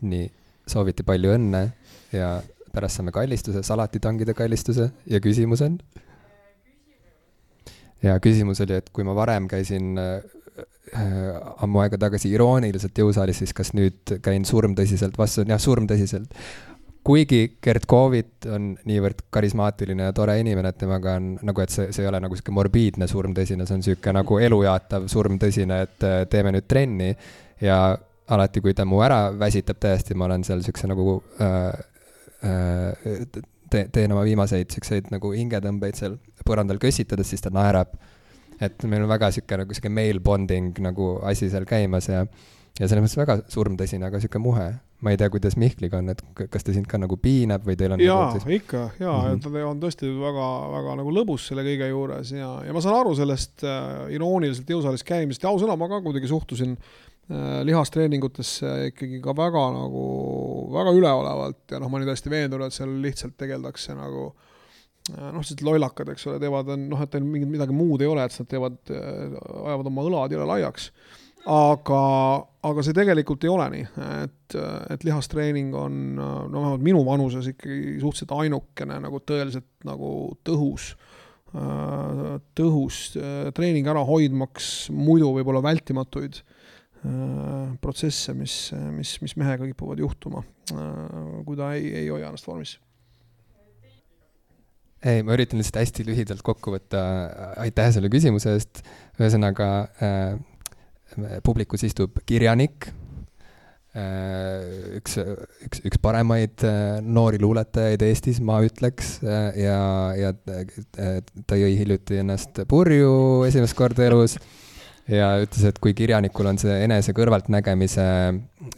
nii, sooviti palju õnne ja pärast saame kallistuse, salatitangide kallistuse ja küsimus on? ja küsimus oli, et kui ma varem käisin äh, äh ammu aega tagasi irooniliselt jõusaalis, siis kas nüüd käin surmtõsiselt, vastus on jah, surmtõsiselt kuigi Gerd Kovit on niivõrd karismaatiline ja tore inimene, et temaga on nagu, et see, see ei ole nagu sihuke morbiidne surmtõsine, see on sihuke nagu elujaatav surmtõsine, et äh, teeme nüüd trenni. ja alati, kui ta mu ära väsitab täiesti, ma olen seal siukse nagu äh, äh, te, teen oma viimaseid siukseid nagu hingetõmbeid seal põrandal kössitades, siis ta naerab. et meil on väga sihuke nagu sihuke male bonding nagu asi seal käimas ja, ja selles mõttes väga surmtõsine, aga sihuke muhe ma ei tea, kuidas Mihkliga on, et kas ta sind ka nagu piinab või teil on jaa nagu, siis... ikka, jaa mm, -hmm. ta on tõesti väga, väga nagu lõbus selle kõige juures ja, ja ma saan aru sellest äh, irooniliselt jõusaalis käimisest ja ausõna, ma ka kuidagi suhtusin äh, lihastreeningutesse ikkagi ka väga nagu, väga üleolevalt ja noh, ma olin täiesti veendunud, et seal lihtsalt tegeldakse nagu äh, noh, sellised lollakad, eks ole, teevad, noh, et neil mingit midagi muud ei ole, et nad teevad, äh, ajavad oma õlad jõle laiaks aga, aga see tegelikult ei ole nii, et, et lihastreening on no vähemalt minu vanuses ikkagi suhteliselt ainukene nagu tõeliselt nagu tõhus, tõhus treening ära hoidmaks muidu võib-olla vältimatuid protsesse, mis, mis, mis mehega kipuvad juhtuma, kui ta ei, ei hoia ennast vormis. Ei, ma üritan lihtsalt hästi lühidalt kokku võtta, aitäh selle küsimuse eest, ühesõnaga äh, publikus istub kirjanik, äh, üks, üks, üks paremaid äh, noori luuletajaid Eestis, ma ütleks, äh, ja, ja ta jõi hiljuti ennast purju esimest korda elus ja ütles, et kui kirjanikul on see enese kõrvaltnägemise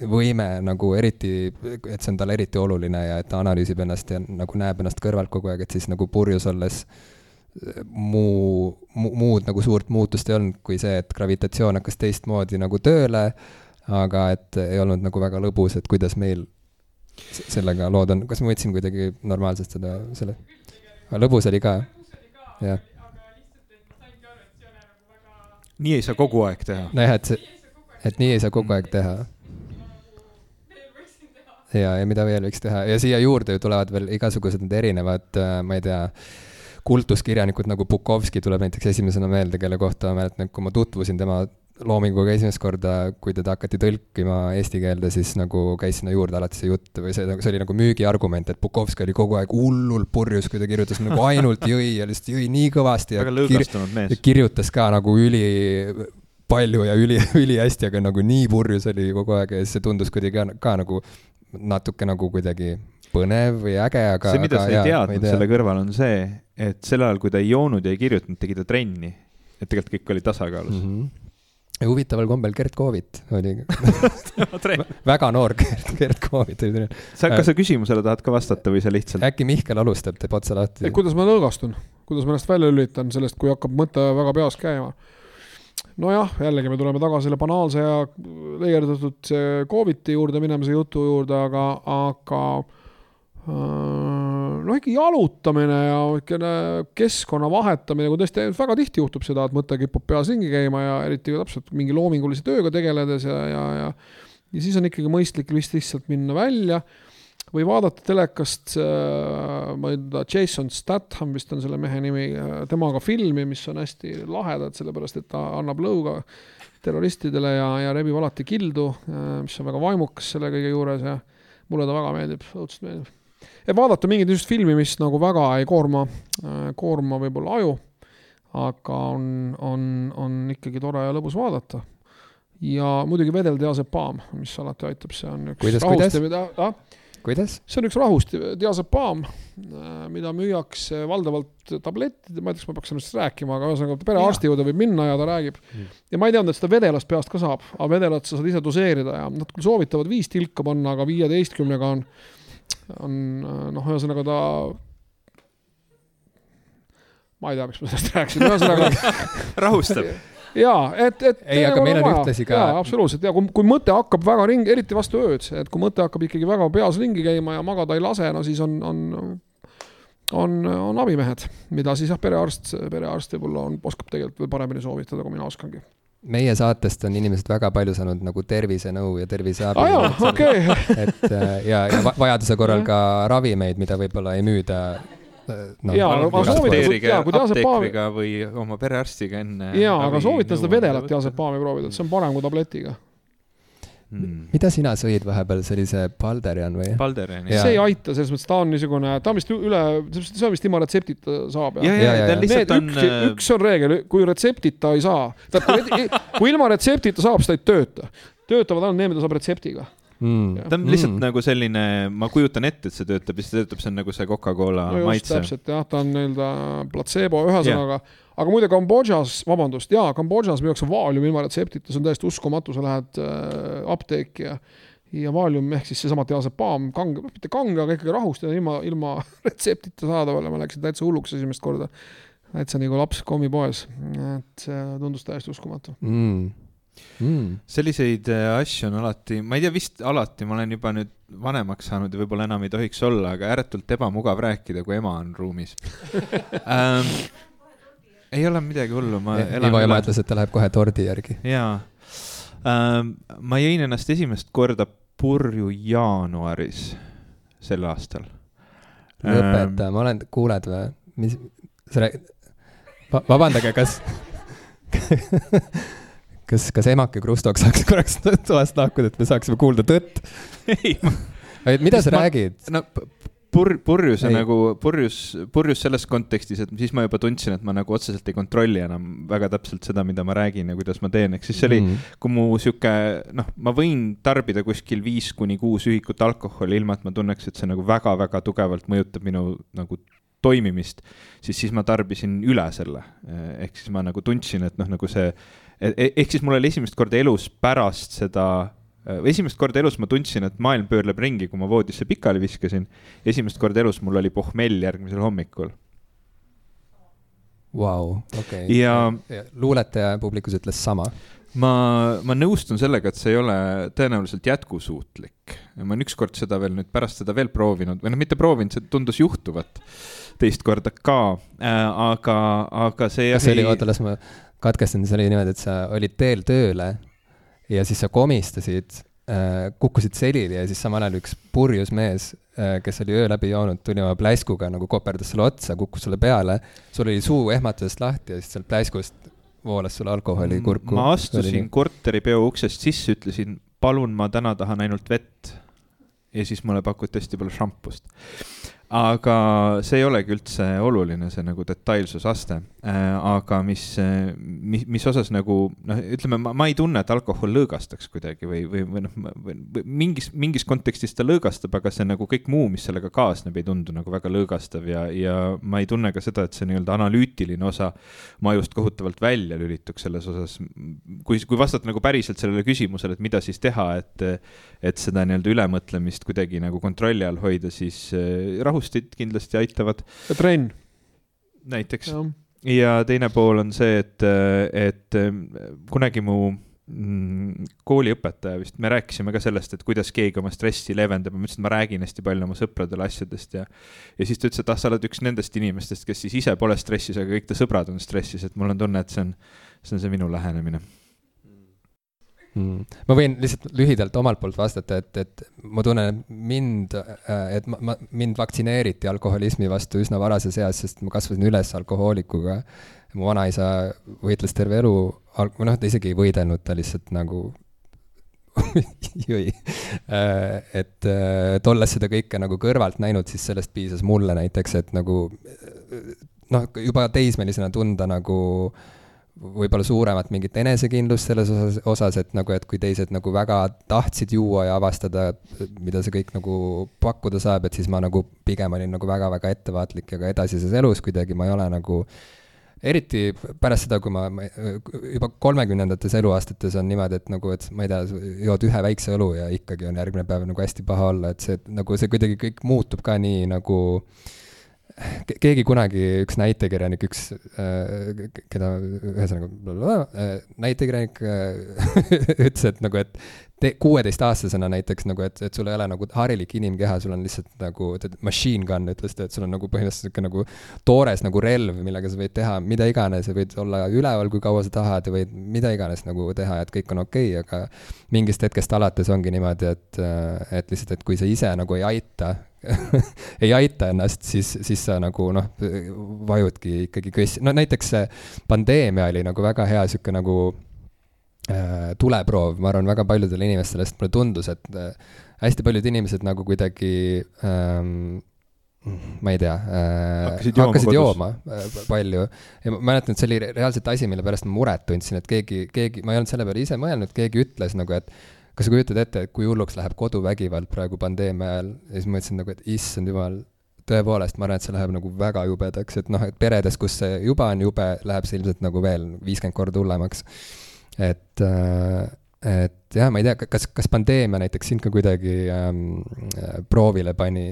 võime nagu eriti, et see on talle eriti oluline ja et ta analüüsib ennast ja nagu näeb ennast kõrvalt kogu aeg, et siis nagu purjus olles äh, muu, muud nagu suurt muutust ei olnud, kui see, et gravitatsioon hakkas teistmoodi nagu tööle, aga et ei olnud nagu väga lõbus, et kuidas meil sellega lood on, kas ma võtsin kuidagi normaalselt seda, selle, lõbus oli ka, jah. nii ei saa kogu aeg teha. nojah, et see, et nii ei saa kogu aeg teha. ja, ja mida veel võiks teha ja siia juurde ju tulevad veel igasugused need erinevad, äh, ma ei tea kultuskirjanikud nagu Bukovski tuleb näiteks esimesena meelde, kelle kohta ma mäletan, et kui ma tutvusin tema loominguga esimest korda, kui teda hakati tõlkima eesti keelde, siis nagu käis sinna juurde alati see jutt või see, see oli nagu müügiargument, et Bukovski oli kogu aeg hullult purjus, kui ta kirjutas nagu ainult jõi ja lihtsalt jõi nii kõvasti ja, kir ja kirjutas ka nagu üli palju ja üli, ülihästi, aga nagu nii purjus oli kogu aeg ja siis see tundus kuidagi ka, ka nagu natuke nagu kuidagi põnev või äge, aga. see, mida sa ei teadnud tea. selle kõrval, on see, et sel ajal, kui ta ei joonud ja ei kirjutanud, tegi ta trenni. et tegelikult kõik oli tasakaalus mm. -hmm ja huvitaval kombel Gert Koovit oli väga noor Gert, Gert Koovit oli. sa, kas sa küsimusele tahad ka vastata või sa lihtsalt? äkki Mihkel alustab, teeb otsa lahti. kuidas ma nõlgastun, kuidas ma ennast välja lülitan sellest, kui hakkab mõte väga peas käima? nojah, jällegi me tuleme tagasi selle banaalse ja leierdatud Covid'i juurde minemise jutu juurde, aga, aga Äh, noh, ikka jalutamine ja niisugune keskkonna vahetamine, kui tõesti väga tihti juhtub seda, et mõte kipub peas ringi käima ja eriti täpselt mingi loomingulise tööga tegeledes ja, ja, ja ja siis on ikkagi mõistlik vist lihtsalt minna välja või vaadata telekast äh,, ma ei tea, Jason Statham vist on selle mehe nimi, temaga filmi, mis on hästi lahedad, sellepärast et ta annab lõuga terroristidele ja, ja rebib alati kildu, äh, mis on väga vaimukas selle kõige juures ja mulle ta väga meeldib, õudselt meeldib. Vaadata mingit niisugust filmi, mis nagu väga ei koorma, äh, koorma võib-olla aju, aga on, on, on ikkagi tore ja lõbus vaadata ja muidugi vedeldiasepaam, mis alati aitab, see on üks kuidas, kuidas? mida, ah, kuidas? see on üks rahust diasepaam, äh, mida müüakse valdavalt tablettide, ma ei tea, kas ma peaks sellest rääkima, aga ühesõnaga perearsti juurde võib minna ja ta räägib mm.. ja ma ei teadnud, et seda vedelast peast ka saab, aga vedelat sa saad ise doseerida ja nad küll soovitavad viis tilka panna, aga viieteistkümnega on, on noh, ühesõnaga ta ma ei tea, miks ma sellest rääkisin, ühesõnaga rahustab jaa, et, et. ei, aga meil on vaja. ühtlasi ka. absoluutselt ja kui, kui mõte hakkab väga ringi, eriti vastu ööd, et kui mõte hakkab ikkagi väga peas ringi käima ja magada ei lase, no siis on, on, on, on abimehed, mida siis jah, perearst, perearst võib-olla on, oskab tegelikult veel paremini soovitada, kui mina oskangi meie saatest on inimesed väga palju saanud nagu tervisenõu ja terviseabi ah,. okei okay. et ja, ja vajaduse korral ka ravimeid, mida võib-olla ei müüda no,. jaa, aga soovitan, diasepaami. või oma perearstiga enne. jaa, aga soovitan seda vedelat diasepaami proovida, et see on parem kui tabletiga Hmm. mida sina sõid vahepeal, see Balderian või? Balderian, jah. see ei aita, selles mõttes ta on niisugune, ta on vist üle, see on vist ilma retseptita saab. ja, ja, ja, ja lihtsalt on. üks, äh, üks on reegel, kui retseptita ei saa, kui ilma retseptita saab, siis ta ei tööta. töötavad ainult need, mida saab retseptiga mm.. ta on lihtsalt mm. nagu selline, ma kujutan ette, et see töötab ja see töötab, see on nagu see Coca-Cola no maitse. täpselt jah, ta on nii-öelda platseebo, ühesõnaga yeah., aga muide Kambodžas, vabandust, jaa, Kambodžas müüakse vaalium ilma retseptita, see on täiesti uskumatu, sa lähed äh, apteeki ja ja vaalium ehk siis seesama diasepaam, kange, mitte kange, aga ikkagi rahust ja ilma, ilma retseptita saadaval ja ma läksin täitsa hulluks esimest korda. täitsa nagu laps kommipoes, et see tundus täiesti uskumatu mm mm.. selliseid äh, asju on alati, ma ei tea, vist alati, ma olen juba nüüd vanemaks saanud ja võib-olla enam ei tohiks olla, aga ääretult ebamugav rääkida, kui ema on ruumis ähm, ei ole midagi hullu, ma e. Ivo ema ütles, et ta läheb kohe tordi järgi. jaa ähm,. ma jõin ennast esimest korda purju jaanuaris sel aastal. lõpeta ähm,, ma olen, kuuled või? mis, sa räägid, vabandage, kas kas, kas emake Krustok saaks korraks toast lahkuda, et me saaksime kuulda tõtt? ei ma.... mida sa ma, räägid? no pur-, purjus on nagu, purjus, purjus selles kontekstis, et siis ma juba tundsin, et ma nagu otseselt ei kontrolli enam väga täpselt seda, mida ma räägin ja kuidas ma teen, ehk siis see oli mm, -hmm. kui mu sihuke, noh, ma võin tarbida kuskil viis kuni kuus ühikut alkoholi, ilma et ma tunneks, et see nagu väga-väga tugevalt mõjutab minu nagu toimimist, siis, siis ma tarbisin üle selle. ehk siis ma nagu tundsin, et noh, nagu see ehk siis mul oli esimest korda elus pärast seda, äh, esimest korda elus ma tundsin, et maailm pöörleb ringi, kui ma voodisse pikali viskasin. esimest korda elus mul oli pohmell järgmisel hommikul. Vau, okei. ja, ja. luuletaja publikus ütles sama ma, ma nõustun sellega, et see ei ole tõenäoliselt jätkusuutlik. ma olen ükskord seda veel nüüd pärast seda veel proovinud või noh, mitte proovinud, see tundus juhtuvat teist korda ka äh,, aga, aga see. kas see oli, oota, las ma katkestan, see oli niimoodi, et sa olid teel tööle ja siis sa komistasid äh,, kukkusid selili ja siis samal ajal üks purjus mees äh,, kes oli öö läbi joonud, tuli oma pläskuga nagu koperdas sulle otsa, kukkus sulle peale, sul oli suu ehmatusest lahti ja siis sealt pläskust voolas sulle alkoholi kurku. ma astusin korteripeo uksest sisse, ütlesin, palun, ma täna tahan ainult vett. ja siis mulle pakuti hästi palju šampust aga see ei olegi üldse oluline, see nagu detailsusaste äh,. aga mis, mis, mis osas nagu noh, ütleme, ma ei tunne, et alkohol lõõgastaks kuidagi või, või, või noh, mingis, mingis kontekstis ta lõõgastab, aga see nagu kõik muu, mis sellega kaasneb, ei tundu nagu väga lõõgastav ja, ja ma ei tunne ka seda, et see nii-öelda analüütiline osa mu ajust kohutavalt välja lülituks selles osas. kui, kui vastata nagu päriselt sellele küsimusele, et mida siis teha, et, et seda nii-öelda ülemõtlemist kuidagi nagu kontrolli all hoida, siis äh, rahus boost'id kindlasti aitavad. ja trenn. näiteks. ja teine pool on see, et, et kunagi mu mm, kooliõpetaja vist, me rääkisime ka sellest, et kuidas keegi oma stressi leevendab ma ütlesin, et ma räägin hästi palju oma sõpradele asjadest ja ja siis ta ütles, et ah, sa oled üks nendest inimestest, kes siis ise pole stressis, aga kõik ta sõbrad on stressis, et mul on tunne, et see on, see on see minu lähenemine mm.. ma võin lihtsalt lühidalt omalt poolt vastata, et, et ma tunnen mind, äh, et ma, ma, mind vaktsineeriti alkoholismi vastu üsna varases eas, sest ma kasvasin üles alkohoolikuga. mu vanaisa võitles terve elu, või noh, ta isegi ei võidelnud, ta lihtsalt nagu jõi. Äh, et et olles seda kõike nagu kõrvalt näinud, siis sellest piisas mulle näiteks, et nagu noh, juba teismelisena tunda nagu äh, võib-olla suuremat mingit enesekindlust selles osas, osas, et nagu, et kui teised nagu väga tahtsid juua ja avastada, mida see kõik nagu pakkuda saab, et siis ma nagu pigem olin nagu väga-väga ettevaatlik ja ka edasises elus kuidagi ma ei ole nagu eriti pärast seda, kui ma, ma juba kolmekümnendates eluaastates on niimoodi, et nagu, et ma ei tea, jood ühe väikse õlu ja ikkagi on järgmine päev nagu hästi paha olla, et see nagu see kuidagi kõik muutub ka nii nagu äh, keegi kunagi, üks näitekirjanik, üks, äh, keda ühesõnaga, äh, näitekirjanik äh, ütles, et nagu, et kuueteistaastasena näiteks nagu, et, et sul ei ole nagu harilik inimkeha, sul on lihtsalt nagu machine gun, ütles ta, et sul on nagu põhimõtteliselt niisugune nagu toores nagu relv, millega sa võid teha mida iganes ja võid olla üleval, kui kaua sa tahad ja võid mida iganes nagu teha, et kõik on okei okay,, aga mingist hetkest alates ongi niimoodi, et, et lihtsalt, et kui sa ise nagu ei aita ei aita ennast, siis, siis sa nagu noh, vajudki ikkagi kõssi, no näiteks see pandeemia oli nagu väga hea sihuke nagu tuleproov, ma arvan, väga paljudele inimestele, sest mulle tundus, et äh, hästi paljud inimesed nagu kuidagi ähm, ma ei tea äh,, hakkasid jooma, hakkasid jooma äh, palju. Ja ma mäletan, et see oli reaalselt asi, mille pärast ma muret tundsin, et keegi, keegi, ma ei olnud selle peale ise mõelnud, keegi ütles nagu, et kas sa kujutad ette, et kui hulluks läheb koduvägivald praegu pandeemia ajal ja siis ma mõtlesin nagu, et issand jumal, tõepoolest, ma arvan, et see läheb nagu väga jubedaks, et noh, et peredes, kus see juba on jube, läheb see ilmselt nagu veel viiskümmend korda hullemaks. Et äh, et jah, ma ei tea, kas, kas pandeemia näiteks sind ka kuidagi ähm, proovile pani,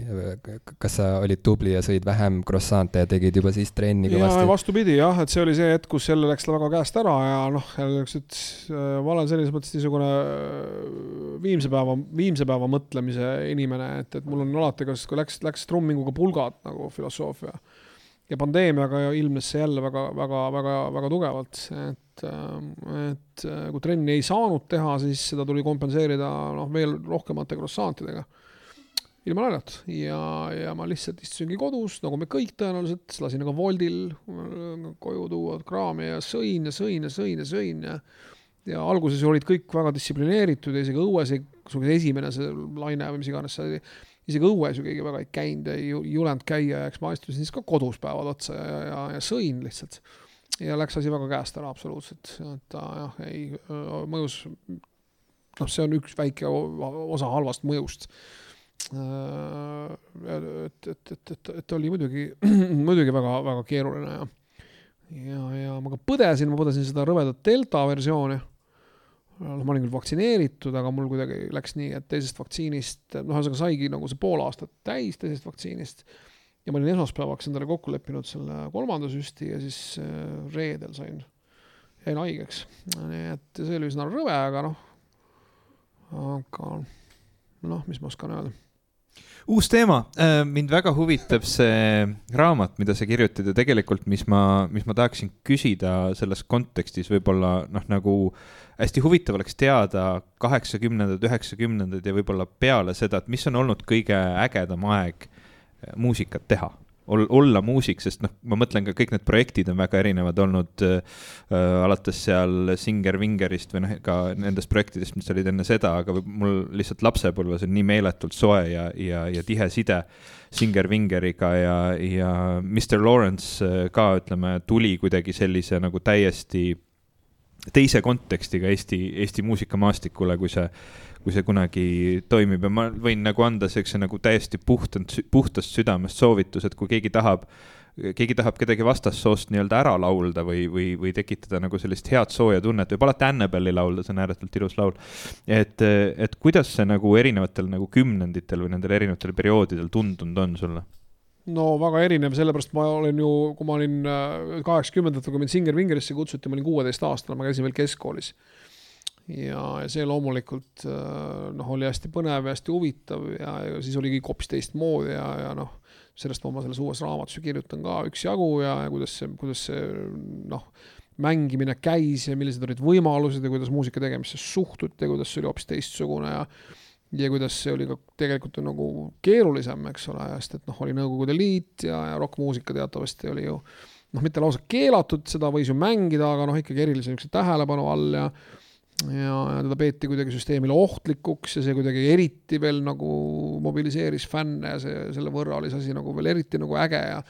kas sa olid tubli ja sõid vähem croissant'e ja tegid juba siis trenni kõvasti? vastupidi jah, et see oli see hetk, kus jälle läks ta väga käest ära ja noh, jälle niisugused, äh, ma olen selles mõttes niisugune äh, viimse päeva, viimse päeva mõtlemise inimene, et, et mul on alati, kas, läks, läks trumminguga pulgad nagu filosoofia ja pandeemiaga ilmnes see jälle väga, väga, väga, väga tugevalt, et, et kui trenni ei saanud teha, siis seda tuli kompenseerida noh, veel rohkemate croissantidega. ilma naljata ja, ja ma lihtsalt istusingi kodus, nagu me kõik tõenäoliselt, lasin aga Woldil koju tuua kraami ja sõin ja sõin ja sõin ja sõin ja ja alguses olid kõik väga distsiplineeritud ja isegi õues ei, esimene see laine või mis iganes see oli isegi õues ju keegi väga ei käinud, ei julenud käia ja eks ma istusin siis ka kodus päevad otsa ja, ja, ja sõin lihtsalt. ja läks asi väga käest ära absoluutselt, et jah, ei mõjus, noh, see on üks väike osa halvast mõjust. et, et, et, et, et oli muidugi, muidugi väga-väga keeruline ja, ja, ja ma ka põdesin, ma põdesin seda rõvedat delta versiooni noh, ma olin küll vaktsineeritud, aga mul kuidagi läks nii, et teisest vaktsiinist, noh, ühesõnaga saigi nagu see pool aastat täis teisest vaktsiinist. ja ma olin esmaspäevaks endale kokku leppinud selle kolmanda süsti ja siis äh, reedel sain, jäin haigeks. nii et see oli üsna rõve, aga noh, aga noh, mis ma oskan öelda uus teema, äh, mind väga huvitab see raamat, mida sa kirjutad ja tegelikult, mis ma, mis ma tahaksin küsida selles kontekstis võib-olla noh, nagu hästi huvitav oleks teada kaheksakümnendad, üheksakümnendad ja võib-olla peale seda, et mis on olnud kõige ägedam aeg äh, muusikat teha. Ol-, olla muusik, sest noh, ma mõtlen ka kõik need projektid on väga erinevad olnud äh,, alates seal Singer Vingerist või noh, ka nendest projektidest, mis olid enne seda, aga mul lihtsalt lapsepõlves on nii meeletult soe ja, ja, ja tihe side Singer Vingeriga ja, ja Mr Lawrence ka ütleme, tuli kuidagi sellise nagu täiesti teise kontekstiga Eesti, Eesti muusikamaastikule, kui see kui see kunagi toimib ja ma võin nagu anda siukse nagu täiesti puhtalt, puhtast südamest soovituse, et kui keegi tahab, keegi tahab kedagi vastassoost nii-öelda ära laulda või, või, või tekitada nagu sellist head sooja tunnet, võib alati Annabelli laulda, see on ääretult ilus laul. et, et kuidas see nagu erinevatel nagu kümnenditel või nendel erinevatel perioodidel tundunud on sulle? No väga erinev, sellepärast ma olen ju, kui ma olin äh, kaheksakümnendatel, kui mind Singer Vingerisse kutsuti, ma olin kuueteistaastane, ma käisin veel keskkoolis. Ja, ja see loomulikult äh, noh, oli hästi põnev ja hästi huvitav ja, ja siis oli kõik hoopis teistmoodi ja, ja noh, sellest ma oma selles uues raamatus ju kirjutan ka üksjagu ja, ja kuidas see, kuidas see noh, mängimine käis ja millised olid võimalused ja kuidas muusika tegemisse suhtuti ja kuidas see oli hoopis teistsugune ja ja kuidas see oli ka tegelikult nagu keerulisem, eks ole, sest et noh, oli Nõukogude Liit ja, ja rokkmuusika teatavasti oli ju noh, mitte lausa keelatud, seda võis ju mängida, aga noh, ikkagi erilise niisuguse tähelepanu all ja ja, ja teda peeti kuidagi süsteemile ohtlikuks ja see kuidagi eriti veel nagu mobiliseeris fänne ja see, selle võrra oli see asi nagu veel eriti nagu äge ja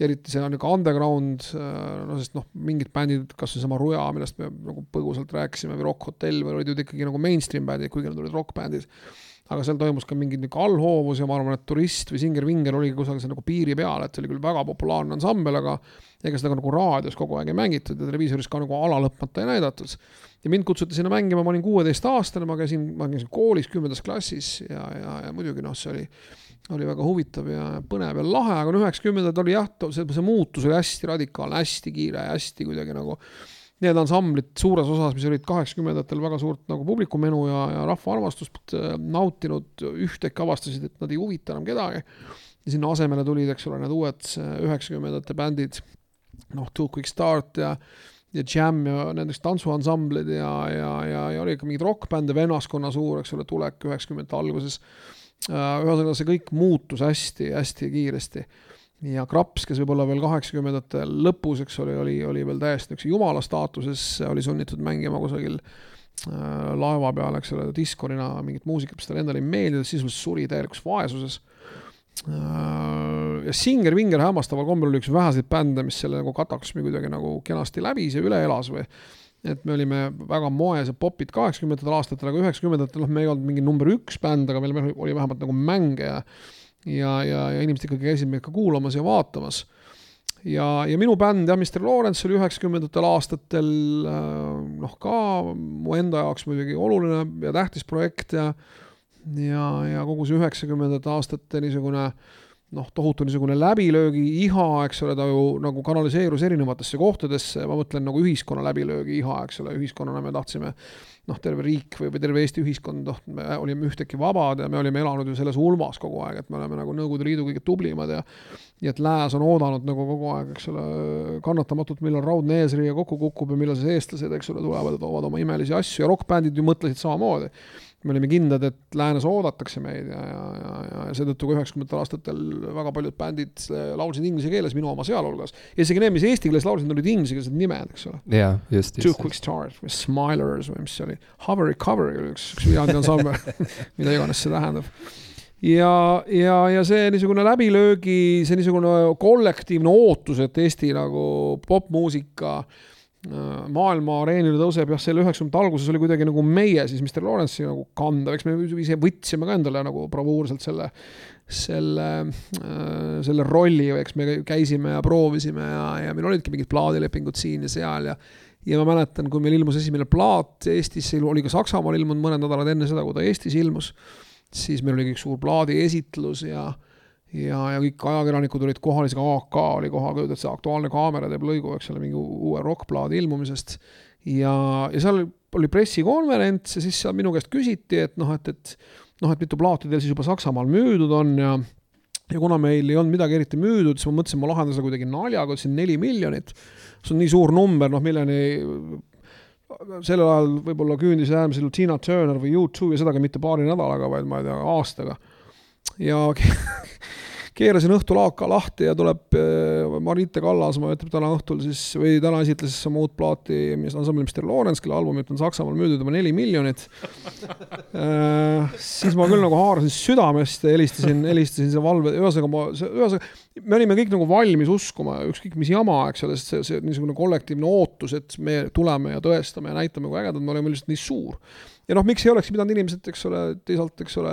eriti see on niisugune underground, no sest noh, mingid bändid, kas seesama Ruja, millest me nagu põgusalt rääkisime, või Rock Hotel, või olid ju ikkagi nagu mainstream bändid, kuigi nad olid rokkbändid aga seal toimus ka mingi niisugune allhoovus ja ma arvan, et Turist või Singer Vinger oligi kusagil seal nagu piiri peal, et see oli küll väga populaarne ansambel, aga ega seda ka nagu raadios kogu aeg ei mängitud ja televiisoris ka nagu alalõpmata ei näidatud. ja mind kutsuti sinna mängima, ma olin kuueteistaastane, ma käisin, ma käisin koolis kümnendas klassis ja, ja, ja muidugi noh, see oli, oli väga huvitav ja põnev ja lahe, aga no üheksakümnendad oli jah, see, see muutus oli hästi radikaalne, hästi kiire hästi kuidagi nagu need ansamblid suures osas, mis olid kaheksakümnendatel väga suurt nagu publikumenu ja, ja rahva armastust äh, nautinud, ühtäkki avastasid, et nad ei huvita enam kedagi. ja sinna asemele tulid, eks ole, need uued äh, üheksakümnendate bändid, noh, Too Quick Start ja ja Jam ja näiteks tantsuansamblid ja, ja, ja, ja oli ka mingeid rokkbände, vennaskonna suur, eks ole, tulek üheksakümnendate alguses. Äh, ühesõnaga, see kõik muutus hästi-hästi kiiresti ja Kraps, kes võib-olla veel kaheksakümnendate lõpus, eks ole, oli, oli veel täiesti niisuguse jumala staatuses, oli sunnitud mängima kusagil äh, laeva peal, eks ole, diskorina mingit muusikat, mis talle endale ei meeldinud, sisuliselt suri täielikus vaesuses äh,. ja Singer Vinger hämmastaval kombel oli üks väheseid bände, mis selle nagu kataklüsmi kuidagi nagu kenasti läbis ja üle elas või et me olime väga moes ja popid kaheksakümnendatel aastatel, aga üheksakümnendatel noh, me ei olnud mingi number üks bänd, aga meil oli vähemalt nagu mänge ja ja, ja, ja inimesed ikkagi käisid meid ka kuulamas ja vaatamas. ja, ja minu bänd jah, Mr Lawrence oli üheksakümnendatel aastatel äh, noh, ka mu enda jaoks muidugi oluline ja tähtis projekt ja ja, ja kogu see üheksakümnendate aastate niisugune noh, tohutu niisugune läbilöögi iha, eks ole, ta ju nagu kanaliseerus erinevatesse kohtadesse, ma mõtlen nagu ühiskonna läbilöögi iha, eks ole, ühiskonnana me tahtsime noh, terve riik või, või terve Eesti ühiskond, noh, me olime ühtäkki vabad ja me olime elanud ju selles ulmas kogu aeg, et me oleme nagu Nõukogude Liidu kõige tublimad ja nii et lääs on oodanud nagu kogu aeg, eks ole, kannatamatult, millal raudne eesriie kokku kukub ja millal siis eestlased, eks ole, tulevad ja toovad oma imelisi asju. Ja rokkbändid ju mõtlesid samamoodi me olime kindlad, et läänes oodatakse meid ja, ja, ja, ja, seetõttu ka üheksakümnendatel aastatel väga paljud bändid laulsid inglise keeles, minu oma sealhulgas. ja isegi need, mis eesti keeles laulsid, olid inglisekeelsed nimed, eks ole. jaa, just, just. Two Quick Stars või Smilers või mis see oli, Hover Recovery oli üks, üks head ansambel mida iganes see tähendab ja, ja, ja see niisugune läbilöögi, see niisugune kollektiivne ootus, et Eesti nagu popmuusika äh, Äh, maailma areenile tõuseb jah, selle üheksakümnendate alguses oli kuidagi nagu meie siis Mr Lawrence'i nagu kandev, eks me ise võtsime ka endale nagu bravuurselt selle, selle, äh, selle rolli, eks me käisime ja proovisime ja, ja meil olidki mingid plaadilepingud siin ja seal ja ja ma mäletan, kui meil ilmus esimene plaat Eestis, oli ka Saksamaal ilmunud mõned nädalad enne seda, kui ta Eestis ilmus, siis meil oli üks suur plaadiesitlus ja ja, ja kõik ajakirjanikud olid kohal, isegi AK oli kohal, kujutad sa, Aktuaalne Kaamera teeb lõigu, eks ole, mingi uue rokkplaadi ilmumisest. ja, ja seal oli pressikonverents ja siis seal minu käest küsiti, et noh, et, et noh, et mitu plaati teil siis juba Saksamaal müüdud on ja ja kuna meil ei olnud midagi eriti müüdud, siis ma mõtlesin, ma lahendan seda kuidagi naljaga, ütlesin neli miljonit. see on nii suur number, noh, milleni sellel ajal võib-olla küündis äärmiselt Tina Turner või U2 ja seda ka mitte paari nädalaga, vaid ma ei tea, aastaga. Ja keerasin õhtul AK lahti ja tuleb äh, Marite Kallasmaa, ütleb täna õhtul siis või täna esitles oma uut plaati, mis ansambel Mr Lawrence, kelle albumit on Saksamaal müüdud juba neli miljonit äh,. siis ma küll nagu haarasin südamest ja helistasin, helistasin see valve, ühesõnaga ma, ühesõnaga me olime kõik nagu valmis uskuma ükskõik mis jama, eks ole, sest see, see niisugune kollektiivne ootus, et me tuleme ja tõestame ja näitame, kui ägedad me oleme, lihtsalt nii suur ja noh, miks ei oleks pidanud inimesed, eks ole, teisalt, eks ole,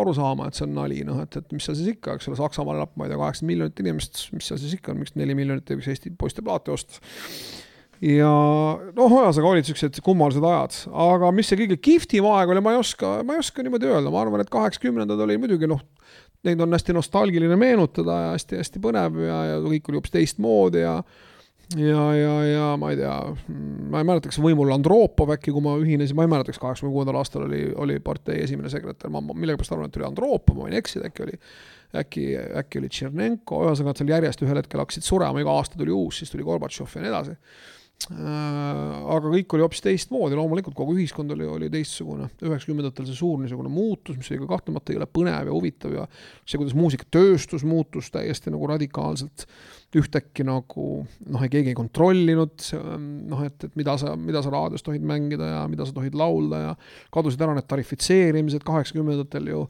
aru saama, et see on nali, noh, et, et mis seal siis ikka, eks ole, Saksamaal elab, ma ei tea, kaheksakümmend miljonit inimest, mis seal siis ikka on, miks neli miljonit ei võiks Eesti poiste plaate osta. ja noh, ühesõnaga olid siuksed kummalised ajad, aga mis see kõige kihvtim aeg oli, ma ei oska, ma ei oska niimoodi öelda, ma arvan, et kaheksakümnendad oli muidugi noh, neid on hästi nostalgiline meenutada ja hästi-hästi põnev ja, ja kõik oli hoopis teistmoodi ja ja, ja, ja ma ei tea, ma ei mäleta, kas võimul Andropov äkki, kui ma ühinesin, ma ei mäleta, kas kaheksakümne kuuendal aastal oli, oli partei esimene sekretär, ma millegipärast arvan, et oli Andropov, ma võin eksida, äkki oli äkki, äkki oli Tšernenko, ühesõnaga, et seal järjest ühel hetkel hakkasid surema, iga aasta tuli uus, siis tuli Gorbatšov ja nii edasi. Äh, aga kõik oli hoopis teistmoodi, loomulikult kogu ühiskond oli, oli teistsugune. üheksakümnendatel see suur niisugune muutus, mis oli ka kahtlemata jõle põnev ja huvitav ja see, kuidas muusikatööstus muutus täiesti nagu radikaalselt. Ühtäkki nagu noh, keegi ei kontrollinud noh, et, et mida sa, mida sa raadios tohid mängida ja mida sa tohid laulda ja kadusid ära need tarifitseerimised kaheksakümnendatel ju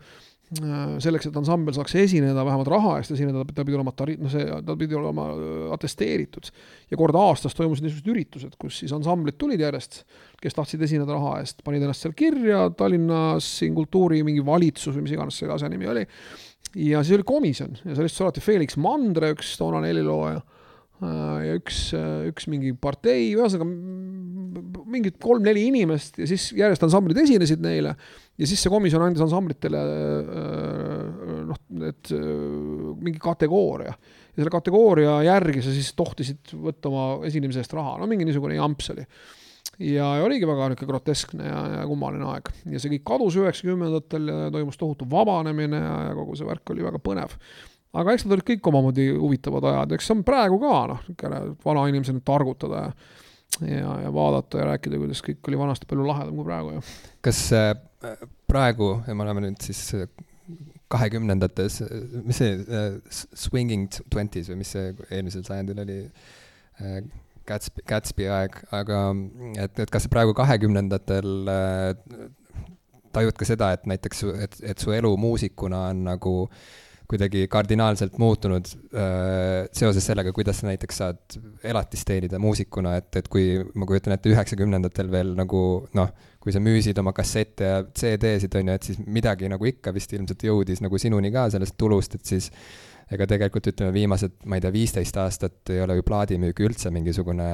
Äh, selleks, et ansambel saaks esineda, vähemalt raha eest esineda, ta pidi olema tari-, noh, see, ta pidi olema äh, atesteeritud. ja kord aastas toimusid niisugused üritused, kus siis ansamblid tulid järjest, kes tahtsid esineda raha eest, panid ennast seal kirja, Tallinnas siin kultuuri mingi valitsus või mis iganes selle asja nimi oli. Ja siis oli komisjon ja seal istus alati Felix Mandre, üks toonane helilooja Äh, ja üks, äh, üks mingi partei, ühesõnaga mingid kolm-neli inimest ja siis järjest ansamblid esinesid neile ja siis see komisjon andis ansamblitele äh, noh, et mingi kategooria ja selle kategooria järgi sa siis tohtisid võtta oma esinemise eest raha, no mingi niisugune jamps oli. Ja, ja oligi väga niisugune groteskne ja, ja kummaline aeg. Ja see kõik kadus üheksakümnendatel ja toimus tohutu vabanemine ja, ja kogu see värk oli väga põnev. Aga eks nad olid kõik omamoodi huvitavad ajad, eks see on praegu ka noh, niisugune vana inimesena targutada ja ja, ja vaadata ja rääkida, kuidas kõik oli vanasti palju lahedam kui praegu ju. kas äh, praegu, ja me oleme nüüd siis äh, kahekümnendates, mis see uh, swinging twenties või mis see eelmisel sajandil oli uh,, Gatsby, Gatsby aeg, aga et, et kas praegu kahekümnendatel uh, tajud ka seda, et näiteks, et, et su elu muusikuna on nagu kuidagi kardinaalselt muutunud äh, seoses sellega, kuidas sa näiteks saad elatist teenida muusikuna, et, et kui ma kujutan ette, üheksakümnendatel veel nagu noh, kui sa müüsid oma kassette ja CD-sid, on ju, et siis midagi nagu ikka vist ilmselt jõudis nagu sinuni ka sellest tulust, et siis ega tegelikult ütleme, viimased, ma ei tea, viisteist aastat ei ole ju plaadimüük üldse mingisugune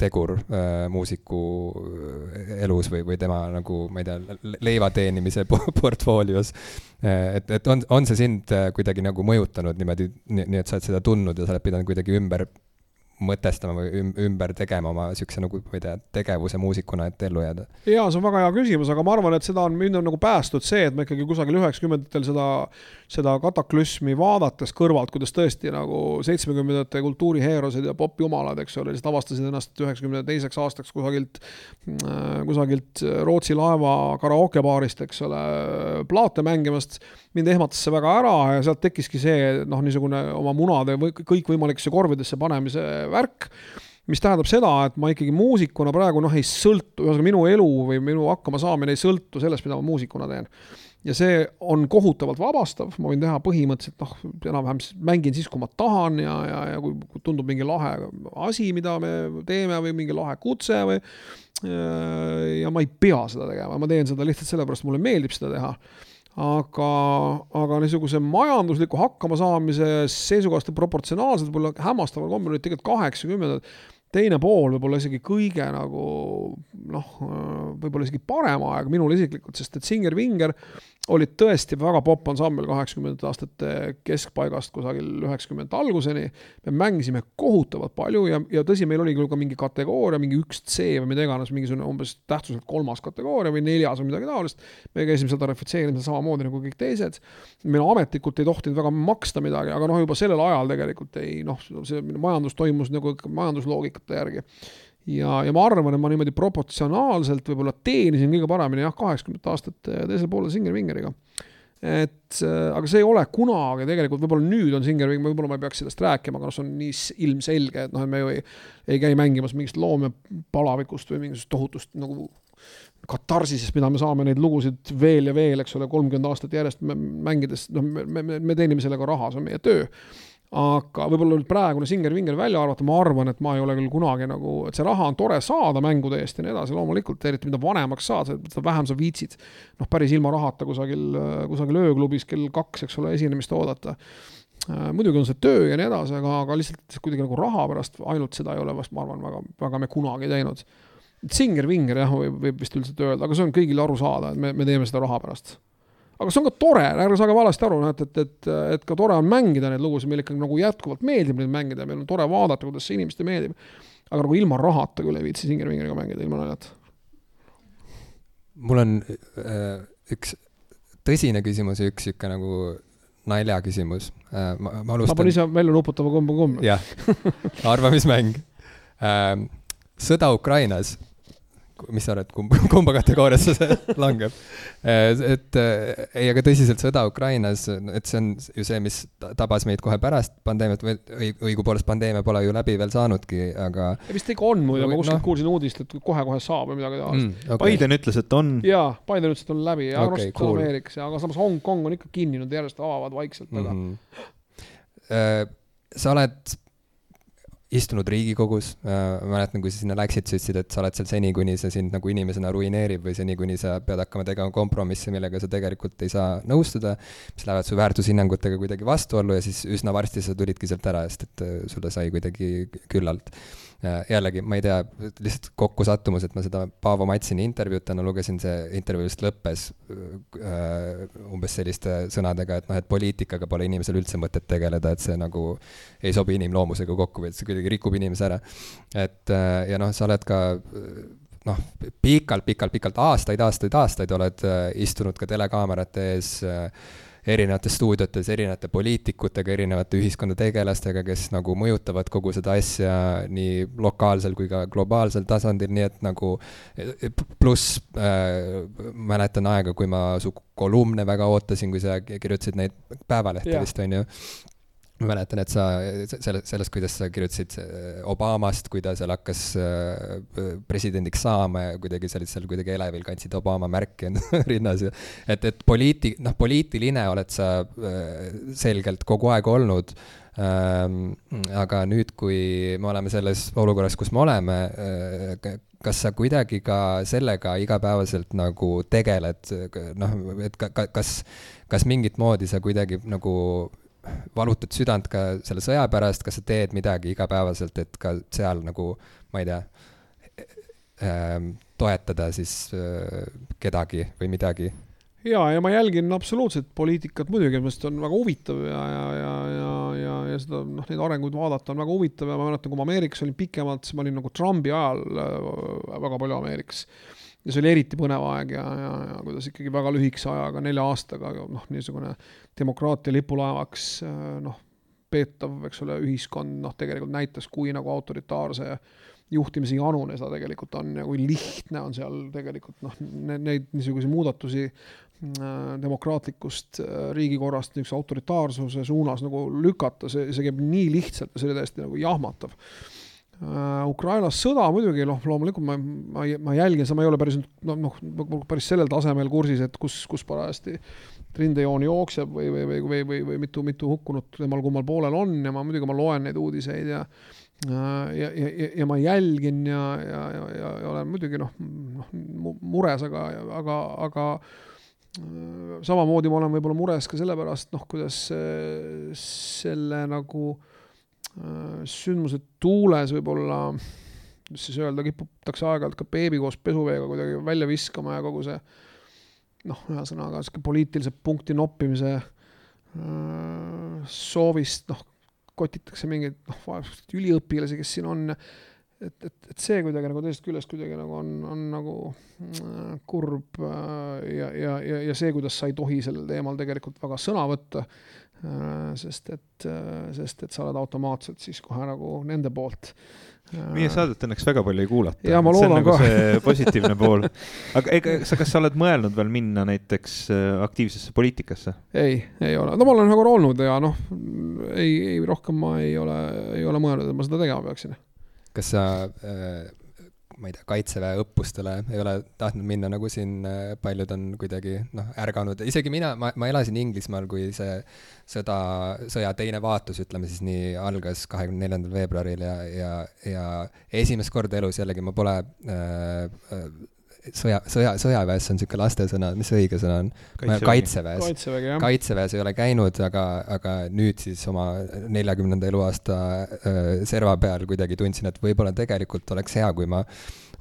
tegur äh, muusiku äh, elus või, või tema nagu, ma ei tea, leiva teenimise portfoolios äh,. et, et on, on see sind äh, kuidagi nagu mõjutanud niimoodi, nii et sa oled seda tundnud ja sa oled pidanud kuidagi ümber mõtestama või ümber tegema oma niisuguse nagu, ma ei tea, tegevuse muusikuna, et ellu jääda? jaa, see on väga hea küsimus, aga ma arvan, et seda on mind on nagu päästnud see, et ma ikkagi kusagil üheksakümnendatel seda, seda kataklüsmi vaadates kõrvalt, kuidas tõesti nagu seitsmekümnendate kultuuriheerosed ja popjumalad, eks ole, lihtsalt avastasid ennast üheksakümne teiseks aastaks kusagilt, kusagilt Rootsi laeva karaokebaarist, eks ole, plaate mängimast mind ehmatas see väga ära ja sealt tekkiski see noh, niisugune oma munade või kõikvõimalikesse korvidesse panemise värk mis tähendab seda, et ma ikkagi muusikuna praegu noh, ei sõltu, ühesõnaga minu elu või minu hakkamasaamine ei sõltu sellest, mida ma muusikuna teen. ja see on kohutavalt vabastav, ma võin teha põhimõtteliselt noh, enam-vähem mängin siis, kui ma tahan ja, ja, ja kui tundub mingi lahe asi, mida me teeme või mingi lahe kutse või ja ma ei pea seda tegema, ma teen seda lihtsalt sellepärast, mulle meeldib seda teha aga, aga niisuguse majandusliku hakkamasaamise seisukohast proportsionaalselt võib-olla hämmastaval kombel olid tegelikult kaheksakümnendad. Teine pool võib-olla isegi kõige nagu noh, võib-olla isegi parem aeg minul isiklikult, sest et Singer Vinger olid tõesti väga popp ansambel kaheksakümnendate aastate keskpaigast kusagil üheksakümnendate alguseni. me mängisime kohutavalt palju ja, ja tõsi, meil oli küll ka mingi kategooria, mingi üks C või mida iganes, mingisugune umbes tähtsuselt kolmas kategooria või neljas või midagi taolist. me käisime seal tarifitseerimisel samamoodi nagu kõik teised. meil ametlikult ei tohtinud väga maksta midagi, aga noh, juba sellel ajal tegelikult ei noh, see majandus toimus nagu majandusloogikate järgi ja, ja ma arvan, et ma niimoodi proportsionaalselt võib-olla teenisin kõige paremini jah, kaheksakümnendate aastate teisel poolel Singer Vingeriga. et äh, aga see ei ole kunagi tegelikult, võib-olla nüüd on Singer Vinger, võib-olla ma ei peaks sellest rääkima, aga noh, see on nii ilmselge, et noh, et me ju ei, ei käi mängimas mingist loomepalavikust või mingisugust tohutust nagu katarsisest, mida me saame neid lugusid veel ja veel, eks ole, kolmkümmend aastat järjest mängides, noh, me, me, me teenime sellega raha, see on meie töö aga võib-olla nüüd praegune Singer Vinger välja arvata, ma arvan, et ma ei ole küll kunagi nagu, et see raha on tore saada mängude eest ja nii edasi, loomulikult, eriti mida vanemaks saad, seda vähem sa viitsid noh, päris ilma rahata kusagil, kusagil ööklubis kell kaks, eks ole, esinemist oodata. muidugi on see töö ja nii edasi, aga, aga lihtsalt kuidagi nagu raha pärast ainult seda ei ole vast, ma arvan, väga, väga me kunagi teinud. Singer Vinger jah, võib, võib vist üldiselt öelda, aga see on kõigile aru saada, et me, me teeme seda raha pärast aga see on ka tore, ärge saage valesti aru, noh, et, et, et, et ka tore on mängida neid lugusid, meile ikkagi nagu jätkuvalt meeldib neid mängida, meil on tore vaadata, kuidas see inimestele meeldib. aga nagu ilma rahata küll ei viitsi Singer-Vingeriga mängida, ilma naljata. mul on äh, üks tõsine küsimus ja üks sihuke nagu naljaküsimus äh,. ma, ma alustan. ma panen ise välja nuputama kumb on kumb. jah, arvamismäng äh,. sõda Ukrainas mis sa arvad, kumb, kumba kategooriasse see langeb? et ei, aga tõsiselt sõda Ukrainas, et see on ju see, mis tabas meid kohe pärast pandeemiat või õigupoolest pandeemia pole ju läbi veel saanudki, aga. vist ikka on muide, ma kuskilt no. kuulsin uudist, et kohe-kohe saab või midagi taolist mm,. Okay. Biden ütles, et on. jaa, Biden ütles, et on läbi ja okay, cool. Ameerikas ja, aga samas Hongkong on ikka kinninud, järjest avavad vaikselt, aga mm. -hmm. sa oled istunud Riigikogus äh,, mäletan, kui sa sinna läksid, sa ütlesid, et sa oled seal seni, kuni see sind nagu inimesena ruineerib või seni, kuni sa pead hakkama tegema kompromisse, millega sa tegelikult ei saa nõustuda, mis lähevad su väärtushinnangutega kuidagi vastuollu ja siis üsna varsti sa tulidki sealt ära, sest et äh, sulle sai kuidagi küllalt jällegi, ma ei tea, lihtsalt kokkusattumus, et ma seda Paavo Matsini intervjuud täna lugesin, see intervjuu just lõppes äh, umbes selliste sõnadega, et noh, et poliitikaga pole inimesel üldse mõtet tegeleda, et see nagu ei sobi inimloomusega kokku või et see kuidagi rikub inimese ära. et äh, ja noh, sa oled ka noh, pikalt, pikalt, pikalt, aastaid, aastaid, aastaid oled äh, istunud ka telekaamerate ees äh, erinevates stuudiotes erinevate poliitikutega, erinevate ühiskonnategelastega, kes nagu mõjutavad kogu seda asja nii lokaalsel kui ka globaalsel tasandil, nii et nagu pluss äh, mäletan aega, kui ma su kolumne väga ootasin, kui sa kirjutasid neid Päevalehte vist, on ju ma mäletan, et sa selle, sellest, kuidas sa kirjutasid äh, Obamast, kui ta seal hakkas äh, presidendiks saama ja kuidagi sa olid seal kuidagi elevil, kandsid Obama märki rinnas ja et, et poliiti-, noh, poliitiline oled sa äh, selgelt kogu aeg olnud ähm,. aga nüüd, kui me oleme selles olukorras, kus me oleme, kas sa kuidagi ka sellega igapäevaselt nagu tegeled, noh, et ka, ka, kas, kas mingit moodi sa kuidagi nagu valutad südant ka selle sõja pärast, kas sa teed midagi igapäevaselt, et ka seal nagu, ma ei tea äh,, toetada siis kedagi või midagi? ja, ja ma jälgin absoluutselt poliitikat muidugi, meelest on väga huvitav ja, ja, ja, ja, ja, ja seda noh, neid arenguid vaadata on väga huvitav ja ma mäletan, kui ma Ameerikas olin pikemalt, siis ma olin nagu Trumpi ajal äh, väga palju Ameerikas ja see oli eriti põnev aeg ja, ja, ja kuidas ikkagi väga lühikese ajaga, nelja aastaga, noh, niisugune demokraatia lipulaevaks noh, peetav, eks ole, ühiskond noh, tegelikult näitas, kui nagu autoritaarse juhtimise janune seda tegelikult on ja kui lihtne on seal tegelikult noh, neid niisuguseid muudatusi demokraatlikust riigikorrast niisuguse autoritaarsuse suunas nagu lükata, see, see käib nii lihtsalt ja see oli täiesti nagu jahmatav Äh, Ukrainas sõda muidugi, noh, loomulikult ma, ma, ma jälgin seda, ma ei ole päris noh, noh, päris sellel tasemel kursis, et kus, kus parajasti rindejoon jookseb või, või, või, või, või, või mitu, mitu hukkunut temal kummal poolel on ja ma muidugi, ma loen neid uudiseid ja äh, ja, ja, ja, ja ma jälgin ja, ja, ja, ja, ja olen muidugi noh, noh mures, aga, aga, aga äh, samamoodi ma olen võib-olla mures ka sellepärast, noh, kuidas selle nagu äh, Äh, sündmuse tuules võib-olla, kuidas siis öelda, kiputakse aeg-ajalt ka beebi koos pesuveega kuidagi välja viskama ja kogu see noh, ühesõnaga sihuke poliitilise punkti noppimise äh, soovist, noh, kotitakse mingeid noh, üliõpilasi, kes siin on, et, et, et see kuidagi nagu teisest küljest kuidagi nagu on, on nagu äh, kurb ja, ja, ja, ja see, kuidas sa ei tohi sellel teemal tegelikult väga sõna võtta sest et, äh, sest et sa oled automaatselt siis kohe nagu nende poolt. meie saadet õnneks väga palju ei kuulata. see on nagu ka. see positiivne pool. aga ega sa, kas sa oled mõelnud veel minna näiteks äh, aktiivsesse poliitikasse? ei, ei ole, no ma olen nagu olnud ja noh, ei, ei rohkem ma ei ole, ei ole mõelnud, et ma seda tegema peaksin. kas sa äh ma ei tea, kaitseväe õppustele ei ole tahtnud minna, nagu siin äh, paljud on kuidagi noh, ärganud, isegi mina, ma, ma elasin Inglismaal, kui see sõda, sõja teine vaatus, ütleme siis nii, algas kahekümne neljandal veebruaril ja, ja, ja esimest korda elus jällegi ma pole äh, äh, sõja, sõja, sõjaväes on niisugune lastesõna, mis see õige sõna on? kaitseväes. kaitsevägi, jah. kaitseväes ei ole käinud, aga, aga nüüd siis oma neljakümnenda eluaasta äh, serva peal kuidagi tundsin, et võib-olla tegelikult oleks hea, kui ma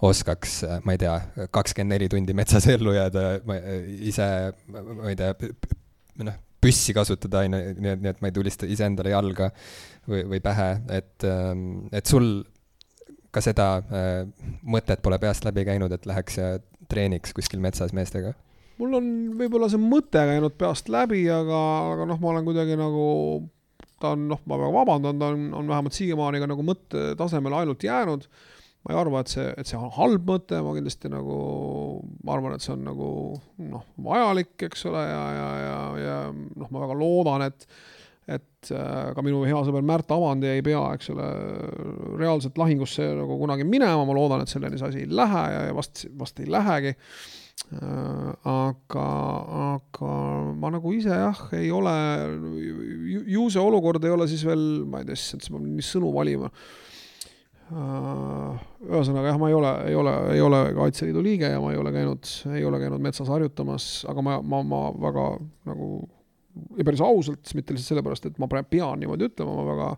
oskaks, ma ei tea, kakskümmend neli tundi metsas ellu jääda, ma ise, ma ei tea, noh, püssi kasutada, on ju, nii et, nii et ma ei tulista iseendale jalga või, või pähe, et, ähm, et sul ka seda äh, mõtet pole peast läbi käinud, et läheks ja treeniks kuskil metsas meestega? mul on võib-olla see mõte käinud peast läbi, aga, aga noh, ma olen kuidagi nagu, ta on noh, ma väga vabandan, ta on, on vähemalt siiamaani ka nagu mõttetasemele ainult jäänud. ma ei arva, et see, et see on halb mõte, ma kindlasti nagu, ma arvan, et see on nagu noh, vajalik, eks ole, ja, ja, ja, ja noh, ma väga loodan, et et äh, ka minu hea sõber Märt Avandi ei pea, eks ole, reaalselt lahingusse nagu kunagi minema, ma loodan, et selleni see asi ei lähe ja, vast, vast ei lähegi. Äh, aga, aga ma nagu ise jah, ei ole, ju see olukord ei ole siis veel, ma ei tea, siis ma pean nii sõnu valima äh, ühesõnaga jah, ma ei ole, ei ole, ei ole Kaitseliidu liige ja ma ei ole käinud, ei ole käinud metsas harjutamas, aga ma, ma, ma väga nagu ja päris ausalt, mitte lihtsalt sellepärast, et ma pean niimoodi ütlema, ma väga,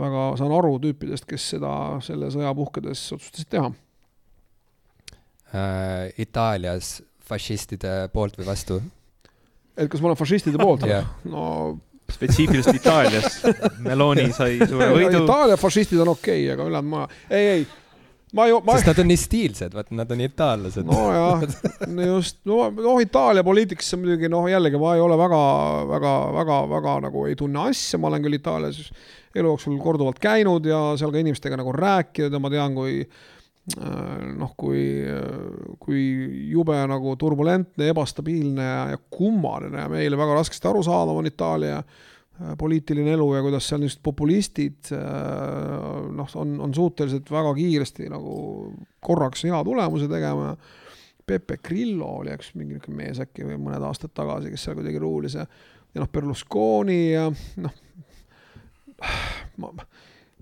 väga saan aru tüüpidest, kes seda selle sõja puhkedes otsustasid teha äh,. Itaalias fašistide poolt või vastu? et kas ma olen fašistide poolt yeah.? no spetsiifiliselt Itaalias. Meloni sai suure võidu. Itaalia fašistid on okei okay,, aga ülejäänud ma, ei, ei ma ju ma.... sest nad on nii stiilsed, vaata, nad on itaallased. nojah, just, no noh, Itaalia poliitikasse muidugi noh, jällegi ma ei ole väga, väga, väga, väga nagu ei tunne asja, ma olen küll Itaalias elu jooksul korduvalt käinud ja seal ka inimestega nagu rääkinud ja ma tean, kui äh, noh, kui, kui jube nagu turbulentne, ebastabiilne ja, ja kummaline ja meile väga raskesti arusaadav on Itaalia Äh, poliitiline elu ja kuidas seal niisugused populistid äh, noh, on, on suutelised väga kiiresti nagu korraks hea tulemuse tegema. Pepe Grillo oli üks mingi niisugune mees äkki või mõned aastad tagasi, kes seal kuidagi ruulis ja, ja noh, Berlusconi ja noh, ma,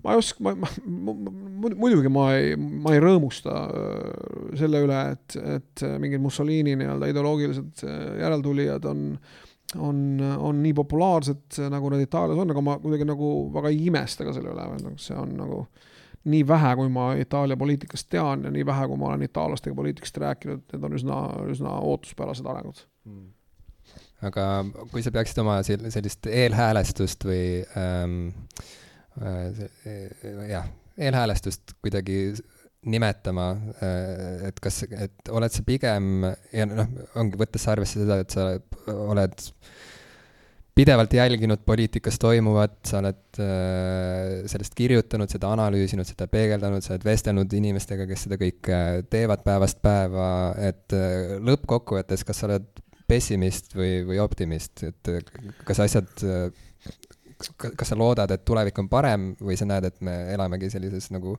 ma ei oska, ma, ma, ma, muidugi ma ei, ma ei rõõmusta äh, selle üle, et, et mingid Mussolini nii-öelda ideoloogilised järeltulijad on äh, on, on nii populaarsed, nagu nad Itaalias on, aga ma kuidagi nagu väga ei imesta ka selle üle, nagu see on nagu nii vähe, kui ma Itaalia poliitikast tean ja nii vähe, kui ma olen itaallastega poliitikast rääkinud, need on üsna, üsna ootuspärased arengud mm. aga kui sa peaksid oma sellist eelhäälestust või ähm, äh, jah, eelhäälestust kuidagi nimetama, äh, et kas, et oled sa pigem ja noh, ongi võttes arvesse seda, et sa oled pidevalt jälginud poliitikas toimuvat, sa oled äh, sellest kirjutanud, seda analüüsinud, seda peegeldanud, sa oled vestelnud inimestega, kes seda kõike teevad päevast päeva, et äh, lõppkokkuvõttes, kas sa oled pessimist või, või optimist, et kas asjad kas sa loodad, et tulevik on parem või sa näed, et me elamegi sellises nagu,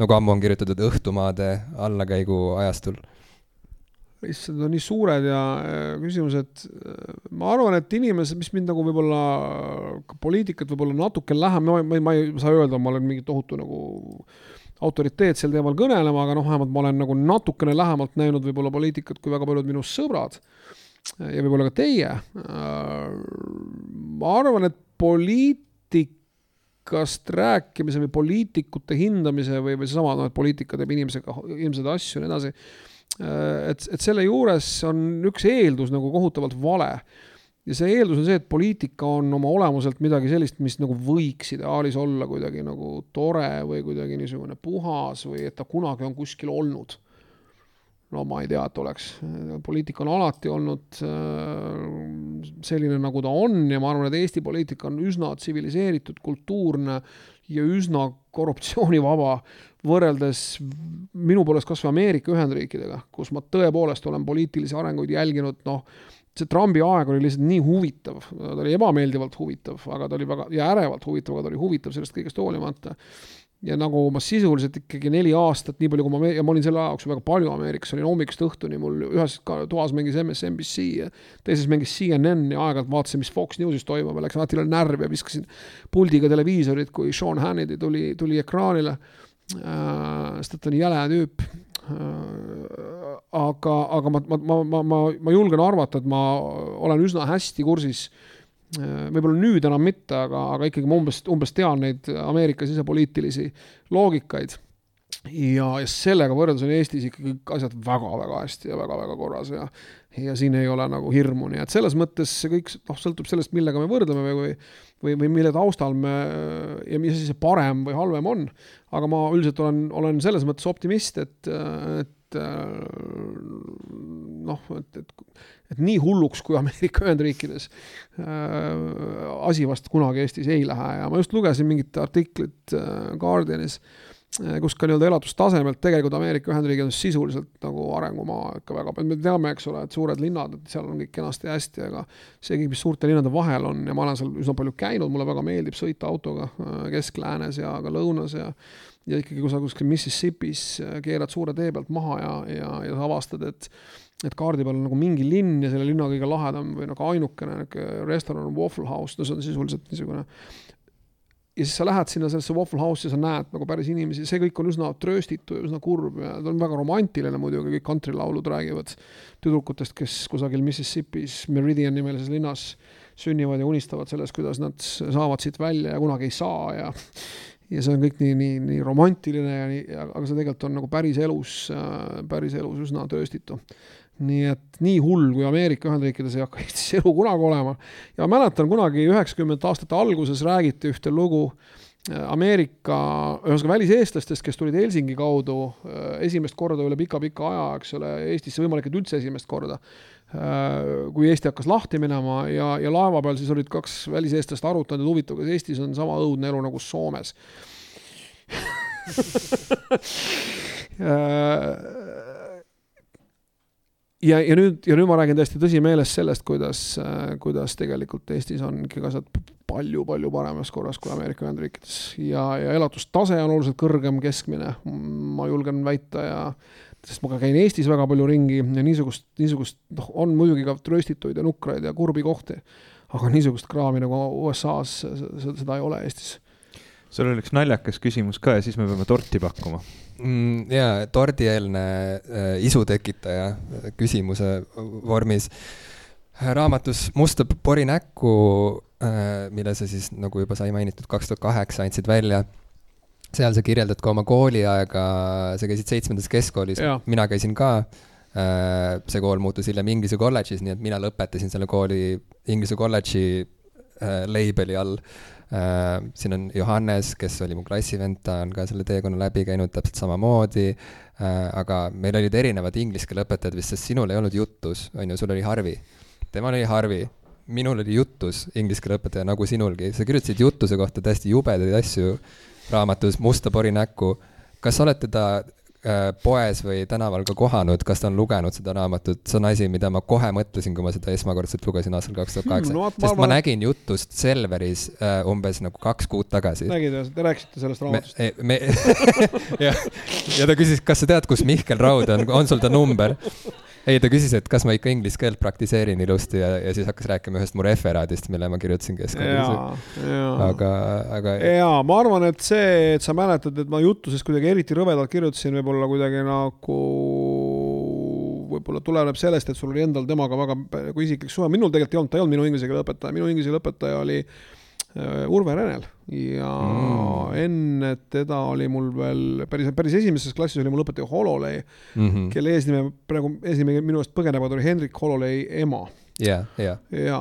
nagu ammu on kirjutatud õhtumaade allakäigu ajastul? issand, on nii suured ja küsimused, ma arvan, et inimesed, mis mind nagu võib-olla poliitikat võib-olla natuke lähem, ma, ma, ma ei saa öelda, ma olen mingi tohutu nagu autoriteet sel teemal kõnelema, aga noh, vähemalt ma olen nagu natukene lähemalt näinud võib-olla poliitikat kui väga paljud minu sõbrad ja võib-olla ka teie. ma arvan, et poliitikast rääkimise või poliitikute hindamise või, või seesama, noh, et poliitika teeb inimesega ilmseid asju ja nii edasi. et, et selle juures on üks eeldus nagu kohutavalt vale. ja see eeldus on see, et poliitika on oma olemuselt midagi sellist, mis nagu võiks ideaalis olla kuidagi nagu tore või kuidagi niisugune puhas või et ta kunagi on kuskil olnud no ma ei tea, et oleks, poliitika on alati olnud äh, selline, nagu ta on ja ma arvan, et Eesti poliitika on üsna tsiviliseeritud, kultuurne ja üsna korruptsioonivaba võrreldes minu poolest kas või Ameerika Ühendriikidega, kus ma tõepoolest olen poliitilisi arenguid jälginud, noh, see Trumpi aeg oli lihtsalt nii huvitav, ta oli ebameeldivalt huvitav, aga ta oli väga, ja ärevalt huvitav, aga ta oli huvitav sellest kõigest hoolimata ja nagu ma sisuliselt ikkagi neli aastat, nii palju kui ma, ja ma olin selle aja jooksul väga palju Ameerikas, olin hommikust õhtuni, mul ühes toas mängis MSNBC ja teises mängis CNN ja aeg-ajalt vaatasin, mis Fox Newsis toimub ja läksin Attilale närvi ja viskasin puldiga televiisorit, kui Sean Hannity tuli, tuli ekraanile äh,. sest et ta on jäle tüüp äh,. aga, aga ma, ma, ma, ma, ma, ma julgen arvata, et ma olen üsna hästi kursis võib-olla nüüd enam mitte, aga, aga ikkagi ma umbes, umbes tean neid Ameerika sisepoliitilisi loogikaid ja, ja sellega võrreldes on Eestis ikkagi asjad väga-väga hästi ja väga-väga korras ja ja siin ei ole nagu hirmu, nii et selles mõttes see kõik noh, sõltub sellest, millega me võrdleme või, või, või mille taustal me ja mis asi see parem või halvem on. aga ma üldiselt olen, olen selles mõttes optimist, et, et noh, et, et, et nii hulluks kui Ameerika Ühendriikides äh, asi vast kunagi Eestis ei lähe. Ja ma just lugesin mingit artiklit äh, Guardianis äh, Äh, kus ka nii-öelda elatustasemelt tegelikult Ameerika Ühendriigid on sisuliselt nagu arengumaa ikka väga me teame, eks ole, et suured linnad, et seal on kõik kenasti hästi, aga seegi, mis suurte linnade vahel on ja ma olen seal üsna palju käinud, mulle väga meeldib sõita autoga äh, kesk-läänes ja ka lõunas ja ja ikkagi, kui sa kuskil Mississippis äh, keerad suure tee pealt maha ja, ja, ja sa avastad, et et kaardi peal on nagu mingi linn ja selle linna kõige lahedam või nagu ainukene restoran on Waffle House, no see on sisuliselt niisugune ja siis sa lähed sinna sellesse Waffle House'i sa näed nagu päris inimesi, see kõik on üsna trööstitu ja üsna kurb ja ta on väga romantiline muidugi, kõik kantrilaulud räägivad tüdrukutest, kes kusagil Mississippis Meridian nimelises linnas sünnivad ja unistavad sellest, kuidas nad saavad siit välja ja kunagi ei saa ja ja see on kõik nii, nii, nii romantiline ja nii, aga see tegelikult on nagu päris elus, päris elus üsna tööstitu nii et nii hull kui Ameerika Ühendriikides ei hakka Eestis elu kunagi olema. ja mäletan kunagi üheksakümnendate aastate alguses räägiti ühte lugu äh, Ameerika, ühesõnaga väliseestlastest, kes tulid Helsingi kaudu äh, esimest korda üle pika-pika aja, eks ole, Eestisse, võimalik, et üldse esimest korda. Äh, kui Eesti hakkas lahti minema ja, ja laeva peal siis olid kaks väliseestlast arutanud, et huvitav, kas Eestis on sama õudne elu nagu Soomes ja, ja nüüd, ja nüüd ma räägin täiesti tõsimeeles sellest, kuidas, kuidas tegelikult Eestis on ikkagi asjad palju-palju paremas korras kui Ameerika Ühendriikides. Ja, ja elatustase on oluliselt kõrgem keskmine, ma julgen väita ja sest ma ka käin Eestis väga palju ringi ja niisugust, niisugust, noh, on muidugi ka trööstituid ja nukraid ja kurbi kohti, aga niisugust kraami nagu USA-s, seda ei ole Eestis. Sul oli üks naljakas küsimus ka ja siis me peame torti pakkuma mm,. jaa, tordieelne äh, isu tekitaja äh, küsimuse vormis. raamatus Musta pori näkku äh,, mille sa siis, nagu juba sai mainitud, kaks tuhat kaheksa andsid välja seal sa kirjeldad ka oma kooliaega, sa käisid seitsmendas keskkoolis, mina käisin ka äh,. see kool muutus hiljem Inglise kolledžis, nii et mina lõpetasin selle kooli Inglise kolledži äh, label'i all siin on Johannes, kes oli mu klassivend, ta on ka selle teekonna läbi käinud täpselt samamoodi, äh, aga meil olid erinevad inglise keele õpetajad vist, sest sinul ei olnud jutus, on ju, sul oli Harvi. temal oli Harvi, minul oli jutus inglise keele õpetaja nagu sinulgi, sa kirjutasid jutuse kohta täiesti jubedaid asju raamatus Musta pori näkku. kas oled teda Äh, poes või tänaval ka kohanud, kas ta on lugenud seda raamatut, see on asi, mida ma kohe mõtlesin, kui ma seda esmakordselt lugesin aastal kaks tuhat kaheksa. Sest ma, ma nägin jutust Selveris äh, umbes nagu kaks kuud tagasi. nägid, te rääkisite sellest raamatust? me, me jah, ja ta küsis, kas sa tead, kus Mihkel Raud on, on sul ta number? Ei, ta küsis, et kas ma ikka inglise keelt praktiseerin ilusti ja, ja siis hakkas rääkima ühest mu referaadist, mille ma kirjutasin keskkoolis. aga, aga. jaa, ma arvan, et see, et sa mäletad, et ma jutuses kuidagi eriti rõvedalt kirjutasin, võib-olla kuidagi nagu võib-olla tuleneb sellest, et sul oli endal temaga väga nagu isiklik suhe, minul tegelikult ei olnud, ta ei olnud minu inglise keele õpetaja, minu inglise keele õpetaja oli äh, Urve Renel ja mm. enne teda oli mul veel päris, päris esimeses klassis oli mul õpetaja Hololei mm, -hmm. kelle eesnime praegu, eesnimi minu eest põgenevad oli Hendrik Hololei ema ja, ja, ja.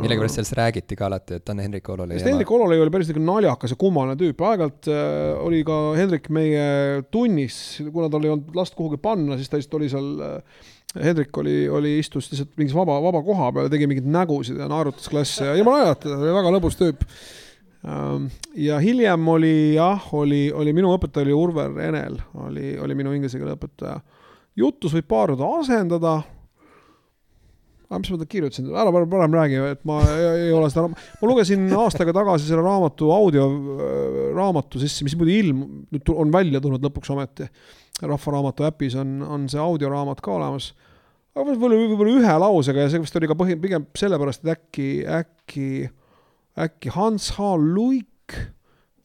millegipärast sellest räägiti ka alati, et on Hendrik Hololei ema. Hendrik Hololei oli päris niisugune naljakas ja kummaline tüüp, aeg-ajalt äh, oli ka Hendrik meie tunnis, kuna tal ei olnud last kuhugi panna, siis ta lihtsalt oli seal äh, Hendrik oli, oli, istus lihtsalt mingis vaba, vaba koha peal ja tegi mingeid nägusid ja naerutas klasse ja jumala naljata, ta oli väga lõbus tüüp Ähm, ja hiljem oli jah, oli, oli minu õpetaja oli Urve Enel, oli, oli minu inglise keele õpetaja. jutus võib paar korda asendada. aga mis ma ta kirjutasin, ära parem räägi, et ma ei, ei ole seda, ma lugesin aastaga tagasi selle raamatu audioraamatu äh, sisse, mis muidu ilm, nüüd on välja tulnud lõpuks ometi. Rahva Raamatu äpis on, on see audioraamat ka olemas aga võib-olla, võib-olla ühe lausega ja see vist oli ka põhi, pigem sellepärast, et äkki, äkki äkki Hans H. Luik,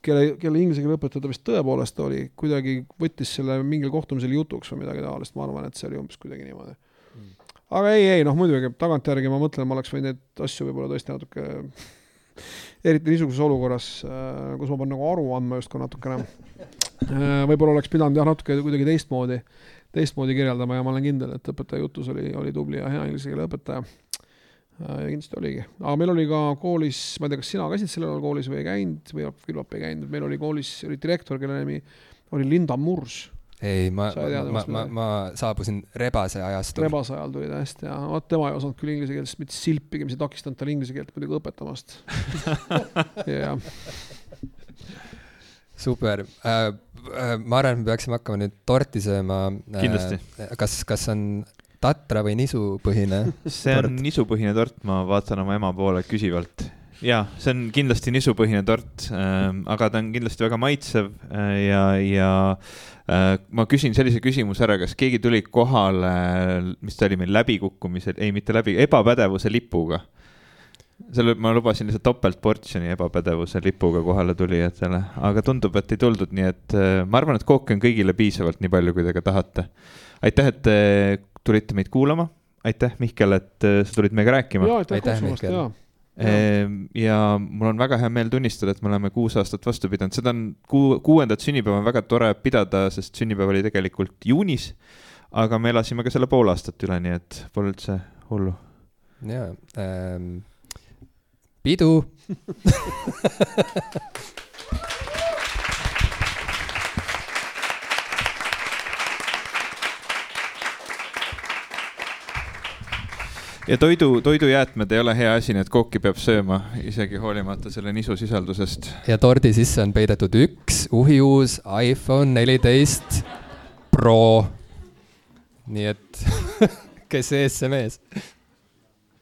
kelle, kelle inglise keele õpetaja ta vist tõepoolest oli, kuidagi võttis selle mingil kohtumisel jutuks või midagi taolist, ma arvan, et see oli umbes kuidagi niimoodi mm.. aga ei, ei noh, muidugi tagantjärgi ma mõtlen, ma oleks võinud neid asju võib-olla tõesti natuke eriti niisuguses olukorras, äh, kus ma pean nagu aru andma justkui natukene. Äh, võib-olla oleks pidanud jah, natuke kuidagi teistmoodi, teistmoodi kirjeldama ja ma olen kindel, et õpetaja jutus oli, oli tubli ja hea inglise keele õpetaja. Äh, ja kindlasti oligi, aga meil oli ka koolis, ma ei tea, kas sina käisid sellel ajal koolis või ei käinud või küllap ei käinud, meil oli koolis, oli direktor, kelle nimi oli Linda Murs ei, ma, ma, ma, ma saabusin rebase ajastul. rebase ajal tuli ta hästi ja vot tema ei osanud küll inglise keelest mitte silpigi, mis ei takistanud tal inglise keelt muidugi õpetamast jah. super äh, ma arvan, et me peaksime hakkama nüüd torti sööma. kindlasti äh,. kas, kas on tatra või nisupõhine see on tort? nisupõhine tort, ma vaatan oma ema poole küsivalt ja see on kindlasti nisupõhine tort äh,, aga ta on kindlasti väga maitsev äh, ja, ja Äh, ma küsin sellise küsimuse ära, kas keegi tuli kohale, mis ta oli meil läbikukkumisel, ei, mitte läbi, ebapädevuse lipuga selle ma lubasin lihtsalt topeltportsjoni ebapädevuse lipuga kohale tulijatele, aga tundub, et ei tuldud, nii et äh, ma arvan, et kooki on kõigile piisavalt, nii palju, kui te ka tahate. aitäh, et te tulite meid kuulama, aitäh, Mihkel, et äh, sa tulid meiega rääkima. aitäh kutsumast ja Ehm, ja mul on väga hea meel tunnistada, et me oleme kuus aastat vastu pidanud, seda on kuu, kuuendat sünnipäeva on väga tore pidada, sest sünnipäev oli tegelikult juunis. aga me elasime ka selle pool aastat üle, nii et pole üldse hullu. ja ähm,, pidu ja toidu, toidujäätmed ei ole hea asi, nii et kooki peab sööma, isegi hoolimata selle nisusisaldusest. ja tordi sisse on peidetud üks uhiuus iPhone neliteist Pro. nii et kes ees, see mees